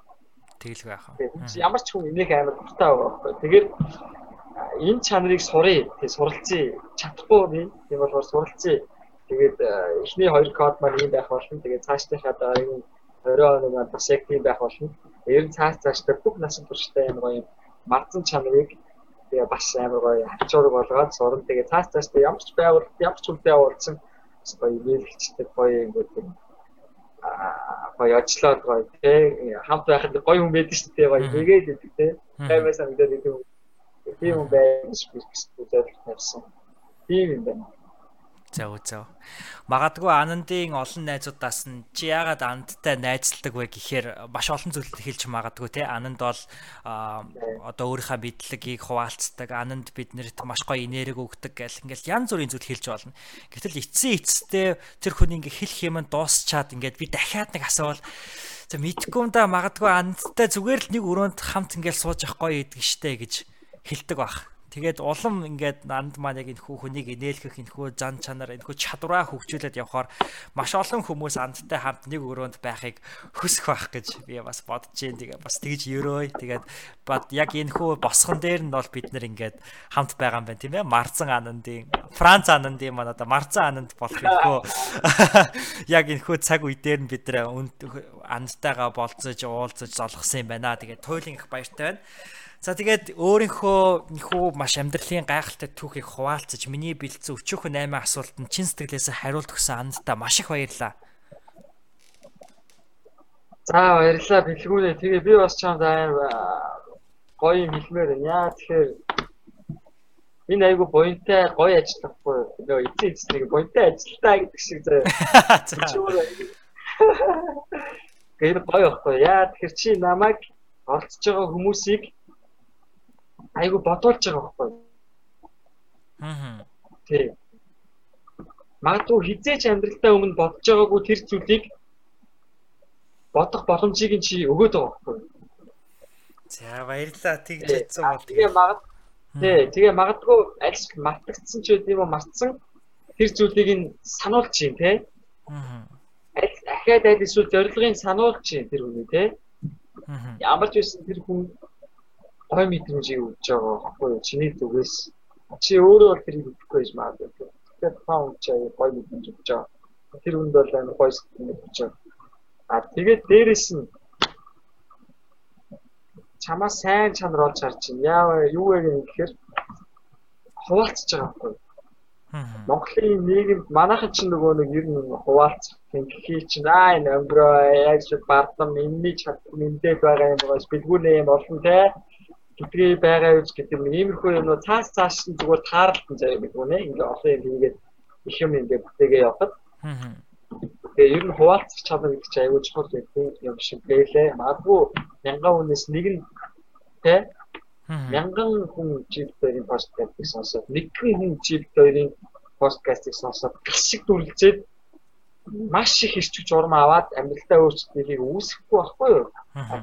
Тэгэл байх. Ямар ч хүн инээх амар дуртай байгаа байхгүй. Тэгээд энэ чанарыг сурыг тий суралцъя чадахгүй би тийм болохоор суралцъя Тэгээд эхний хоёр код маань ийм байх болно. Тэгээд цаашдынхаа дараагийн 20 оны маань бас яг тийм байх болно. Ер нь цааш цаашдаа бүх насан турштай юм гоё мартсан чанарыг тэгээ бас амар гоё хавчуург болгоод сурна. Тэгээ цааш цаашдаа ямар ч байгуулт ямар ч үедээ уулзсан гоё нээлгчтэй гоё ингээд аа гоё ажиллаад гоё тий хамт байхад гоё хүн байдаг шүү дээ гоё нэгээд байдаг тий. Таймаас амдаад идэв. Тийм юм байж гэж үзээд Тийм юм байна. За үзөө. Магадгүй Анандын олон найзуудаас нь чи яагаад Анандтай найзалдаг вэ гэхээр маш олон зүйлд хэлж магадгүй те. Ананд бол одоо өөрийнхөө бидлэгийг хуваалцдаг. Ананд биднэрт маш гоё энерги өгдөг гэл ингээл янз бүрийн зүйл хэлж болно. Гэтэл эцсийн эцэстээ тэр хүн ингээ хэлэх юм дуусчаад ингээд би дахиад нэг асуувал за мэдгүй юм да магадгүй Анандтай зүгээр л нэг өрөөнд хамт ингээл сууж явах гоё идэг штэ гэж хэлдэг баг. Тэгээд улам ингээд нанд маань яг энэ хүү хүнийг инээлгэх энэ хүү зан чанар энэ хүү чадвараа хөгжүүлээд явхаар маш олон хүмүүс андтай хамт нэг өрөөнд байхыг хүсэх байх гэж би бас бодож जैन. Тэгээ бас тэгж ерөөй. Тэгээд бод яг энэ хүү босгон дээр нь бол бид нэр ингээд хамт байгаа юм байна тийм ээ. Марзан анандын Франц анандын маань одоо Марзан ананд болох энэ хүү яг энэ хүү цаг үе дээр нь бид нэр андтайгаа болцож уулзаж золгосон юм байна. Тэгээд туйлын их баяртай байна. За тэгээд өөрийнхөө нөхөө маш амьдралын гайхалтай түүхийг хуваалцаж миний бэлдсэн өчөөхөн 8 асуултанд чин сэтгэлээс хариулт өгсөн андаа маш их баярлалаа. За баярлалаа бэлгүүнээ. Тэгээ би бас чамд амар гоё юм хэлмээр байна. Яа тэгэхээр энэ айгу буянтай гоё ажиллахгүй нөгөө эцэг нэг буянтай ажилтаа гэдэг шиг заяа. Гэр гоё байхгүй. Яа тэгэхээр чи намайг олдсож байгаа хүмүүсийг айгу бодуулж байгаа байхгүй. Аа. Тий. Магадгүй хизээч амьдралдаа өмнө бодож байгаагүй тэр зүйлийг бодох боломжийг чи өгөөд байгаа байхгүй. За баярлалаа тэгж хэлсэн бол тэгээ магад тий тэгээ магадгүй аль мартагдсан ч үгүй юм мартсан тэр зүйлийг нь сануулж чинь тий. Аа. Аль ахаад аль эсвэл зорилгыг сануулж чинь тэр хүний тий. Аа. Ямар ч байсан тэр хүн гой мэдрэмжийг өгч байгаа байхгүй юу? Чиний зүгээс чи өөрөө бол тэрийг өгөхгүй байж магадгүй. Тэгэхээр таа чи гой мэдрэмж өгч байгаа. Тэр хүнд бол амар гой сэтгэл өгч байгаа. А тэгээд дээрэс нь чамаа сайн чанар олж харж чинь яа юу вэ гэхээр хуваалцж байгаа байхгүй юу? Монголын нийгэмд манайхан ч нөгөө нэг ер нь хуваалцах тэнхий чинь аа энэ өнгөрөө ч бардам энэний чадвар нэмдээд байгаа юм байгаа бэлгүүнээ юм олон те гэдгээ байгаа үз гэдэг юм иймэрхүү юмнууд цаас цааш нь зүгээр тааралтай заяа гэдэг үнэ. Ингээ олон юм хийгээд их юм ингээ бүтээгээ явахад. Тэгээ ер нь хуваалцах чадвар гэдэг чинь аюул чухал гэдэг юм шиг гэлээ магадгүй мянган хүнээс нэг нь тэ? Мянган хүн чиптэрийн подкастыг сонсоод нэгэн хүн чиптэрийн подкастыг сонсоод гашиг дүрлцээд маш их ирчвч урам аваад амьдралдаа өөрчлөлтийг үүсэхгүй байхгүй юу?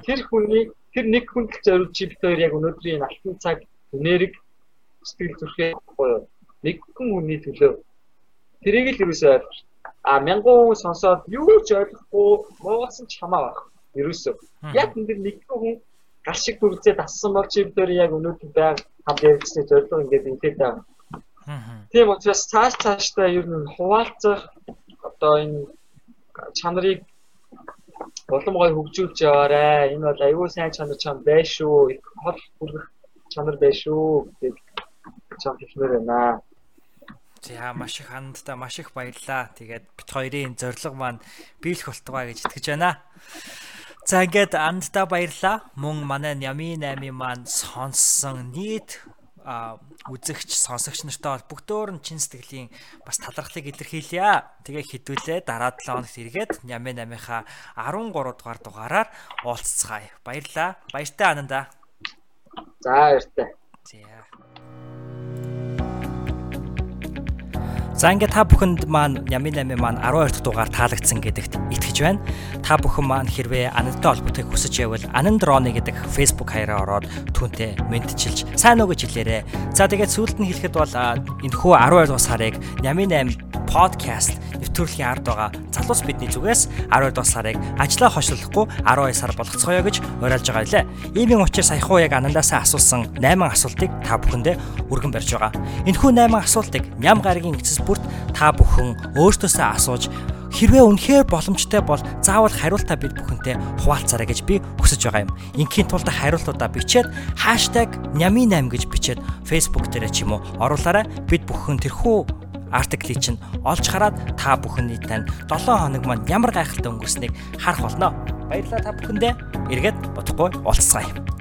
Тэр хүний тэр нэг хүнд л зориулж чи бид хоёр яг өнөөдрийн алтан цаг энерги сэтгэл зүрхээ боёо нэг хүн хүний төлөө. Тэрийг л юусоо ойлгож а мянган хүн сонсоод юу ч ойлгохгүй моогоос ч хамаа байх. Ерөөсөө. Яг энэ нэг хүн гал шиг дүрзээ дассан бол чи бид хоёр яг өнөөдөр байг хамт ярилцсны зорилго ингээд ингээд байгаа. Тийм учраас цааш цаашдаа ер нь хуваалцах одоо энэ чанарыг улам гой хөгжүүлж яваарэ. Энэ бол аюул сайн чанар чам байж шүү. Хол хүргэх чанар байж шүү гэдэг чам хэлмээр байна. За маш их хандтаа маш их баярлаа. Тэгээд бит хоёрын зориг маань биелэх болтугай гэж итгэж байна. За ингээд андтаа баярлаа. Мөн манай Ями 8 маань сонссон нийт үзэгч сонсогч нартай бол бүгдөө нь чин сэтгэлийн бас талархлыг илэрхийлье. Тэгээ хідүүлээ дараа 7 хоногт эргээд Нямэ 8-ийнхаа 13 дугаар дугаараар уулзцгаая. Баярлаа. Баяртай ананда. За баяртай. За За ингээд та бүхэнд маань Ями 8 маань 12 дахь дугаар таалагдсан гэдэгт итгэж байна. Та бүхэн маань хэрвээ Анандтай холбогдохыг хүсэж байвал Ананд Роны гэдэг Facebook хаяраа ороод түүнтэй мэдчилж сайн уу гэж хэлээрэй. За тэгээд сүүлд нь хэлэхэд бол энэхүү 12 дугаар сарыг Ями 8 podcast нэвтрүүлгийн ард байгаа залуус бидний зүгээс 12 дугаар сарыг ажлаа хошлохгүй 12 сар болгоцгоё гэж уриалж байгаа илээ. Иймийн учраас саяхан яг анандаасаа асуусан 8 асуултыг та бүхэндээ өргөн барьж байгаа. Энэхүү 8 асуултыг ням гарагийн эцэс бүрт та бүхэн өөртөөсөө асууж Хэрвээ үнэхээр боломжтой бол заавал хариултаа бид бүхэнтэй хуваалцаарай гэж би хүсэж байгаа юм. Инхийн тулд хариултуудаа бичээд #nyami8 гэж бичээд Facebook дээр ч юм уу оруулаарай. Бид бүхэн тэрхүү артиклийг чинь олж хараад та бүхний тань 7 хоног маань ямар гайхалтай өнгөрснийг харах болно. Баярлалаа та бүхэндээ. Эргээд бодохгүй уулзцгаая.